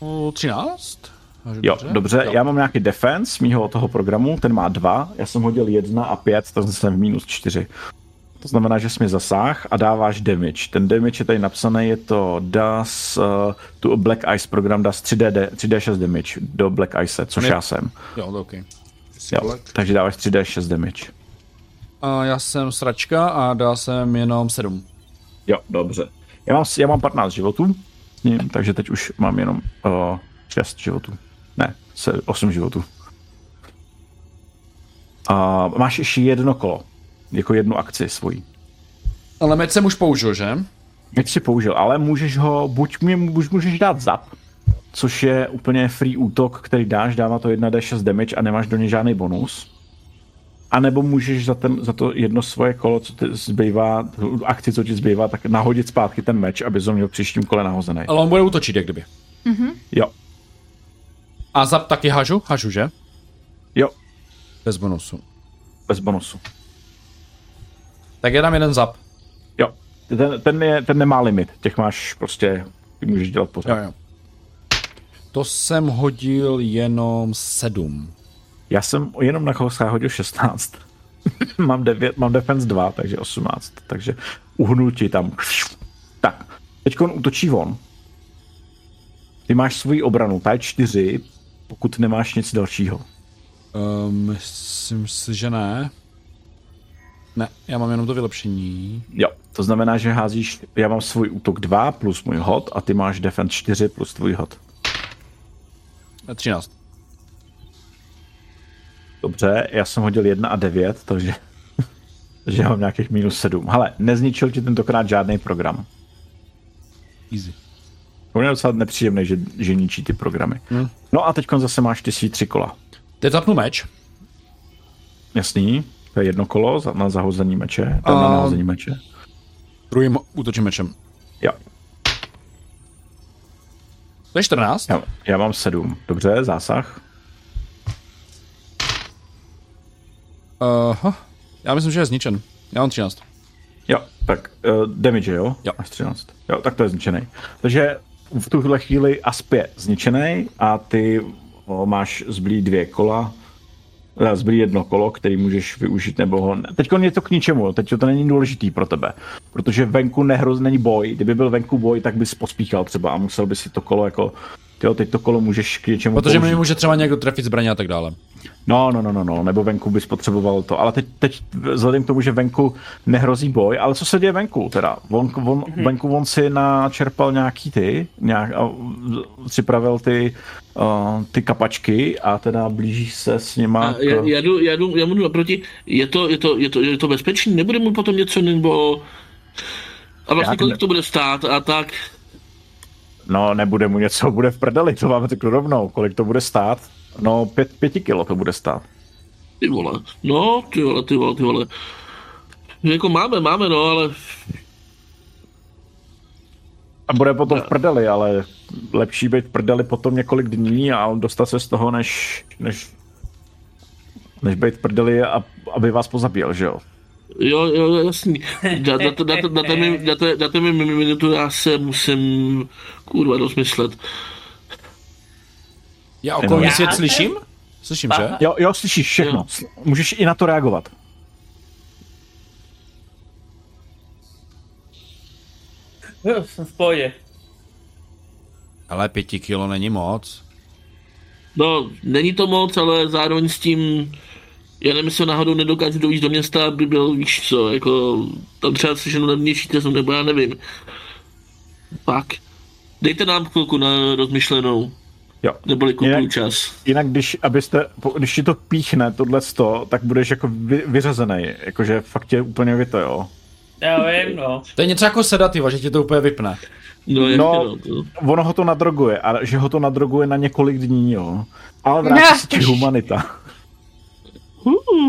O, 13? Hážu Jo, dobře, Jo. já mám nějaký defense mýho toho programu, ten má 2, já jsem hodil 1 a 5, takže jsem v minus 4. To znamená, že jsi mi zasáh a dáváš damage. Ten damage je tady napsaný, je to does uh, a Black Ice program does 3D, 3D6 damage do Black Ice, což Ne- já jsem. Jo, to OK. Jo, takže dáváš 3D6 damage. A já jsem sračka a dal jsem jenom 7. Jo, dobře. Já mám, já mám 15 životů, ním, takže teď už mám jenom uh, 6 životů. Ne, se, 8 životů. A máš ještě jedno kolo, jako jednu akci svojí. Ale meč jsem už použil, že? Teď si použil, ale můžeš ho, buď mě buď můžeš dát zap, což je úplně free útok, který dáš, dává to 1d6 damage a nemáš do něj žádný bonus. A nebo můžeš za, ten, za to jedno svoje kolo, co ti zbývá, akci, co ti zbývá, tak nahodit zpátky ten meč, aby ho měl v příštím kole nahozený. Ale on bude útočit, jak kdyby. Jo, A zap taky hažu? Hažu, že? jo, Bez bonusu. bez bonusu. Tak já dám jeden zap. Jo, ten, ten, je, ten nemá limit, těch máš prostě, můžeš dělat Jo, pořád. jo. To jsem hodil jenom 7. Já jsem jenom na kousá hodil 16. mám, 9, mám defense 2, takže 18. Takže uhnul ti tam. Tak, teď on útočí on. Ty máš svoji obranu, ta je 4, pokud nemáš nic dalšího. Um, myslím si, že ne. Ne, já mám jenom to vylepšení. Jo, to znamená, že házíš, já mám svůj útok 2 plus můj hod a ty máš defense 4 plus tvůj hod. Eh, 13. Dobře, já jsem hodil 1 a 9, takže, takže já mám nějakých minus 7. Hele, nezničil ti tentokrát žádný program. Easy. On je docela nepříjemný, že, že ničí ty programy. Hmm. No a teď zase máš ty svý tři kola. Teď zapnu meč. Jasný, to je jedno kolo za- na zahození meče, tam na A- nahození meče. Druhým útočím mečem. Jo, To je 14. já, já mám sedm. Dobře, zásah. Uh, já myslím, že je zničen. Já mám 13. Jo, tak uh, damage, jo? Jo. Máš 13. Jo, tak to je zničený. Takže v tuhle chvíli Asp je zničený a ty o, máš zblí dvě kola, zblí jedno kolo, který můžeš využít, nebo ho... Teď je to k ničemu, teď to není důležitý pro tebe, protože venku nehroz není boj, kdyby byl venku boj, tak bys pospíchal třeba a musel by si to kolo jako jo, teď to kolo můžeš k něčemu Protože použít. mi může třeba někdo trefit zbraně a tak dále. No, no, no, no, no, nebo venku bys potřeboval to, ale teď, teď vzhledem k tomu, že venku nehrozí boj, ale co se děje venku teda? On, on, Mhm. venku on si načerpal nějaký ty, nějak, a připravil ty, uh, ty kapačky a teda blíží se s nima A k... já, já, jdu, já, jdu, já mu jdu naproti, je to, je, to, je, to, je to bezpečný, nebude mu potom něco nebo... A vlastně kolik ne- to bude stát a tak. No, nebude mu něco, bude v prdeli, to máme řeknu rovnou. Kolik to bude stát? No, pět, pěti kilo to bude stát. Ty vole, no, ty vole, ty vole, ty vole. Jako máme, máme, no, ale A bude potom v prdeli, ale lepší být v prdeli potom několik dní a dostat se z toho, než, než, než být v prdeli, a, aby vás pozabíjel, že jo? Jo, jo, jasný. Mi, dáte mi minutu, já se musím, kurva, rozmyslet. Já okolní Já svět slyším? Slyším, že? Jo, jo, slyšíš všechno. Jo. Můžeš i na to reagovat. Jo, jsem v pohodě. Ale pěti kilo není moc. No, není to moc, ale zároveň s tím, já nevím, jestli ho náhodou nedokážu dojít do města, aby byl, víš co, jako, tam třeba seženu levnější cestu, nebo já nevím. Pak. Dejte nám chvilku na rozmyšlenou, Jo. neboli kupuju Jinak- čas. Jinak, když, abyste, když ti to píchne, tohle sto, tak budeš jako vy, vyřazený. Jakože fakt tě úplně vyto, jo. Já vím, no. To je něco jako sedativa, že ti to úplně vypne. No, No, no, to, ono ho to nadroguje, a že ho to nadroguje na několik dní, jo. Ale vrátí se ti humanita.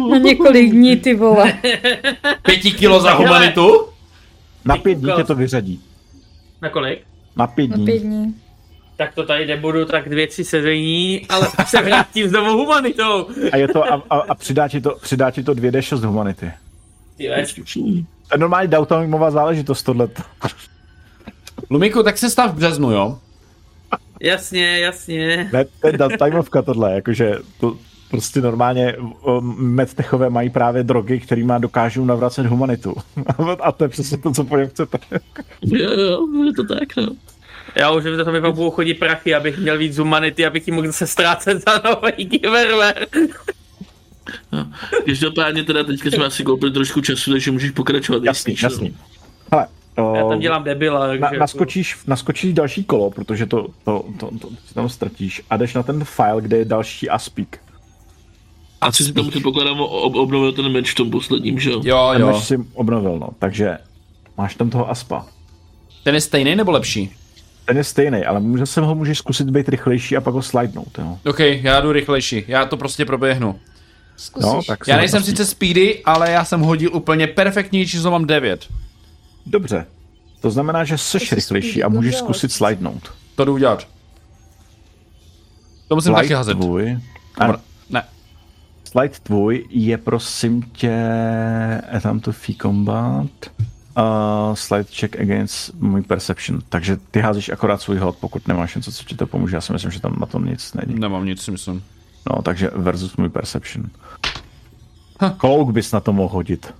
Na několik dní, ty vole. Pěti kilo za humanitu? Na pět dní tě to vyřadí. Na kolik? Na pět Na dní. pět dní. Tak to tady nebudu, tak dvě, tři sezení, ale se vrátím znovu humanitou. A, je to, a, a, a přidá, ti to, přidá ti to 2D6 humanity. Ty. To je normální downtimeová záležitost tohle. Lumiku, tak se stav v březnu, jo? Jasně, jasně. Ne, to je downtimeovka tohle, jakože to prostě normálně um, medtechové mají právě drogy, kterými dokážou navracet humanitu. A to je přesně to, co po něm chcete. jo, jo, je to tak, no. Já už vím, že to mi pak budou chodit prachy, abych měl víc humanity, abych ji mohl se ztrácet za nový giverware. Každopádně teda teďka jsme asi koupili trošku času, takže můžeš pokračovat. Jasný, jestli, jasný. Hele, Já o, tam dělám debila, takže... na, jako- naskočíš, naskočíš další kolo, protože to, to, to, to, si tam ztratíš a jdeš na ten file, kde je další aspík. A co si tam předpokládám, ob, obnovil ten meč v tom posledním, že jo? Jo, Ten jo. meč si obnovil, no. Takže máš tam toho aspa. Ten je stejný nebo lepší? Ten je stejný, ale může se ho můžeš zkusit být rychlejší a pak ho slidenout, jo. OK, já jdu rychlejší. Já to prostě proběhnu. Zkusíš. No, tak Já se nejsem sice speedy, ale já jsem hodil úplně perfektní číslo, mám 9. Dobře. To znamená, že seš jsi rychlejší speedy a můžeš Gonzales. zkusit slidenout. To jdu udělat. To musím taky Slide hazet. tvůj, Ano. Slide tvůj je prosím tě, je tam to fee combat, uh, slide check against můj perception, takže ty házíš akorát svůj hod, pokud nemáš něco, co ti to pomůže, já si myslím, že tam na tom nic není. Nemám nic, si myslím. No, takže versus můj perception. Klouk bys na to mohl hodit.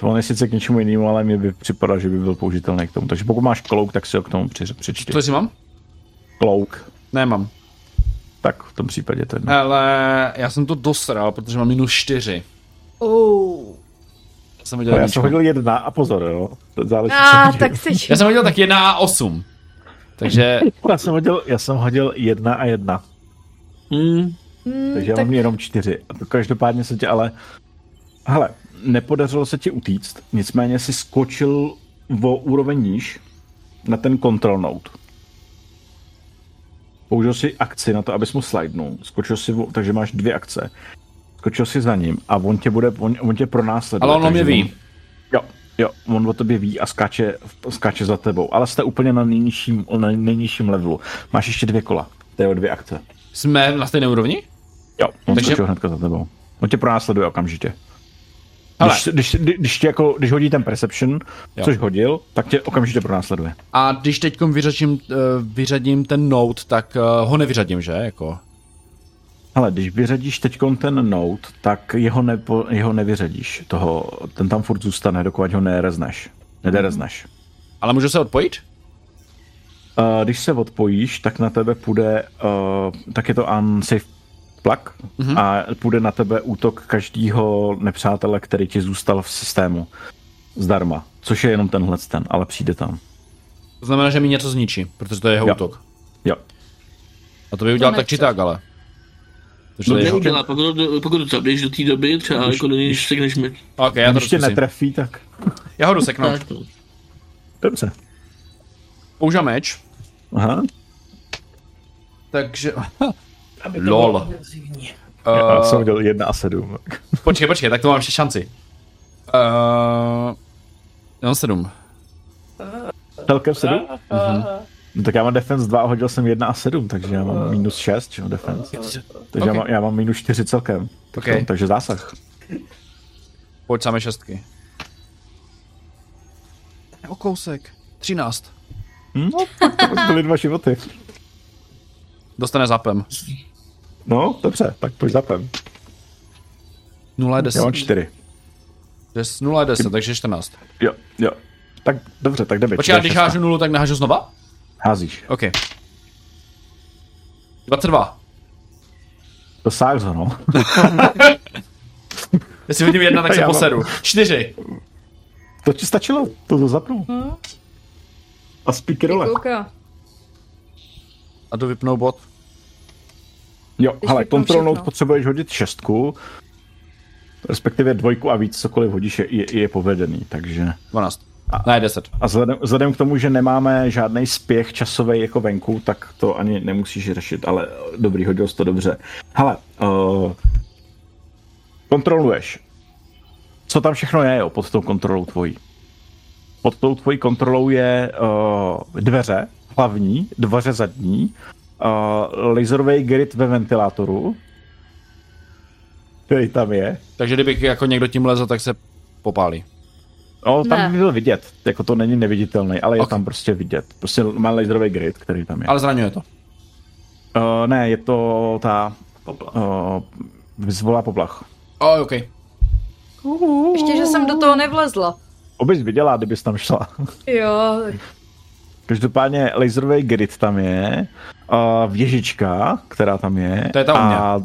To on je sice k něčemu jinému, ale mi by připadalo, že by byl použitelný k tomu. Takže pokud máš klouk, tak si ho k tomu při, přičti. Co si mám? Klouk. Nemám. Tak v tom případě to je jedno. Ale já jsem to dosral, protože mám minus 4. Oh. Já jsem hodil No, já jedničku. jsem hodil jedna a pozor, jo. To záleží, A, tak jsi... Já jsem hodil tak 1 a 8. Takže Já jsem hodil, já jsem hodil jedna a jedna, Hmm. Hmm, takže já tak mám jenom čtyři. A to každopádně se tě ale... Hele, nepodařilo se ti utíct, nicméně si skočil o úroveň níž na ten control node. Použil si akci na to, abys mu slidenul. Skočil si, takže máš dvě akce. Skočil si za ním a on tě bude, on, on tě pronásleduje. Ale on mě ví. On, jo, jo, on o tobě ví a skáče, skáče za tebou. Ale jste úplně na nejnižším, na nejnižším levelu. Máš ještě dvě kola. To je dvě akce. jsme na stejné úrovni? Jo, on Takže- skočil hnedka za tebou. On tě pronásleduje okamžitě. Hele. Když, když, když, tě jako, když hodí ten perception, Jo. což hodil, tak tě okamžitě pronásleduje. A když teď vyřadím, eh, vyřadím ten note, tak eh, ho nevyřadím, že? Jako. Ale když vyřadíš teď ten note, tak jeho, nepo, jeho nevyřadíš. Toho, ten tam furt zůstane, dokud ho nerezneš. Nederezneš. Ale můžu se odpojit? Uh, když se odpojíš, tak na tebe půjde, uh, tak je to unsafe plak mm-hmm. a půjde na tebe útok každého nepřátele, který ti zůstal v systému zdarma, což je jenom tenhle ten, ale přijde tam. To znamená, že mi něco zničí, protože to je jeho Jo. útok. Jo. A to by udělal To tak či tak, ale. Takže No to jeho... neudělá, pokud, to- pokud to zabiješ do té doby, třeba jako do něj sekneš mi. Ok, já to Když tě zkusím. netrefí, tak Já ho jdu seknout. No. dobře. Používám meč, Aha. takže... Aby to Lol. bylo agresivní. Já jsem Uh, udělal 1 a 7. počkej, počkej, tak to mám ještě šanci. Uh, jenom sedm. Celkem 7? No, tak já mám defense 2 a hodil jsem 1 a 7, takže já mám minus 6, že jo, defense. Takže já, Ok. mám, já mám minus 4 celkem. Tak Ok. to- Takže zásah. Pojď samé šestky. O kousek. 13. Hm? To byly dva životy. Dostane zapem. No, dobře, tak pojď zapem. 0 je Já 10. mám 4. 0 je 10, takže 14. Jo, jo. Tak dobře, tak jdeme. Počkej, a když hážu nulu, tak nahážu znova? Házíš. OK. 22. Dosáh ho, no. Jestli hodím jedna, tak se Já mám- posedu. 4. To ti stačilo, to to zapnu. A speaker role. Kouka. A jdu vypnout bot. Jo, Když control note potřebuješ hodit šestku, respektive dvojku a víc, cokoliv hodíš, je, je, je povedený, takže... 12. Ne, 10. A vzhledem, vzhledem k tomu, že nemáme žádný spěch časový jako venku, tak to ani nemusíš řešit, ale dobrý, hodil jsi to dobře. Hele, uh, kontroluješ. Co tam všechno je, jo, pod tou kontrolou tvojí? Pod tou tvojí kontrolou je uh, dveře, hlavní, dveře zadní, uh, laserový grid ve ventilátoru, který tam je. Takže kdybych jako někdo tím lezl, tak se popálí. No, tam Ne. by byl vidět, jako to není neviditelný, ale je Ok. tam prostě vidět. Prostě má laserový grid, který tam je. Ale zraňuje to. Uh, ne, je to ta... Poplach. Uh, vyzvolá poplach. Oh, OK. Ještě, že jsem do toho nevlezla. Obys viděla, kdybys tam šla. Jo, tak Každopádně laserový grid tam je, uh, věžička, která tam je. To je ta u mě. a,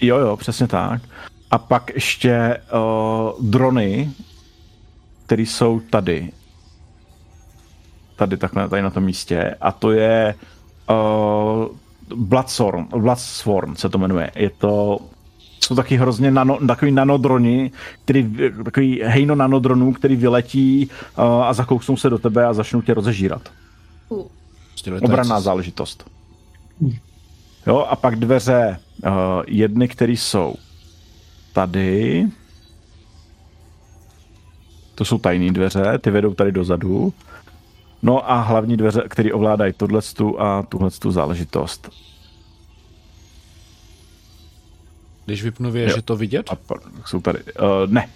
Jo, jo, přesně tak. A pak ještě uh, drony, které jsou tady. Tady takhle, tady na tom místě. A to je uh, Bloodsworn, Bloodsworn se to jmenuje. Je to jsou taky hrozně nano, takový nanodroni, který, takový hejno nanodronů, který vyletí uh, a zakousnou se do tebe a začnou tě rozežírat. Prostě co- záležitost. Jo, a pak dveře uh, jedny, které jsou tady. To jsou tajné dveře, ty vedou tady dozadu. No a hlavní dveře, které ovládají tohle a tuhle záležitost. Když vypnu je to vidět? A jsou tady. Uh, ne.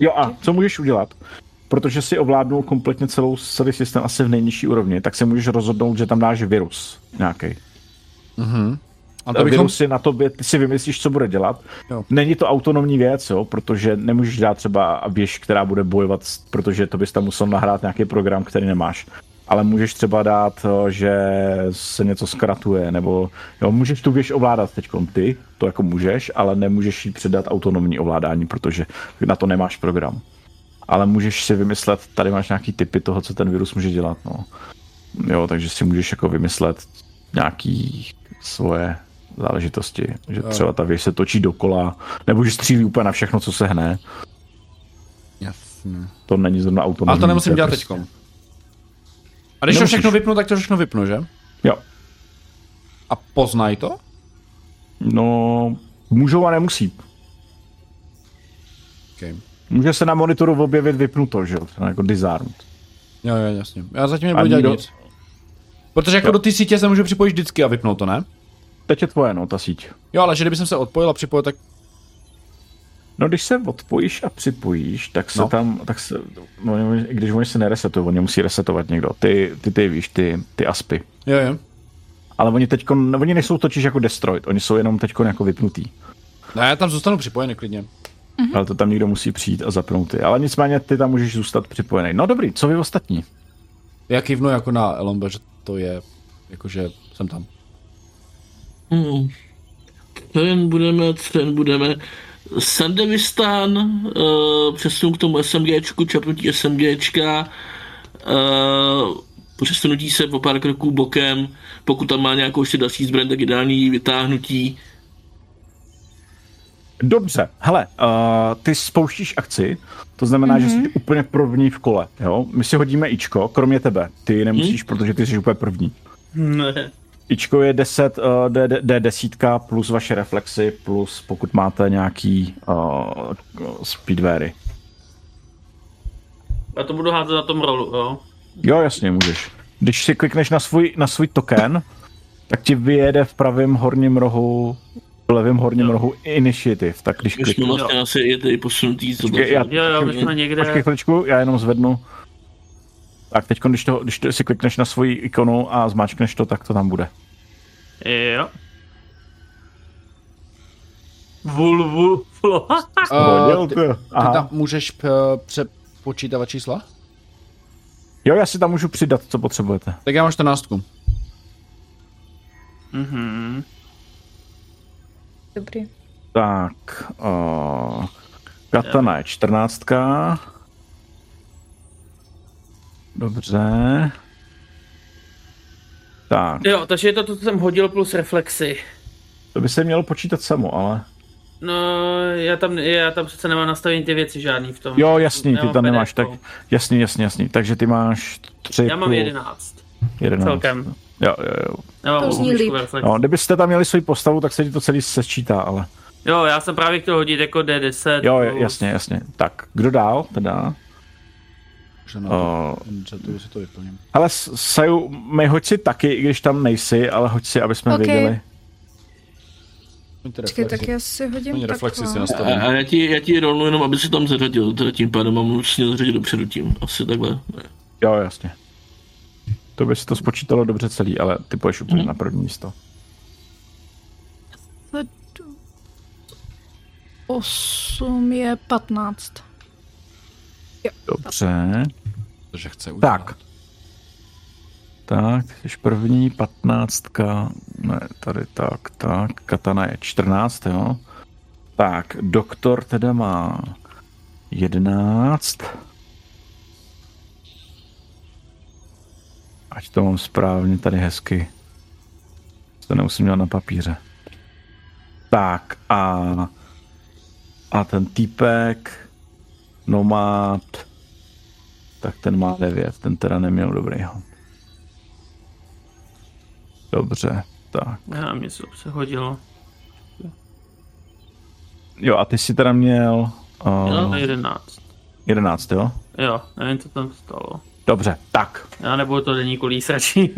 Jo a co můžeš udělat? Protože si ovládnul kompletně celou, celý systém asi v nejnižší úrovni, tak se můžeš rozhodnout, že tam dáš virus nějaký. A To to bychom... je na tobě, ty si vymyslíš, co bude dělat. Jo. Není to autonomní věc, jo, protože nemůžeš dát třeba věž, která bude bojovat, protože to bys tam musel nahrát nějaký program, který nemáš. Ale můžeš třeba dát, eh, že se něco zkratuje, nebo jo, můžeš tu věž ovládat teď ty, to jako můžeš, ale nemůžeš jí předat autonomní ovládání, protože na to nemáš program. Ale můžeš si vymyslet, tady máš nějaký typy toho, co ten virus může dělat, no. Jo, takže si můžeš jako vymyslet nějaký svoje záležitosti, že třeba ta věž se točí dokola, nebo že střílí úplně na všechno, co se hne. Jasně. To není zrovna autonomní. Ale to nemusím dělat prostě- teďkom. A když to Nemusíš. všechno vypnu, tak to všechno vypnu, že? Jo. A poznaj to? No, můžou a nemusí. Okay. Může se na monitoru objevit vypnuto, že jo, jako disarmed. Jo, jo, jasně. Já zatím nebudu dělat nikdo- nic. Protože jako Jo. do té sítě se můžu připojit vždycky a vypnout to, ne? Teď je tvoje, no, ta síť. Jo, ale že kdyby jsem se odpojil a připojil, tak No, když se odpojíš a připojíš, tak se No. no. tam, tak se, no, když oni se neresetují, oni musí resetovat někdo. Ty, ty, ty víš, ty, ty aspy. jo, jo. Ale oni teď, oni nejsou totiž jako destroyed, oni jsou jenom teď jako vypnutý. No já tam zůstanu připojený klidně. Mm-hmm. Ale to tam někdo musí přijít a zapnout ty. Ale nicméně ty tam můžeš zůstat připojený. No dobrý, co vy ostatní? Já kývnu jako na Elombe, že to je, jakože jsem tam. Hmm. Ten budeme, ten budeme. Sandevistán, uh, přesun k tomu SMGčku, čapnutí SMGčka, uh, přesunutí se po pár kroků bokem, pokud tam má nějakou ještě další zbraň, tak ideální vytáhnutí. Dobře, hele, uh, ty spouštíš akci, to znamená, mm-hmm. že jsi úplně první v kole, jo? My si hodíme Ičko, kromě tebe, ty nemusíš, mm. protože ty jsi úplně první. Ne. Ičko je 10, uh, D, D, D desítka plus vaše reflexy, plus pokud máte nějaký uh, speedweary. Já to budu házet na tom rolu, jo? Jo, jasně, můžeš. Když si klikneš na svůj, na svůj token, tak ti vyjede v pravém horním rohu v levém horním jo. rohu initiative, tak když klikneš... vlastně asi je tady posunutý. Počkej, já, jo, jo, my jsme někde... Počkej chviličku, já jenom zvednu. Tak teď, když, to, když to si klikneš na svoji ikonu a zmáčkneš to, tak to tam bude. Jo. Vul, vul, vul. uh, ty, ty tam můžeš p- přepočítávat čísla? Jo, já si tam můžu přidat, co potřebujete. Tak já mám 14. Mhm. Dobrý. Tak, uh, katana je 14. Dobře. Tak. Jo, takže je to to, co jsem hodil plus reflexy. To by se mělo počítat samo, ale... No, já tam, já tam přece nemám nastavení ty věci žádný v tom. Jo, jasný, ty tam nemáš, tak jasný, jasný, jasný. Takže ty máš tři Já mám jedenáct. Jedenáct. Celkem. Jo, jo, jo. Já mám To zní líp. No, kdybyste tam měli svoji postavu, tak se ti to celý sečítá, ale... Jo, já jsem právě chtěl hodit jako D10. Jo, jasně, jasně. Tak, kdo dál teda? Že no, uh, to, si to vyplním. Ale Saju, my hoď si taky, i když tam nejsi, ale hoď si, aby jsme Ok. věděli. Počkej, tak já si hodím Oni reflexy si takhle. nastavím. A, a já ti, já ti rolnu jenom, aby si tam zařadil, teda tím pádem mám musím zařadit dopředu tím, asi takhle. Ne. Jo, jasně. To by si to spočítalo dobře celý, ale ty půjdeš úplně Mhm. na první místo. Osm je patnáct. Dobře. Protože chce udělat. Tak. Tak, jsi první, patnáctka, ne, tady tak, tak, katana je čtrnáct, jo. Tak, doktor teda má jedenáct. Ať to mám správně tady hezky. To nemusím dělat na papíře. Tak a, a ten týpek, nomad, tak ten má 9, ten teda neměl dobrý hod. Dobře, tak. Já, mě se hodilo. Jo, a ty jsi teda měl Jo, uh, 11. 11, jo? Jo, nevím, co tam stalo. Dobře, tak. Já nebo to není kolí radši.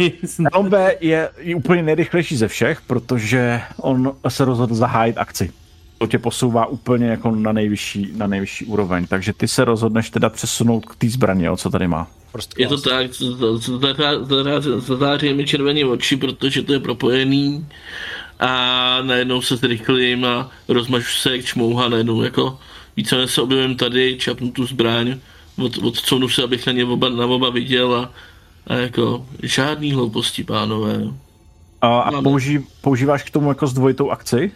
LB je, je úplně nejrychlejší ze všech, protože on se rozhodl zahájit akci. To tě posouvá úplně jako na nejvyšší, na nejvyšší úroveň, takže ty se rozhodneš teda přesunout k té zbraně, jo, co tady má. Prostě Je to tak, zatáří mi červené oči, protože to je propojený a najednou se zrychlím a rozmažu se jak čmouha najednou jako více se objevím tady, čapnu tu zbraň, od, odconu se, abych na ně oba, na oba viděl a, a jako žádný hlouposti, pánové. A, a použí, používáš k tomu jako s dvojitou akci?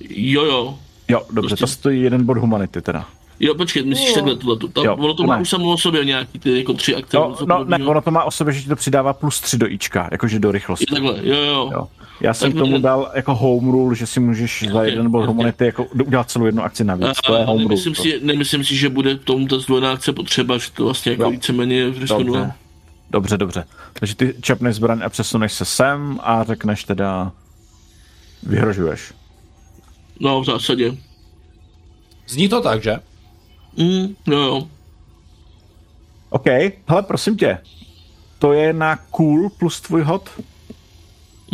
Jo, jo. Jo, dobře, Prostě- to stojí jeden bod humanity teda. Jo, počkej, myslíš Jo. takhle tohle? To, Jo, ono to má ne. už samo o sobě nějaký ty jako tři akce. No, no ne, ono to má o sobě, že ti to přidává plus 3 do Ička, jakože do rychlosti. Je takhle, jo, jo. Jo. Já jsem Tak tomu dal jako home rule, že si můžeš za Ok, jeden bod ok. humanity jako udělat celou jednu akci navíc. To je A home rule. nemyslím, to. si, nemyslím si, že bude k tomu ta zdvojená akce potřeba, že to vlastně jako víceméně Dobře. responuje. Dobře, dobře. Takže ty čapneš zbraň a přesuneš se sem a řekneš teda vyhrožuješ. No, v zásadě. Zní to tak, že? Mm, jo, jo. OK, hele, prosím tě. To je na cool plus tvůj hod?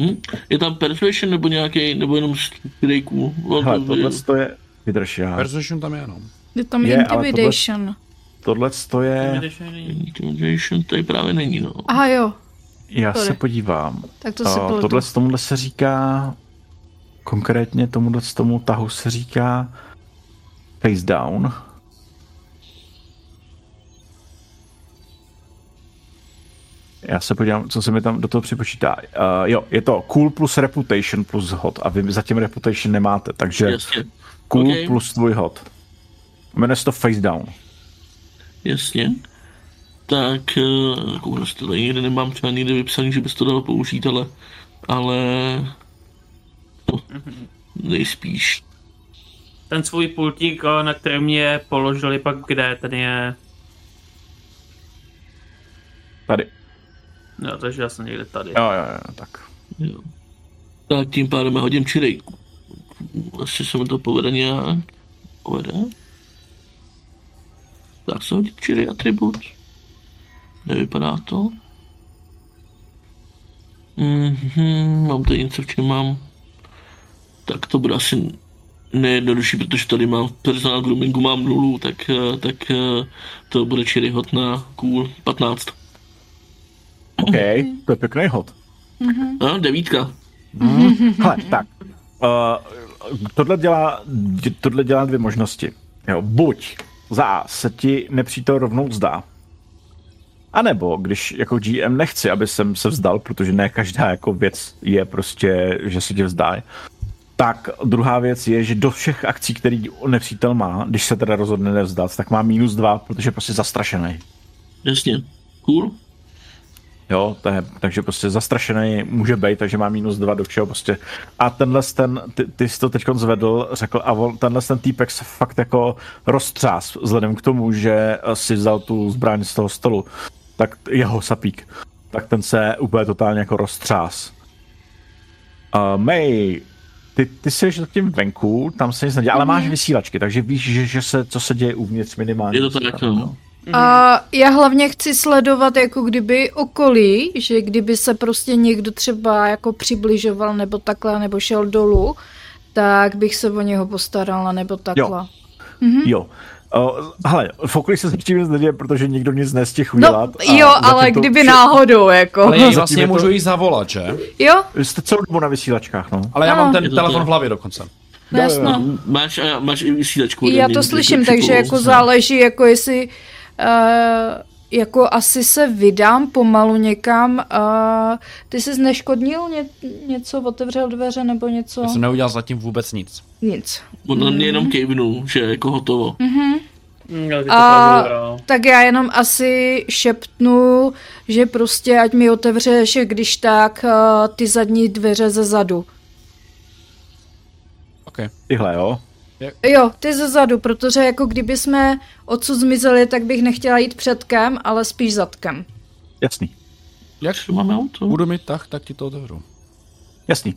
Hm? Je tam persuasion nebo nějaký, nebo jenom stray cool? No, Hele, to- tohle to je... Vydrž já. Persuasion tam je jenom. Je tam Je, intimidation. Tohle to je... Intimidation tady právě není, no. Aha jo, Já se Sorry. podívám. tak to si Uh, tohle tomuhle se říká... Konkrétně tomuhle tomu tahu se říká face down. Já se podívám, co se mi tam do toho připočítá. Uh, jo, je to cool plus reputation plus hot a vy zatím reputation nemáte, takže Jasně. cool Okay. plus tvůj hot. Jmenuje se to face down. Jasně. Tak, uh, to tady nikde nemám třeba nikde vypsaný, že bys to dal použít, ale, ale no, nejspíš. Ten svůj pultík, eh, na kterém mě položili, pak kde? Ten je... Tady. No, takže já jsem někde tady. Jo, jo, jo, tak. Jo. Tak tím pádem já hodím čirej. Asi se mi to povede nějak. Povede. Tak se hodit čirej atribut. Nevypadá to. Mhm, mám tady něco, v čem mám. Tak to bude asi nejjednodušší, protože tady mám v personal groomingu mám nulu, tak, eh, tak eh, to bude čirej hot na cool 15. OK, to je pěkný hot. No, devítka. Hele, tak. Uh, tohle, dělá, tohle dělá dvě možnosti. Jo, buď za A se ti nepřítel rovnou vzdá, a nebo když jako GM nechci, aby jsem se vzdal, protože ne každá jako věc je prostě, že se tě vzdá, tak druhá věc je, že do všech akcí, který nepřítel má, když se teda rozhodne nevzdat, tak má minus dva, protože je prostě zastrašený. Jasně. Cool. Jo, to je, takže prostě zastrašený může být, takže má minus dva do všeho prostě. A tenhle ten, ty, ty jsi to teď zvedl, řekl, a on, tenhle ten týpek se fakt jako roztřás, vzhledem k tomu, že si vzal tu zbraň z toho stolu, tak jeho sapík, tak ten se úplně totálně jako roztřás. Uh, May, ty, ty jsi zatím venku, tam se nic neděje, ale máš vysílačky, takže víš, že, že se, co se děje uvnitř minimálně. Je to tak, no. A já hlavně chci sledovat jako kdyby okolí, že kdyby se prostě někdo třeba jako přibližoval nebo takhle, nebo šel dolů, tak bych se o něho postarala nebo takhle. Jo. jo. O, hele, v okolí se zatím nic neděje, protože nikdo nic nestihl No udělat. jo, a ale to kdyby vše- náhodou, jako. Ale Zatím vlastně to- můžu jí zavolat, že? Jo, Vy jste celou dobu na vysílačkách, no. Ale já Ano. mám ten telefon v hlavě dokonce. no jasno. Máš, a máš i vysílačku. Já to slyším, takže jako záleží, jako jestli uh, jako asi se vydám pomalu někam. Uh, ty jsi zneškodnil ně, něco, otevřel dveře nebo něco? Já jsem neudělal zatím vůbec nic. Nic. On na mě jenom kejvnul, že je jako hotovo. Mm, to A tak já jenom asi šeptnu, že prostě ať mi otevřeš, když tak, uh, ty zadní dveře ze zadu. OK. Tyhle, jo. Jo, ty ze zadu, protože jako kdyby jsme odsud zmizeli, tak bych nechtěla jít předkem, ale spíš zadkem. Jasný. Jak Co máme auto? budu mít tah, tak ti to otevřu. Jasný.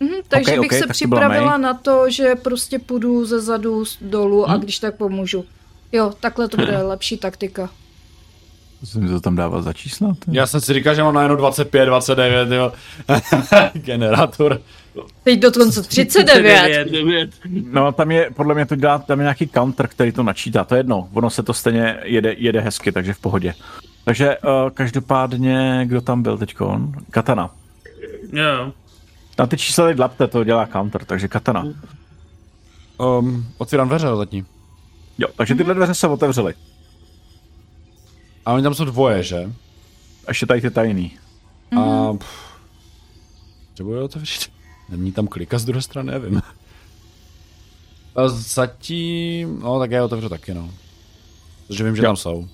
Mhm, takže Ok, bych ok, se tak připravila na to, že prostě půjdu ze zadu dolů a když tak pomůžu. Jo, takhle to bude lepší taktika. Co mi to tam dává za čísla? Ty? Já jsem si říkal, že mám najednou 25, 29, jo. Generátor. Teď dokonce 39. Devět. No, tam je, podle mě to dělá, tam je nějaký counter, který to načítá, to je jedno. Ono se to stejně jede, jede hezky, takže v pohodě. Takže uh, každopádně, kdo tam byl teďkon? Katana. Jo. Na ty čísla tady dlapte, to dělá counter, takže katana. Um, otvírám dveře zatím. Jo, takže tyhle dveře se otevřely. A oni tam jsou dvoje, že? A ještě tady ty tajný. A... pff, Třeba je otevřít. Není tam klika z druhé strany, nevím. A zatím... No, tak já je otevřu taky, no. Protože vím, že Jo. tam jsou.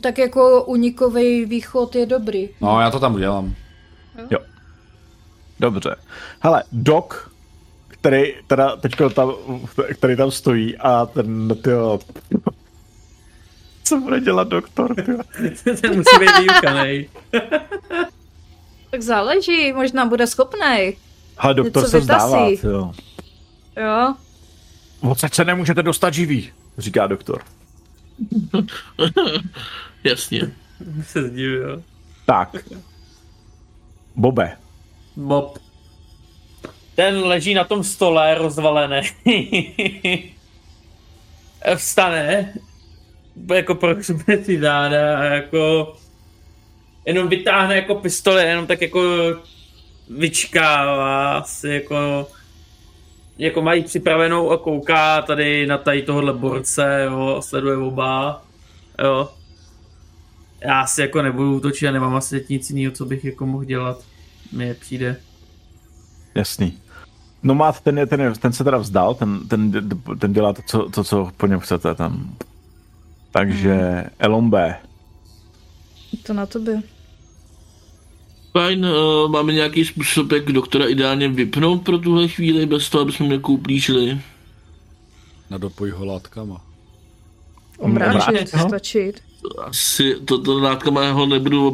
Tak jako unikový východ je dobrý. No, já to tam udělám. Jo. Dobře. Hele, Doc, který teda teďko tam, který tam stojí a ten, tyjo, co bude dělat doktor, tyjo? Ten musí být vyukanej. Tak záleží, možná bude schopnej. Hele, doktor Něco se vzdává, tyjo. Jo, Odsaď se nemůžete dostat živý, říká doktor. Jasně. se zdivil. Tak. Bobe. Bob. Ten leží na tom stole rozvalený. Vstane. Jako prohřbe si záda a jako jenom vytáhne jako pistoli, jenom tak jako vyčkává si jako jako mají připravenou a kouká tady na tady tohohle borce, jo, sleduje oba, jo. já si jako nebudu útočit a nemám asi nic jiného, co bych jako mohl dělat. Mně přijde. Jasný. No má ten, ten, ten se teda vzdal, ten, ten, ten dělá to co, to, co po něm chcete tam. Takže hmm. Elombe. To na tobě. Fajn, uh, máme nějaký způsob, jak doktora ideálně vypnout pro tuhle chvíli, bez toho, aby jsme mě kouplíšili. Nadopoj ho látkama. Omráčit, stačit. Asi to, to látkama ho nebudu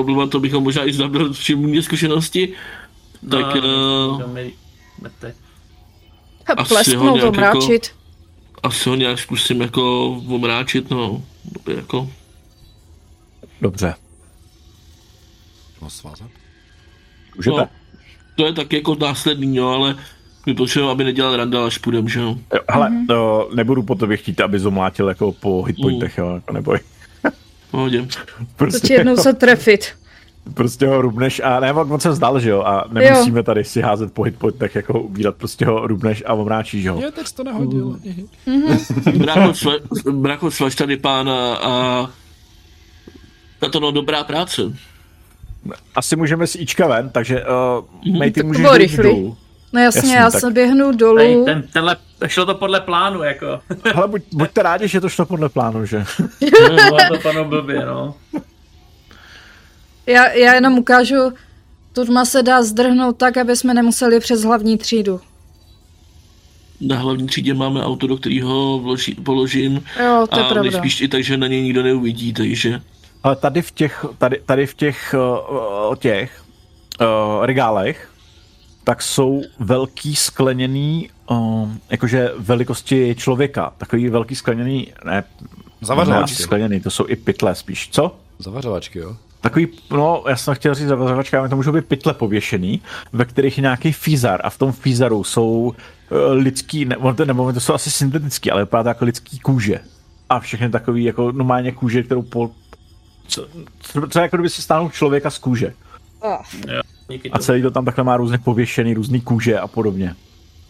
oblívat, to bychom možná i znamenali v čím zkušenosti. Tak... No, uh, Plesknout, omráčit. Jako, asi ho nějak zkusím jako omráčit, no. Jako. Dobře. Ho svázat? Můžete. No, to je tak jako následný, jo, ale my potřebujeme, aby nedělal randal, až půjdem, že jo. Hele, mm-hmm. no, nebudu po tobě chtít, aby zomlátil jako po hitpointech, mm. jo, jako neboj. Pohodě. prostě, to jednou se trefit. Prostě ho rubneš a ne, on se vzdal, že jo, a nemusíme jo. tady si házet po hitpointech, jako ubírat, prostě ho rubneš a omráčíš ho. Jo, teď to nehodil. Mm-hmm. Brácho, slaž tady pána a na to no dobrá práce. Asi můžeme s Ička ven, takže uh, Mejty můžeš jít rychlý. No jasně, jasně já tak... se běhnu dolů. Ej, ten, tenhle, šlo to podle plánu, jako. Ale buď, buďte rádi, že to šlo podle plánu, že? To panu blbě, no. Já, já jenom ukážu, turma se dá zdrhnout tak, aby jsme nemuseli přes hlavní třídu. Na hlavní třídě máme auto, do kterého položím. Jo, to je a pravda. nejspíš i tak, že na něj nikdo neuvidí, takže... Ale tady v těch, tady, tady v těch, uh, těch uh, regálech tak jsou velký skleněný, um, jakože velikosti člověka. Takový velký skleněný, ne, Zavařovačky. Ne, skleněný, to jsou i pytle spíš. Co? Zavařovačky, jo. Takový, no, já jsem chtěl říct zavařovačky, ale to můžou být pytle pověšený, ve kterých je nějaký fízar a v tom fízaru jsou uh, lidský, ne, nebo to jsou asi syntetický, ale vypadá to jako lidský kůže. A všechny takový jako normálně kůže, kterou po, co, co, co jako kdyby se stáhnul člověka z kůže. Oh. A celý to tam takhle má různě pověšený, různý kůže a podobně.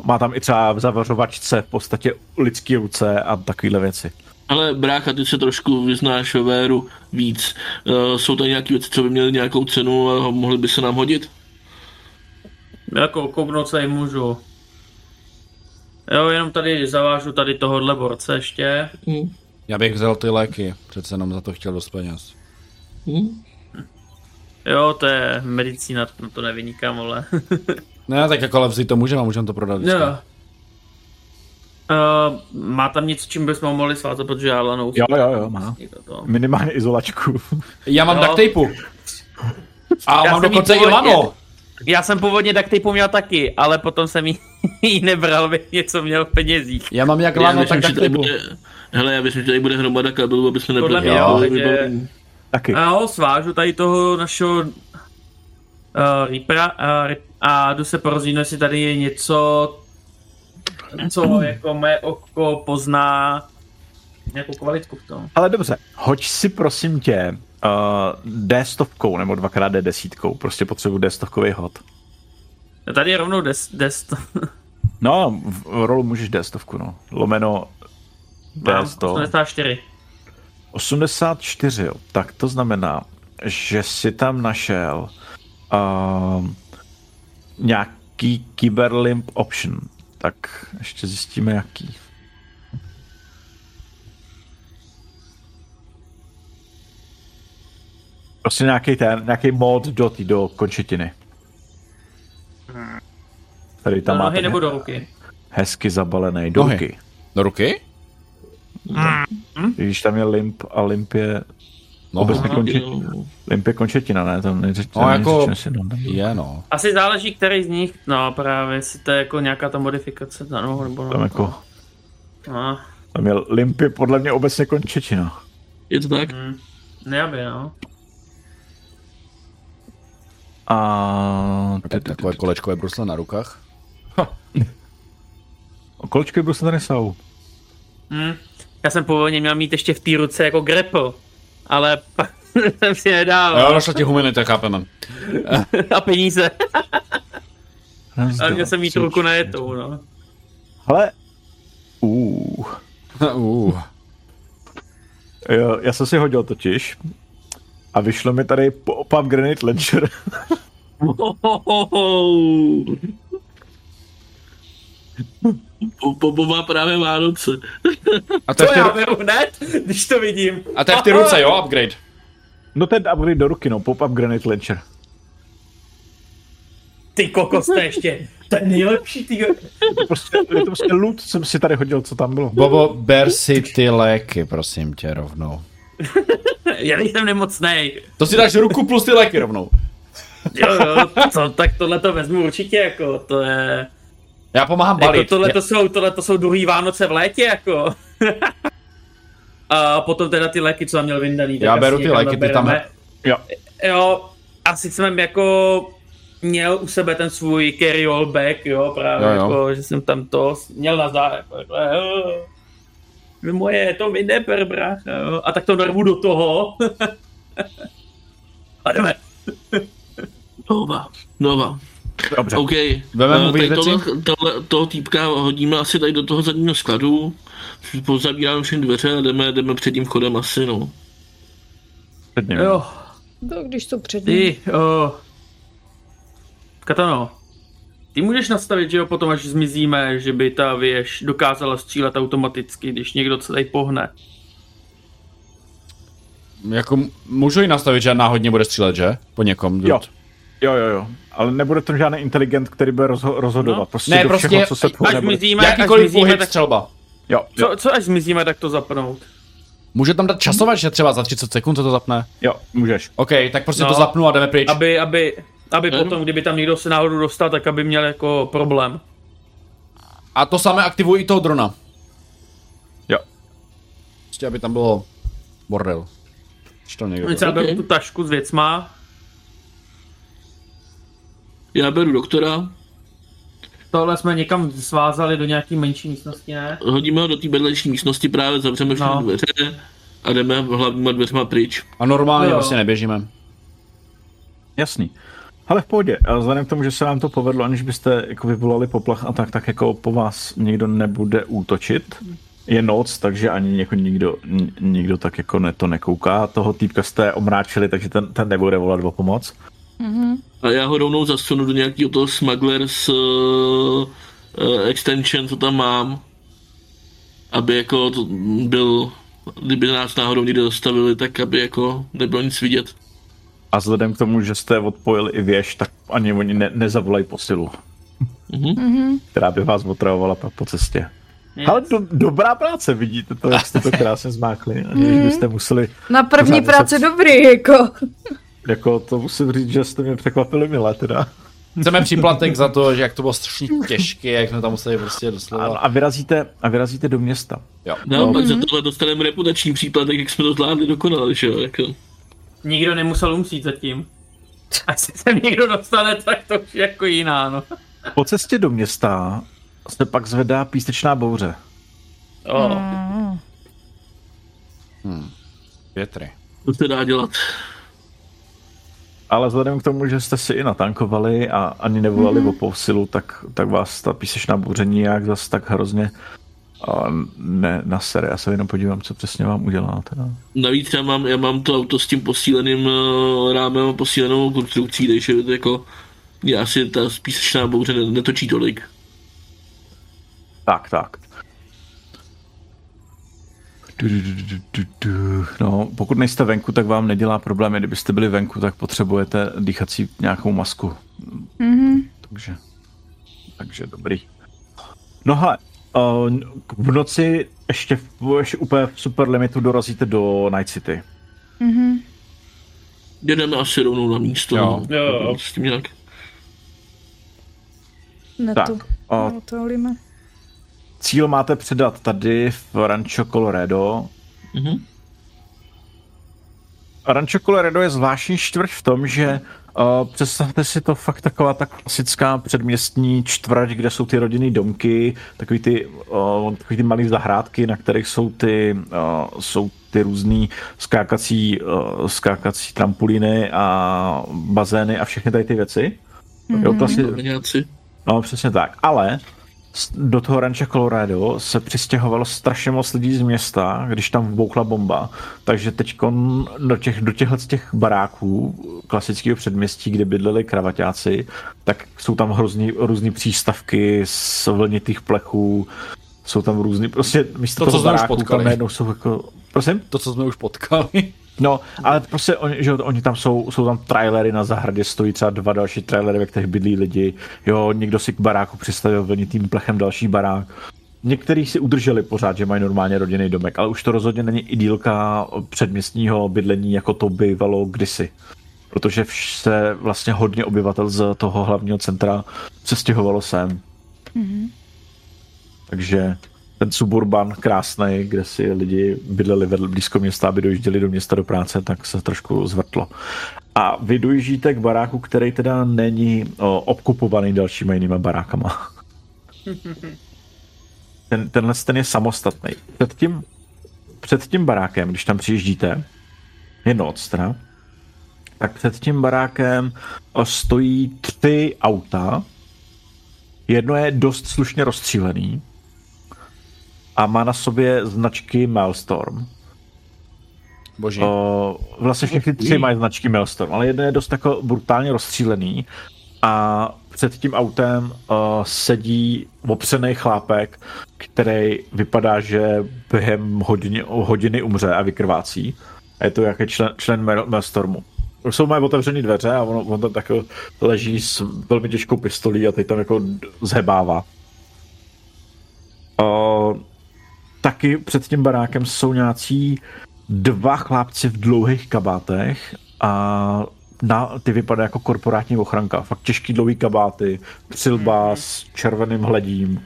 Má tam i třeba v zavařovačce v podstatě lidské ruce a takovéhle věci. Ale brácha, ty se trošku vyznáš o véru víc. Uh, jsou to nějaké věci, co by měly nějakou cenu a mohly by se nám hodit? Jako kouknout se jim můžu. Jo, jenom tady zavážu tady tohohle borce ještě. Hmm. Já bych vzal ty léky, přece jenom za to chtěl dost peněz. Hmm. Jo, to je medicína, no to nevynikám, ale... ne, tak jako ale vzít to můžeme, můžeme to prodat vždycky. Jo. Uh, má tam něco, čím bychom mohli svázat, protože já lanou... Jo, jo, jo, má. Minimálně izolačku. já mám duct tapeu. A já mám dokonce i lano. Já jsem původně duct tapeu měl taky, ale potom jsem ji nebral, bych něco měl v penězích. Já mám jak lano, tak duct tapeu. Hele, já myslím, že tady bude hromada kabelů, aby jsme nebyli. Podle mě, takže... Taky. A jo, svážu tady toho našeho uh, Reapera uh, a jdu se porozvídat, jestli tady je něco, co jako mé oko pozná nějakou kvalitku v tom. Ale dobře, hoď si prosím tě uh, D stovkou nebo dvakrát D desítkou, prostě potřebuji D stovkový hod. Tady je rovnou D, D No, v rolu můžeš D stovku, no. Lomeno D 100. 84. 84, tak to znamená, že si tam našel uh, nějaký Kyberlimp option. Tak ještě zjistíme jaký. Prostě nějaký ten, nějaký mod do, tý, do končetiny. Tady tam nebo do ruky? Hezky zabalený. Do nohy. ruky. Do ruky? Hmm? Když tam je limp a limp je No, obecně končetina. Limp je končetina, ne? Tam neřeč, no, jako je, no. Asi záleží, který z nich, no právě, jestli to je jako nějaká ta modifikace, no, nebo no. Tam jako, no. Tam je limp je podle mě obecně končetina. Je to tak? Hmm. Ne, aby, no. A... Takové kolečkové brusle na rukách. Kolečkové brusle tady jsou. Hmm. Já jsem původně měl mít ještě v té ruce jako grapple, ale jsem si nedal. Jo, našla ti humanita, chápeme. A peníze. ale měl jsem mít ruku na jetou, no. Ale... Uh. uh. Jo, já jsem si hodil totiž. A vyšlo mi tady pop-up granite launcher. Bobo má právě Vánoce. A to, to já beru hned, když to vidím. A to je v ty ruce, jo, upgrade. No ten upgrade do ruky, no, pop-up granite launcher. Ty kokos, to ještě, to je nejlepší, ty. Je to prostě, je to prostě loot, jsem si tady hodil, co tam bylo. Bobo, ber si ty léky, prosím tě, rovnou. Já nejsem nemocný. To si dáš ruku plus ty léky rovnou. jo, jo, co, tak tohle to vezmu určitě, jako, to je... Já pomáhám balit. Jako tohle, to jsou, tohle to jsou druhý Vánoce v létě, jako. A potom teda ty léky, co jsem měl vyndaný. Já beru ty léky, ty tam... Jo. Jo, asi jsem jako měl u sebe ten svůj carry all bag, jo, právě jo, jo. jako, že jsem tam to měl na zá, jako, jako moje, to mi neber, brácha, jo. A tak to narvu do toho. a jdeme. Nova, nova. Dobře. OK. Veme uh, tady tohle, tohle, toho týpka hodíme asi tady do toho zadního skladu. Pozavíráme všechny dveře a jdeme, jdeme před tím vchodem asi, no. Před ním. Jo. No, když to před ním. Ty, oh. Katano, ty můžeš nastavit, že jo, potom až zmizíme, že by ta věž dokázala střílet automaticky, když někdo se tady pohne. Jako můžu ji nastavit, že náhodně bude střílet, že? Po někom. Jo. Jo, jo, jo. Ale nebude to žádný inteligent, který bude rozho- rozhodovat. No. Prostě ne, prostě všeho, co se až zmizíme, Jakýkoliv až zmizíme, tak... střelba. Jo, jo. Co, co až zmizíme, tak to zapnout? Může tam dát časovat, že třeba za 30 sekund se to zapne? Jo, můžeš. OK, tak prostě no, to zapnu a jdeme pryč. Aby, aby, aby hmm. potom, kdyby tam někdo se náhodou dostal, tak aby měl jako problém. A to samé aktivuji i toho drona. Jo. Prostě, aby tam bylo bordel. Když to někdo... Třeba okay. tu tašku s věcma. Já beru doktora. Tohle jsme někam svázali do nějaký menší místnosti, ne? Hodíme ho do té vedlejší místnosti, právě zavřeme všechny no. dveře a jdeme hlavníma dveřma pryč. A normálně jo. vlastně neběžíme. Jasný. Ale v pohodě, a vzhledem k tomu, že se vám to povedlo, aniž byste jako vyvolali poplach a tak, tak jako po vás nikdo nebude útočit. Je noc, takže ani jako nikdo, nikdo tak jako ne, to nekouká. Toho týpka jste omráčili, takže ten, ten nebude volat o pomoc. Mm-hmm. A já ho rovnou zasunu do nějakého toho Smugglers uh, uh, extension, co tam mám. Aby jako to byl, kdyby nás náhodou někde dostavili, tak aby jako nebylo nic vidět. A vzhledem k tomu, že jste odpojili i věž, tak ani oni ne, nezavolají posilu. Mm-hmm. Která by vás otravovala po cestě. Yes. Ale do, dobrá práce, vidíte to, jak jste to krásně zmákli. Aniž mm. byste museli... Na první práce se... dobrý, jako. Jako to musím říct, že jste mě překvapili milé teda. Chceme příplatek za to, že jak to bylo strašně těžké, jak jsme tam museli prostě doslova. A, a, vyrazíte, a vyrazíte do města. Jo. No, no. pak za tohle dostaneme reputační příplatek, jak jsme to zvládli dokonale, že jo? Jako. Nikdo nemusel umřít zatím. Až se sem někdo dostane, tak to už jako jiná, no. Po cestě do města se pak zvedá písečná bouře. Oh. Hmm. Větry. Co se dá dělat? Ale vzhledem k tomu, že jste si i natankovali a ani nevolali mm-hmm. o posilu, tak, tak vás ta písečná bouře nijak zase tak hrozně a ne na sere, já se jenom podívám, co přesně vám udělá. Teda. Navíc já mám, já mám to auto s tím posíleným uh, rámem a posílenou konstrukcí, takže jako já asi ta písečná bouře netočí tolik. Tak, tak. No, pokud nejste venku, tak vám nedělá problémy. Kdybyste byli venku, tak potřebujete dýchací nějakou masku. Mm-hmm. Takže, takže dobrý. No hele, v noci ještě, v, ještě úplně v super limitu dorazíte do Night City. Mm-hmm. Jedeme asi rovnou na místo. Jo. No, jo. S tím nějak. Na tak, to, a to cíl máte předat tady v Rancho Colorado. Mm-hmm. Rancho Colorado je zvláštní čtvrť v tom, že uh, představte si to fakt taková ta klasická předměstní čtvrť, kde jsou ty rodinné domky, takový ty, uh, takový ty malé zahrádky, na kterých jsou ty, uh, jsou ty různý skákací, uh, skákací trampolíny a bazény a všechny tady ty věci. Mm-hmm. Jo, klasi... No, přesně tak. Ale do toho ranče Colorado se přistěhovalo strašně moc lidí z města, když tam vbouchla bomba. Takže teď do, těch, do těchto těch baráků klasického předměstí, kde bydleli kravaťáci, tak jsou tam hrozný, různý přístavky z vlnitých plechů, jsou tam různý, prostě místo to, toho co baráku, jsme už potkali. tam najednou jsou jako, prosím? To, co jsme už potkali. No, ale prostě oni, že oni tam jsou, jsou tam trailery na zahradě, stojí třeba dva další trailery, ve kterých bydlí lidi. Jo, někdo si k baráku přistavil vlnitým plechem další barák. Někteří si udrželi pořád, že mají normálně rodinný domek, ale už to rozhodně není idílka předměstního bydlení, jako to bývalo kdysi. Protože se vlastně hodně obyvatel z toho hlavního centra se stěhovalo sem. Mm-hmm. Takže ten suburban krásný, kde si lidi bydleli vedle blízko města, aby dojížděli do města do práce, tak se trošku zvrtlo. A vy dojíždíte k baráku, který teda není o, obkupovaný dalšíma jinýma barákama. Ten, tenhle ten je samostatný. Před tím, před tím barákem, když tam přijíždíte, je noc teda, tak před tím barákem stojí tři auta. Jedno je dost slušně rozstřílený, a má na sobě značky Maelstorm. Boží. O, vlastně všechny tři mají značky Maelstorm, ale jeden je dost jako brutálně rozstřílený a před tím autem o, sedí opřený chlápek, který vypadá, že během hodiny, hodiny umře a vykrvácí. A je to jaký člen, člen Maelstormu. Jsou mají otevřené dveře a on, on tam tak leží s velmi těžkou pistolí a teď tam jako zhebává. Taky před tím barákem jsou nějací dva chlápci v dlouhých kabátech a na, ty vypadá jako korporátní ochranka. Fakt těžký dlouhý kabáty, přilba mm. s červeným hledím,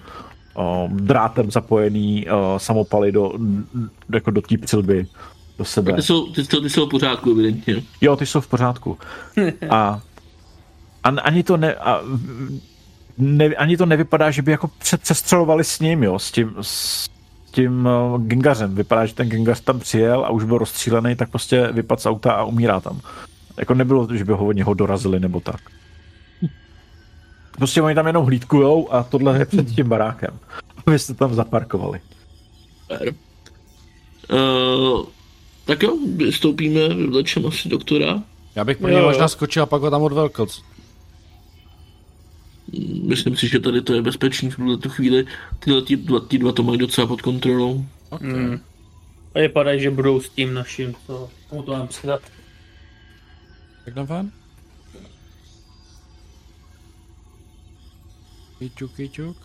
o, drátem zapojený o, samopaly do, jako do té přilby do sebe. Ty jsou, ty, ty jsou v pořádku, evidentně. Jo, ty jsou v pořádku. A, a ani to ne, a, ne, ani to nevypadá, že by jako přestřelovali s ním, jo, s tím, s, tím eh, Gengařem. Vypadá, že ten Gengař tam přijel a už byl rozstřílený, tak prostě vypadl z auta a umírá tam. Jako nebylo, že by ho od něho dorazili nebo tak. Prostě oni tam jenom hlídkujou a tohle je před tím barákem. Vy jste tam zaparkovali. Uh, tak jo, vystoupíme, vyvlečeme asi doktora. Já bych pro něj možná skočil a pak ho tam odvelkl. Myslím si, že tady to je bezpečný v tuto chvíli. Tyhle ty dva, ty dva to mají docela pod kontrolou. Okay. Mm. A vypadá, že budou s tím naším, co mu to mám předat. Tak jdem ven. Kyťuk, kyťuk.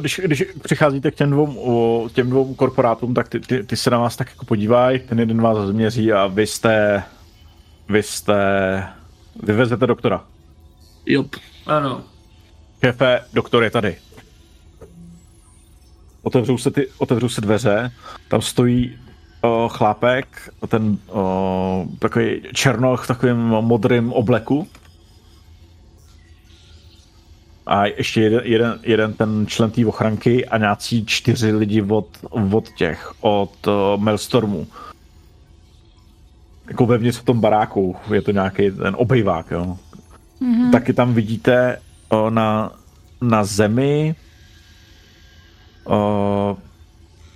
Když, když přicházíte k těm dvou, těm dvou korporátům, tak ty, ty, ty se na vás tak jako podívají, ten jeden vás změří a vy jste, vy jste, vyvezete doktora. Jop. Ano. Šéfe, doktor je tady. Otevřou se, ty, otevřou se dveře, tam stojí o, chlápek, ten o, takový černoch v takovém modrém obleku. A ještě jeden, jeden, jeden ten člen té ochranky a nějací čtyři lidi od, od těch, od uh, Maelstormu. Jako vevnitř v tom baráku, je to nějaký ten obejvák, jo. Mm-hmm. Taky tam vidíte o, na, na zemi o,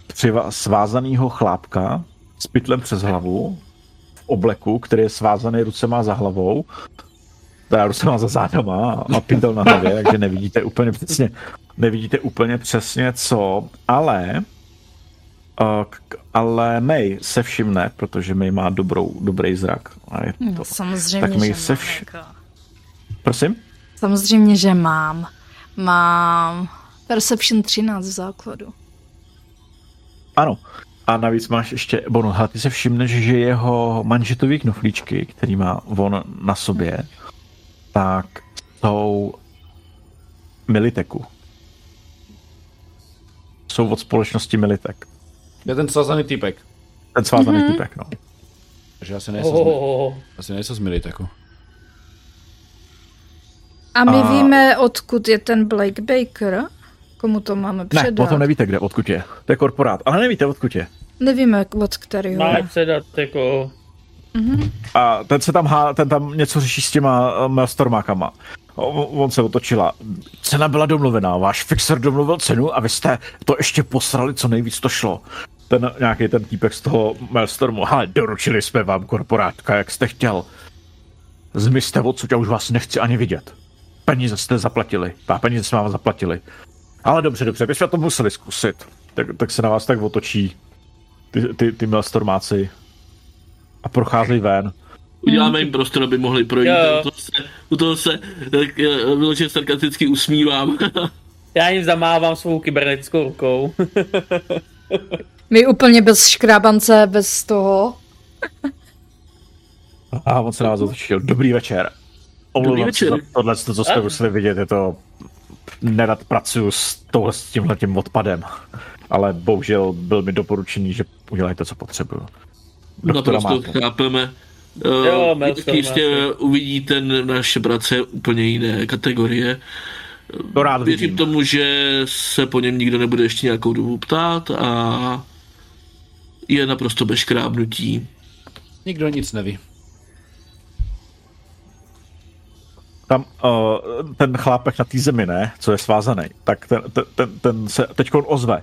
přiva, svázanýho chlápka s pytlem přes hlavu v obleku, který je svázaný rucema za hlavou, teda rucema za zádama a pytel na hlavě, takže nevidíte úplně přesně, nevidíte úplně přesně co, ale ale May se všimne, protože May má dobrou, dobrý zrak. A je no, to, no, samozřejmě, tak May se vš... Jako... Prosím? Samozřejmě, že mám. Mám Perception 13 v základu. Ano. A navíc máš ještě bonus. A ty se všimneš, že jeho manžetový knoflíčky, který má on na sobě, tak jsou Militeku. Jsou od společnosti Militek. Je ten svázaný typek. Ten svázaný mm-hmm. typek, no. Takže asi nejsem, oh. z, asi nejsem z Militeku. A my a... víme, odkud je ten Blake Baker? Komu to máme předat? Ne, potom nevíte, kde, odkud je. To je korporát, ale nevíte, odkud je. Nevíme, od kterého. Máme předat jako... Mm-hmm. A ten se tam há, ten tam něco řeší s těma uh, stormákama. On, on se otočila. Cena byla domluvená, váš fixer domluvil cenu a vy jste to ještě posrali, co nejvíc to šlo. Ten nějaký ten týpek z toho Maelstormu, ale doručili jsme vám korporátka, jak jste chtěl. Zmizte odsud, já už vás nechci ani vidět. Peníze jste zaplatili, a peníze jsme vám zaplatili. Ale dobře, dobře, bychom to museli zkusit. Tak, tak se na vás tak otočí ty, ty, ty Maelstormáci a procházejí ven. Uděláme jim prostor, aby mohli projít. U toho se, u toho se tak, eh, vyloženě sarkasticky usmívám. Já jim zamávám svou kybernetickou rukou. My úplně bez škrábance, bez toho. A on se na vás otočil. Dobrý večer. Dobrý večer. tohle, co jsme museli vidět, je to... Nerad pracuji s, tohle, s tímhle tím odpadem. Ale bohužel byl mi doporučený, že udělejte, co potřebuju. Naprosto chápeme. Uh, jo, jistě uvidíte, naše práce úplně jiné kategorie. To rád Věřím vidím. tomu, že se po něm nikdo nebude ještě nějakou dobu ptát a je naprosto bez škrábnutí. Nikdo nic neví. Tam uh, ten chlápek na té zemi, ne, co je svázaný, tak ten, ten, ten, ten se teď ozve.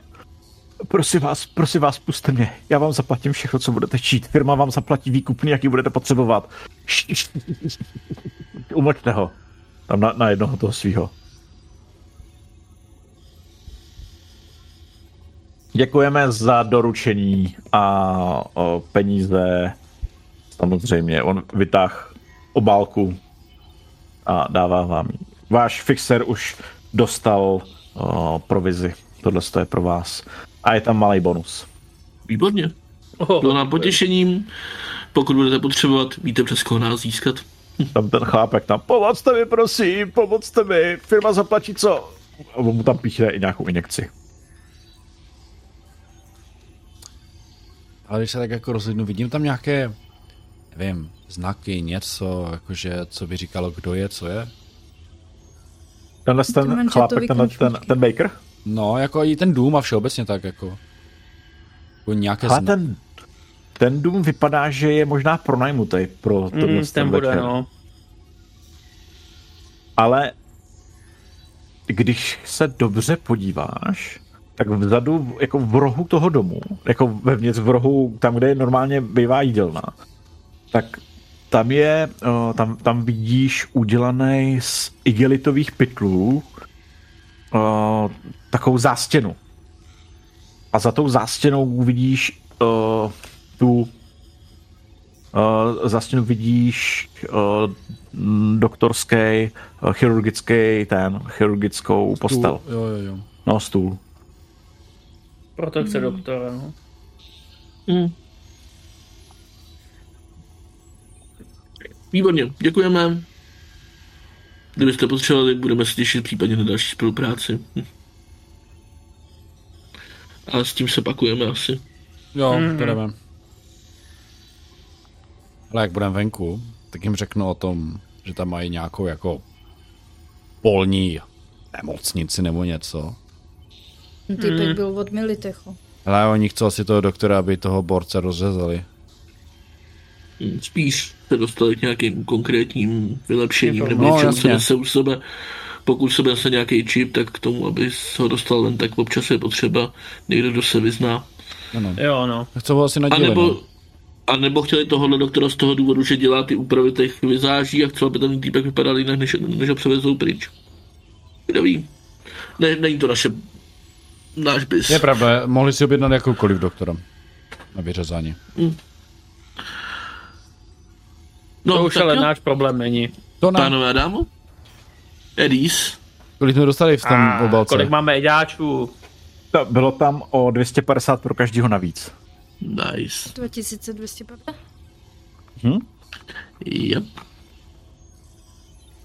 Prosím vás, prosím vás, puste mě. Já vám zaplatím všechno, co budete čít. Firma vám zaplatí výkupný, jaký budete potřebovat. Umlčte ho. Tam na, na jednoho toho svého. Děkujeme za doručení a o, peníze. Samozřejmě, on vytáh obálku a dává vám Váš fixer už dostal o, provizi. Tohle je pro vás. A je tam malý bonus. Výborně. Oh, Bylo nám potěšením. Pokud budete potřebovat, víte přes koho nás získat. Tam ten chlápek tam, pomocte mi prosím, pomocte mi, firma zaplatí co? A mu tam píchne i nějakou injekci. Ale když se tak jako rozhodnu, vidím tam nějaké, nevím, znaky, něco, jakože, co by říkalo, kdo je, co je? Tenhle ten chlápek, tenhle ten, ten Baker? No, jako i ten dům a všeobecně tak jako. jako nějaké Ale ten, ten dům vypadá, že je možná pronajmutý pro tohle mm, ten bude, no. Ale když se dobře podíváš, tak vzadu, jako v rohu toho domu, jako vevnitř v rohu, tam, kde je normálně bývá jídelna, tak tam je, tam, tam vidíš udělaný z igelitových pytlů takovou zástěnu. A za tou zástěnou uvidíš uh, tu uh, zástěnu vidíš uh, doktorský, uh, chirurgický ten, chirurgickou postel. Stůl, jo, jo, jo. No, stůl. Proto chce hmm. doktora, no. Hmm. Výborně, děkujeme. Kdybyste potřebovali, budeme se těšit případně na další spolupráci. Hm. A s tím se pakujeme asi. Jo, mm-hmm. to jdeme. Ale jak budeme venku, tak jim řeknu o tom, že tam mají nějakou jako polní nemocnici nebo něco. Typek mm. byl od Militechu. Ale oni chcou asi toho doktora, aby toho borce rozřezali. Hmm, spíš se dostali k nějakým konkrétním vylepšením nebo no, něčemu, co nese u sebe. Pokud se nese nějaký čip, tak k tomu, aby ho dostal ven, tak občas je potřeba někdo, kdo se vyzná. Ano. Jo, no. Chcou ho asi a nebo, no. a nebo chtěli tohohle doktora z toho důvodu, že dělá ty úpravy těch vizáží a chcel, aby ten týpek vypadal jinak, než, než ho převezou pryč. Kdo ví? Ne, není to naše náš bys. Je pravda, mohli si objednat jakoukoliv doktora na vyřezání. Mm. No, to už ale jo. náš problém není. To ne. Pánové dámu? Edis? Kolik jsme dostali v tom A, obalce? Kolik máme edáčků? To bylo tam o 250 pro každého navíc. Nice. 2250? Hm? Yep.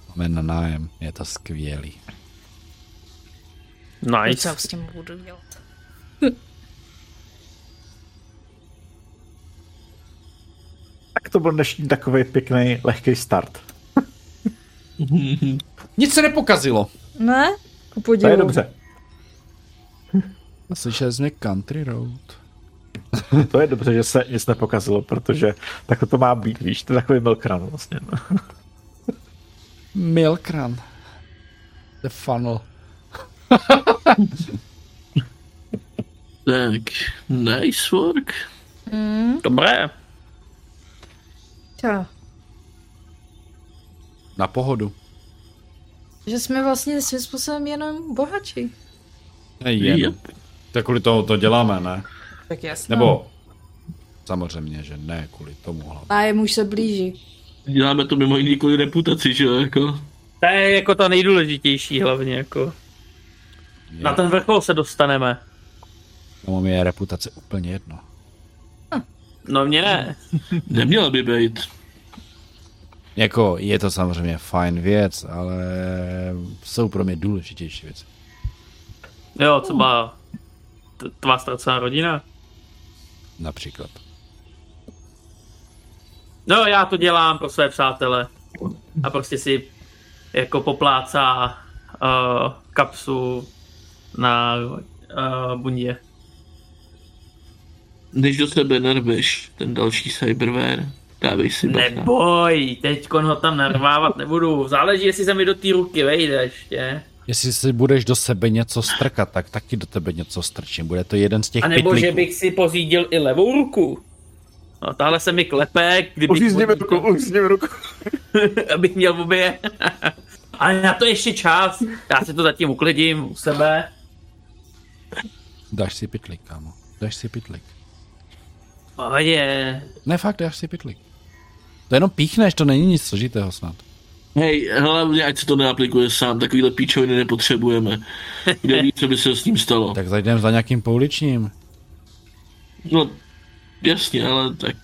Máme na nájem, je to skvělý. Nice. Co s tím budu dělat? To byl dnešní takový pěkný, lehký start. Nic se nepokazilo. Ne? Ku To je dobře. Slyšeli jsme Country Road. to je dobře, že se nic nepokazilo, protože tak to má být, víš, to je takový milkran vlastně. milkran. The funnel. tak, nice work. Mm. Dobré. Tak. Na pohodu. Že jsme vlastně svým způsobem jenom bohači. Jen. Yep. Tak kvůli tomu to děláme, ne? Tak jasně. Nebo samozřejmě, že ne kvůli tomu hlavně. Nájem už se blíží. Děláme to mimo jiný kvůli reputaci, že jo, jako. To je jako to nejdůležitější hlavně, jako. Na ten vrchol se dostaneme. Tomu mi je reputace úplně jedno. No mě ne. Neměla by být. Jako, je to samozřejmě fajn věc, ale jsou pro mě důležitější věci. Jo, třeba tvá ztracená rodina. Například. No já to dělám pro své přátele. A prostě si jako poplácá uh, kapsu na uh, bundě. Než do sebe nerveš ten další cyberware, dávej si bacha. Neboj, teď ho tam narvávat nebudu. Záleží, jestli se mi do té ruky vejde ještě. Jestli si budeš do sebe něco strkat, tak taky do tebe něco strčím. Bude to jeden z těch A nebo pytlíků. že bych si pořídil i levou ruku. No, tahle se mi klepe, kdybych, Uřízněme ruku, uřízněme ruku. abych měl obě. Ale na to ještě čas. Já si to zatím uklidím u sebe. Dáš si pytlík, kámo. Dáš si pytlík. Pohodě. Ne, fakt, dáš si pytlík. To jenom píchneš, to není nic složitého snad. Hej, hlavně ať se to neaplikuje sám, takovýhle píčoviny nepotřebujeme. Kdo ví, co by se s ním stalo. Tak zajdem za nějakým pouličním. No, jasně, ale tak...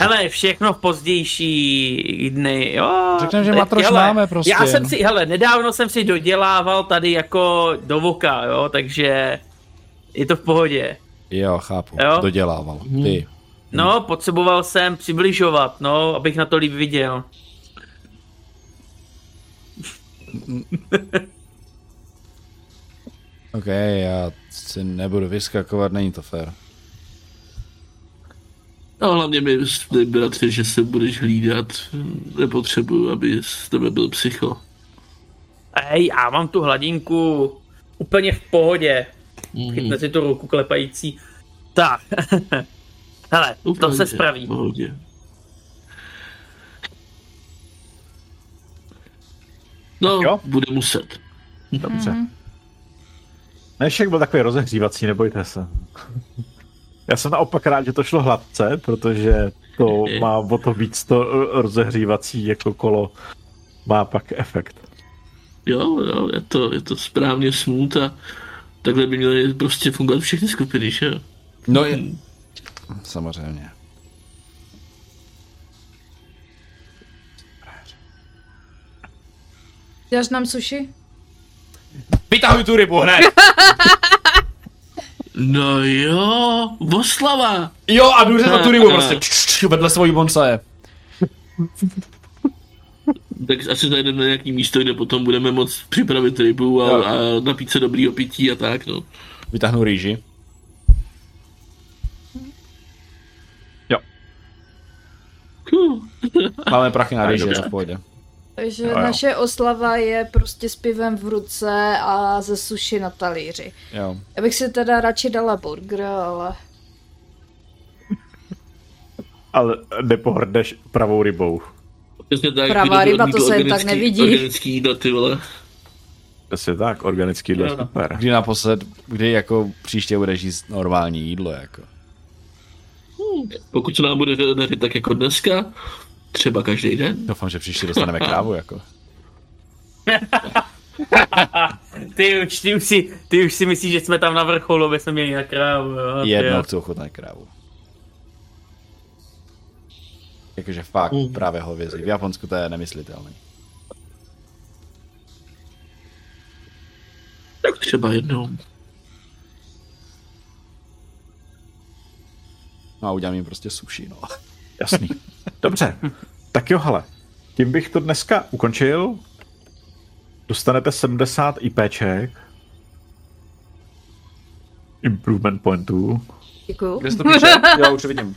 Hele, všechno v pozdější dny, jo. Řekneme, že matroš hele, máme prostě. Já jsem si, hele, nedávno jsem si dodělával tady jako do voka, jo, takže je to v pohodě. Jo, chápu. Jo? Dodělával. Ty. No, potřeboval jsem přibližovat, no, abych na to líp viděl. OK, já si nebudu vyskakovat, není to fér. No hlavně mi bratře, že se budeš hlídat. Nepotřebuju, aby z tebe byl psycho. Hej, já mám tu hladinku úplně v pohodě. Mhm. Chytne si tu ruku klepající. Tak. Hele, to se spraví. pohodě. No, Jo? bude muset. Dobře. Dnešek byl takový rozehřívací, nebojte se. Já jsem naopak rád, že to šlo hladce, protože to má o to víc to eh, rozehřívací jako kolo má pak efekt. Jo, jo, je to, je to správně smut a takhle by měly prostě fungovat všechny skupiny, že jo? No je... Samozřejmě. Dáš nám suši? Vytahuj tu rybu hned! No jo, oslava! Jo, a jdu za tu rybu prostě vedle svojí bonsaje. Tak asi najdeme nějaký místo, kde potom budeme moct připravit rybu Jo. a, a napít se dobrýho pití a tak, no. Vytáhnu rýži. Cool. Máme prachy na rýži, v pohodě. Takže Jo, jo. naše oslava je prostě s pivem v ruce a ze suši na talíři. Jo. Já bych si teda radši dala burger, ale... Ale nepohrdneš pravou rybou. Přesně tak, Pravá ryba, to se jen tak nevidí. Organický jídla, ty vole. Přesně tak, organický jídlo no. super. Kdy naposled, kdy jako příště budeš jíst normální jídlo, jako. Pokud se nám bude dařit tak jako dneska, třeba každý den. Doufám, že příště dostaneme krávu, jako. Ty už, ty už, si, ty už si myslíš, že jsme tam na vrcholu, aby jsme měli na krávu, jo? Jednou chci ochutnat krávu. Jakože fakt, Mm. právě hovězí. V Japonsku to je nemyslitelné. Tak třeba jednou. No a udělám jim prostě sushi, no. Jasný. Dobře. Tak jo, hele. Tím bych to dneska ukončil. Dostanete 70 IPček. Improvement pointů, Děkuju. Kde to píše? Jo, už vidím.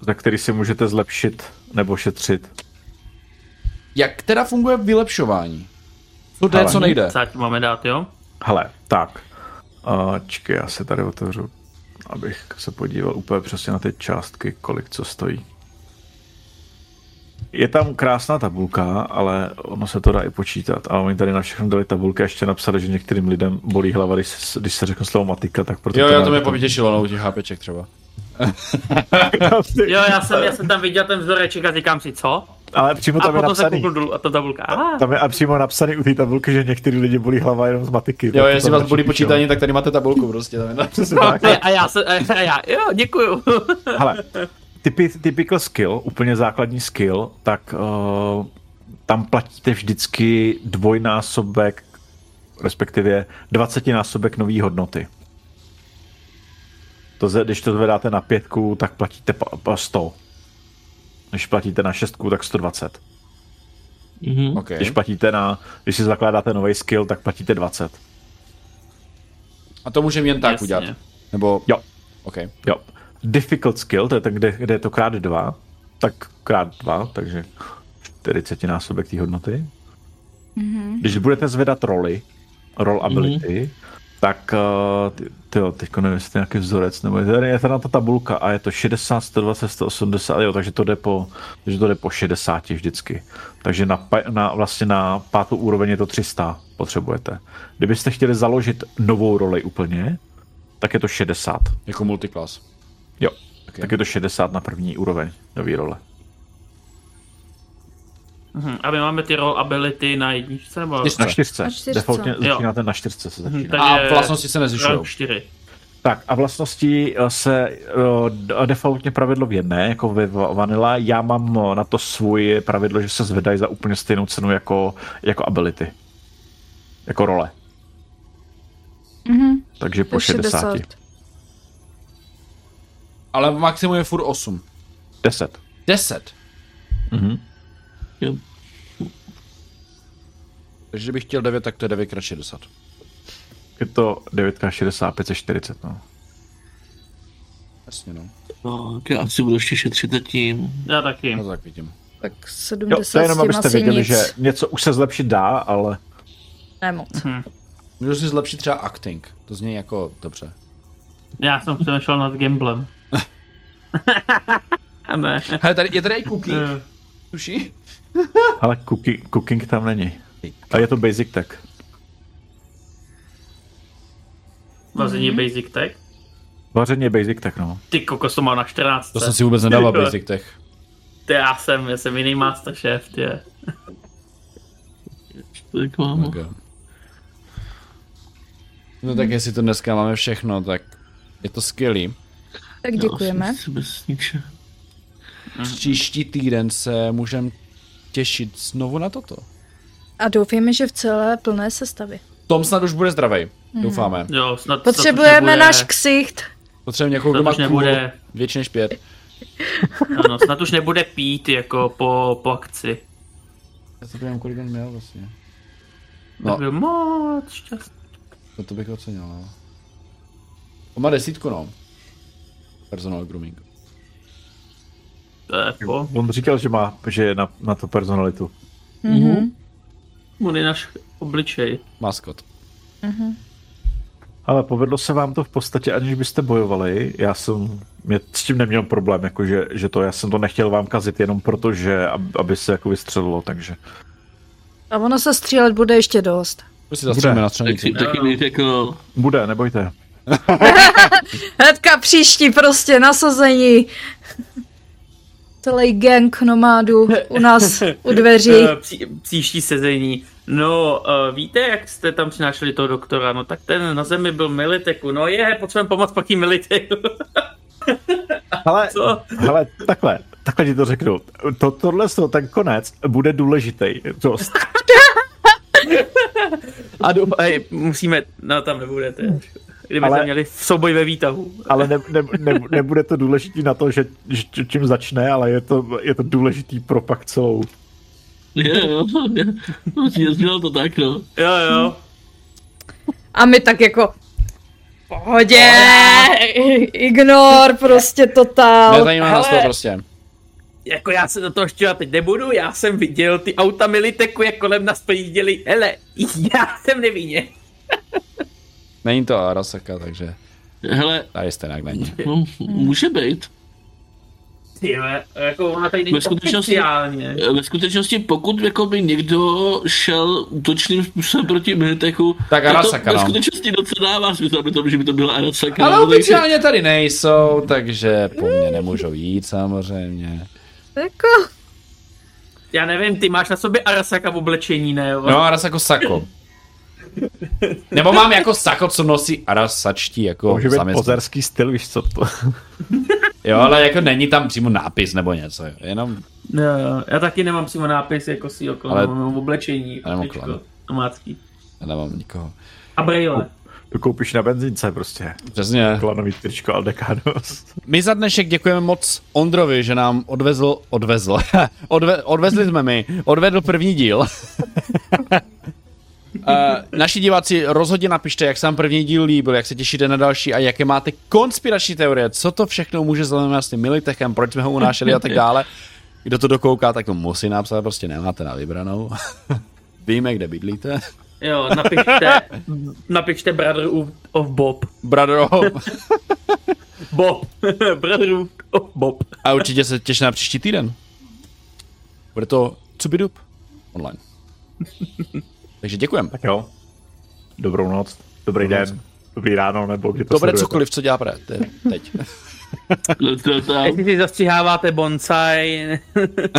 Za který si můžete zlepšit nebo šetřit. Jak teda funguje vylepšování? To jde, co nejde. Sáť máme dát, jo? Hele, tak. Uh, čekaj, já se tady otevřu, abych se podíval úplně přesně na ty částky, kolik co stojí. Je tam krásná tabulka, ale ono se to dá i počítat. A oni tady na všechno dali tabulky a ještě napsali, že některým lidem bolí hlava, když se, když se řekne slovo matika, tak proto Jo, to jo, to mě potěšilo, no, u těch hápeček třeba. Jo, já jsem, já jsem tam viděl ten vzoreček a říkám si, co? Ale přímo A tam je potom se napsaný. dolů a ta tabulka. Ah, Tam je a přímo napsaný u té tabulky, že některý lidi bolí hlava jenom z matiky. Jo, to jestli vás bolí počítání, tak tady máte tabulku prostě. Tam je tak. a, a, já se, a já, jo, děkuju. Hele, typy, typical skill, úplně základní skill, tak uh, tam platíte vždycky dvojnásobek, respektive 20 násobek nový hodnoty. To, když to zvedáte na pětku, tak platíte pa- pa 100. Když platíte na šestku, tak 120. Mhm. Okay. Když platíte na, když si zakládáte nový skill, tak platíte 20. A to můžeme jen tak Jasně. udělat. Nebo... Jo. OK. Jo. Difficult skill, to je tak, kde, kde je to krát dva, tak krát dva, takže 40 násobek té hodnoty. Mm-hmm. Když budete zvedat roly, roll ability, mm-hmm. Tak uh, ty, tyjo, teďko nevím, jestli nějaký vzorec, nebo je tady, je tady ta tabulka a je to 60, 120, 180, jo, takže to jde po, takže to jde po 60 vždycky. Takže na, na, vlastně na pátou úroveň je to 300 potřebujete. Kdybyste chtěli založit novou roli úplně, tak je to 60. Jako multiclass. Jo, Ok. okay. tak je to 60 na první úroveň nový role. Mhm, A my máme ty roll ability na jedničce, nebo? Čtyřce. Na čtyřce. Na čtyřce. Defaultně začínáte na čtyřce se začíná. Mhm, A takže vlastnosti se 4. Tak a vlastnosti eh, se eh, d- defaultně pravidlo v jedné, jako ve va- Vanilla. Já mám eh, na to svůj pravidlo, že se zvedají za úplně stejnou cenu jako, jako ability. Jako role. Mhm. Takže po 60. 60. Ale maximum je furt 8. 10. 10. Mhm. Jo. Takže kdybych chtěl 9, tak to je 9 krát 60. Je to 9x60, 540, no. Jasně, no. No, tak já asi budu ještě šetřit tím. Já taky. No tak vidím. Tak Jo, 70 to je jenom, abyste věděli, nic. že něco už se zlepšit dá, ale Nemoc. Můžu si zlepšit třeba acting. To zní jako dobře. Já jsem přemýšlel nad gamblem. ne. Hele, tady, je tady i cookie. Eh, Tuší? ale cooking, cooking tam není. A je to basic tech. Vaření basic tech. Vaření je basic tech, no. Ty kokos to má na 14. To jsem si vůbec nedával. Basic Tech. Ty já jsem, já jsem jiný masterchef, ty. Tak mám. Okay. No tak jestli to dneska máme všechno, tak je to skvělý. Tak děkujeme. Příští týden se můžeme těšit znovu na toto. A doufejme, že v celé plné sestavě. Tom snad už bude zdravý. Doufáme. Jo, snad, snad Potřebujeme už nebude, náš ksicht. Potřebujeme někoho, Snad kdo má už nebude- větší než pět. Ano, snad už nebude pít jako po, po akci. Já to nevím, kolik on měl vlastně. No. No, Byl moc šťastný. no to bych ocenil, no. On má desítku, no. Personal grooming. Po. On říkal, že má, že je na, na to personalitu. On je náš obličej. Maskot. Ale povedlo se vám to v podstatě, aniž byste bojovali. Já jsem mě s tím neměl problém, jakože, že to, já jsem to nechtěl vám kazit jenom proto, že ab- aby se jako vystřelilo, takže. A ono se střílet bude ještě dost. Si zastřelíme na Tak taky Bude, nebojte. Hnedka příští prostě nasazení. Celý gang nomádů u nás u dveří. Eh, Pří, příští sezení. No, uh, víte, jak jste tam přinášeli toho doktora? No tak ten na zemi byl Militeku. No je, potřebujeme pomoct pak Militeku. Ale, Co? hele, takhle, takhle ti to řeknu. To, tohle, to, ten konec bude důležitý. Dost. A do, hej, musíme, no tam nebudete. Kdybyste Ale- Ale... měli v souboj ve výtahu. Ale ne, ne, ne, nebude to důležitý na to, že, že čím začne, ale je to, je to důležitý pro pak celou. jo, jo, no, jezdil to tak, no. Jo, jo. A my tak jako pohodě, ignor, prostě totál. Nezajímá nás to prostě. jako já se do toho teď nebudu, já jsem viděl ty auta Militeku, jak kolem nás projížděli, hele, já jsem nevinně. Není to Arasaka, takže Hele, tady jste nějak není. no, může být. Jo, jako ona tady není Ve skutečnosti, oficiálně. ve skutečnosti, pokud jako by někdo šel útočným způsobem proti Militechu, Tak Arasaka, to ve no. skutečnosti docela dává smysl, aby to, že by to byla Arasaka. Ale no, oficiálně tady nejsou, takže po mně nemůžou jít samozřejmě. Jako, Já nevím, ty máš na sobě Arasaka v oblečení, ne? jo? No, Arasako Sako. Nebo mám jako Sako, co nosí Arasačtí, jako Může být pozerský styl, víš co to. Jo, ale jako není tam přímo nápis nebo něco, jo. jenom No, jo, já taky nemám přímo nápis jako si okolo, Ale- mám oblečení, Já nemám domácký. já nemám nikoho. A brejle. To koupíš na benzínce prostě. Přesně. Klanový tričko Aldecanos. My za dnešek děkujeme moc Ondrovi, že nám odvezl, odvezl, Odve, odvezli jsme mi, odvedl první díl. Uh, naši diváci rozhodně napište, jak se vám první díl líbil, jak se těšíte na další a jaké máte konspirační teorie, co to všechno může znamenat s tím Militechem, proč jsme ho unášeli a tak dále. Kdo to dokouká, tak to musí napsat, prostě nemáte na vybranou. Víme, kde bydlíte. Jo, napište, napište Brother of Bob. Brother, Bob. Brother of Bob. a určitě se těšte na příští týden. Bude to Cubidup online. Takže děkujem. Tak jo. Dobrou noc, dobrý den, dobrý ráno, nebo kdy to Dobré sledujete. cokoliv, co dělá pre, te- teď. Jestli si zastřiháváte bonsai,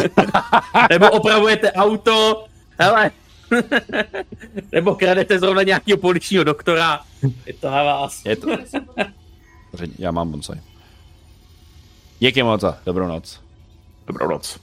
nebo opravujete auto, hele, nebo kradete zrovna nějakého poličního doktora, je to na vás. Je to... Já mám bonsai. Díky moc a dobrou noc. Dobrou noc.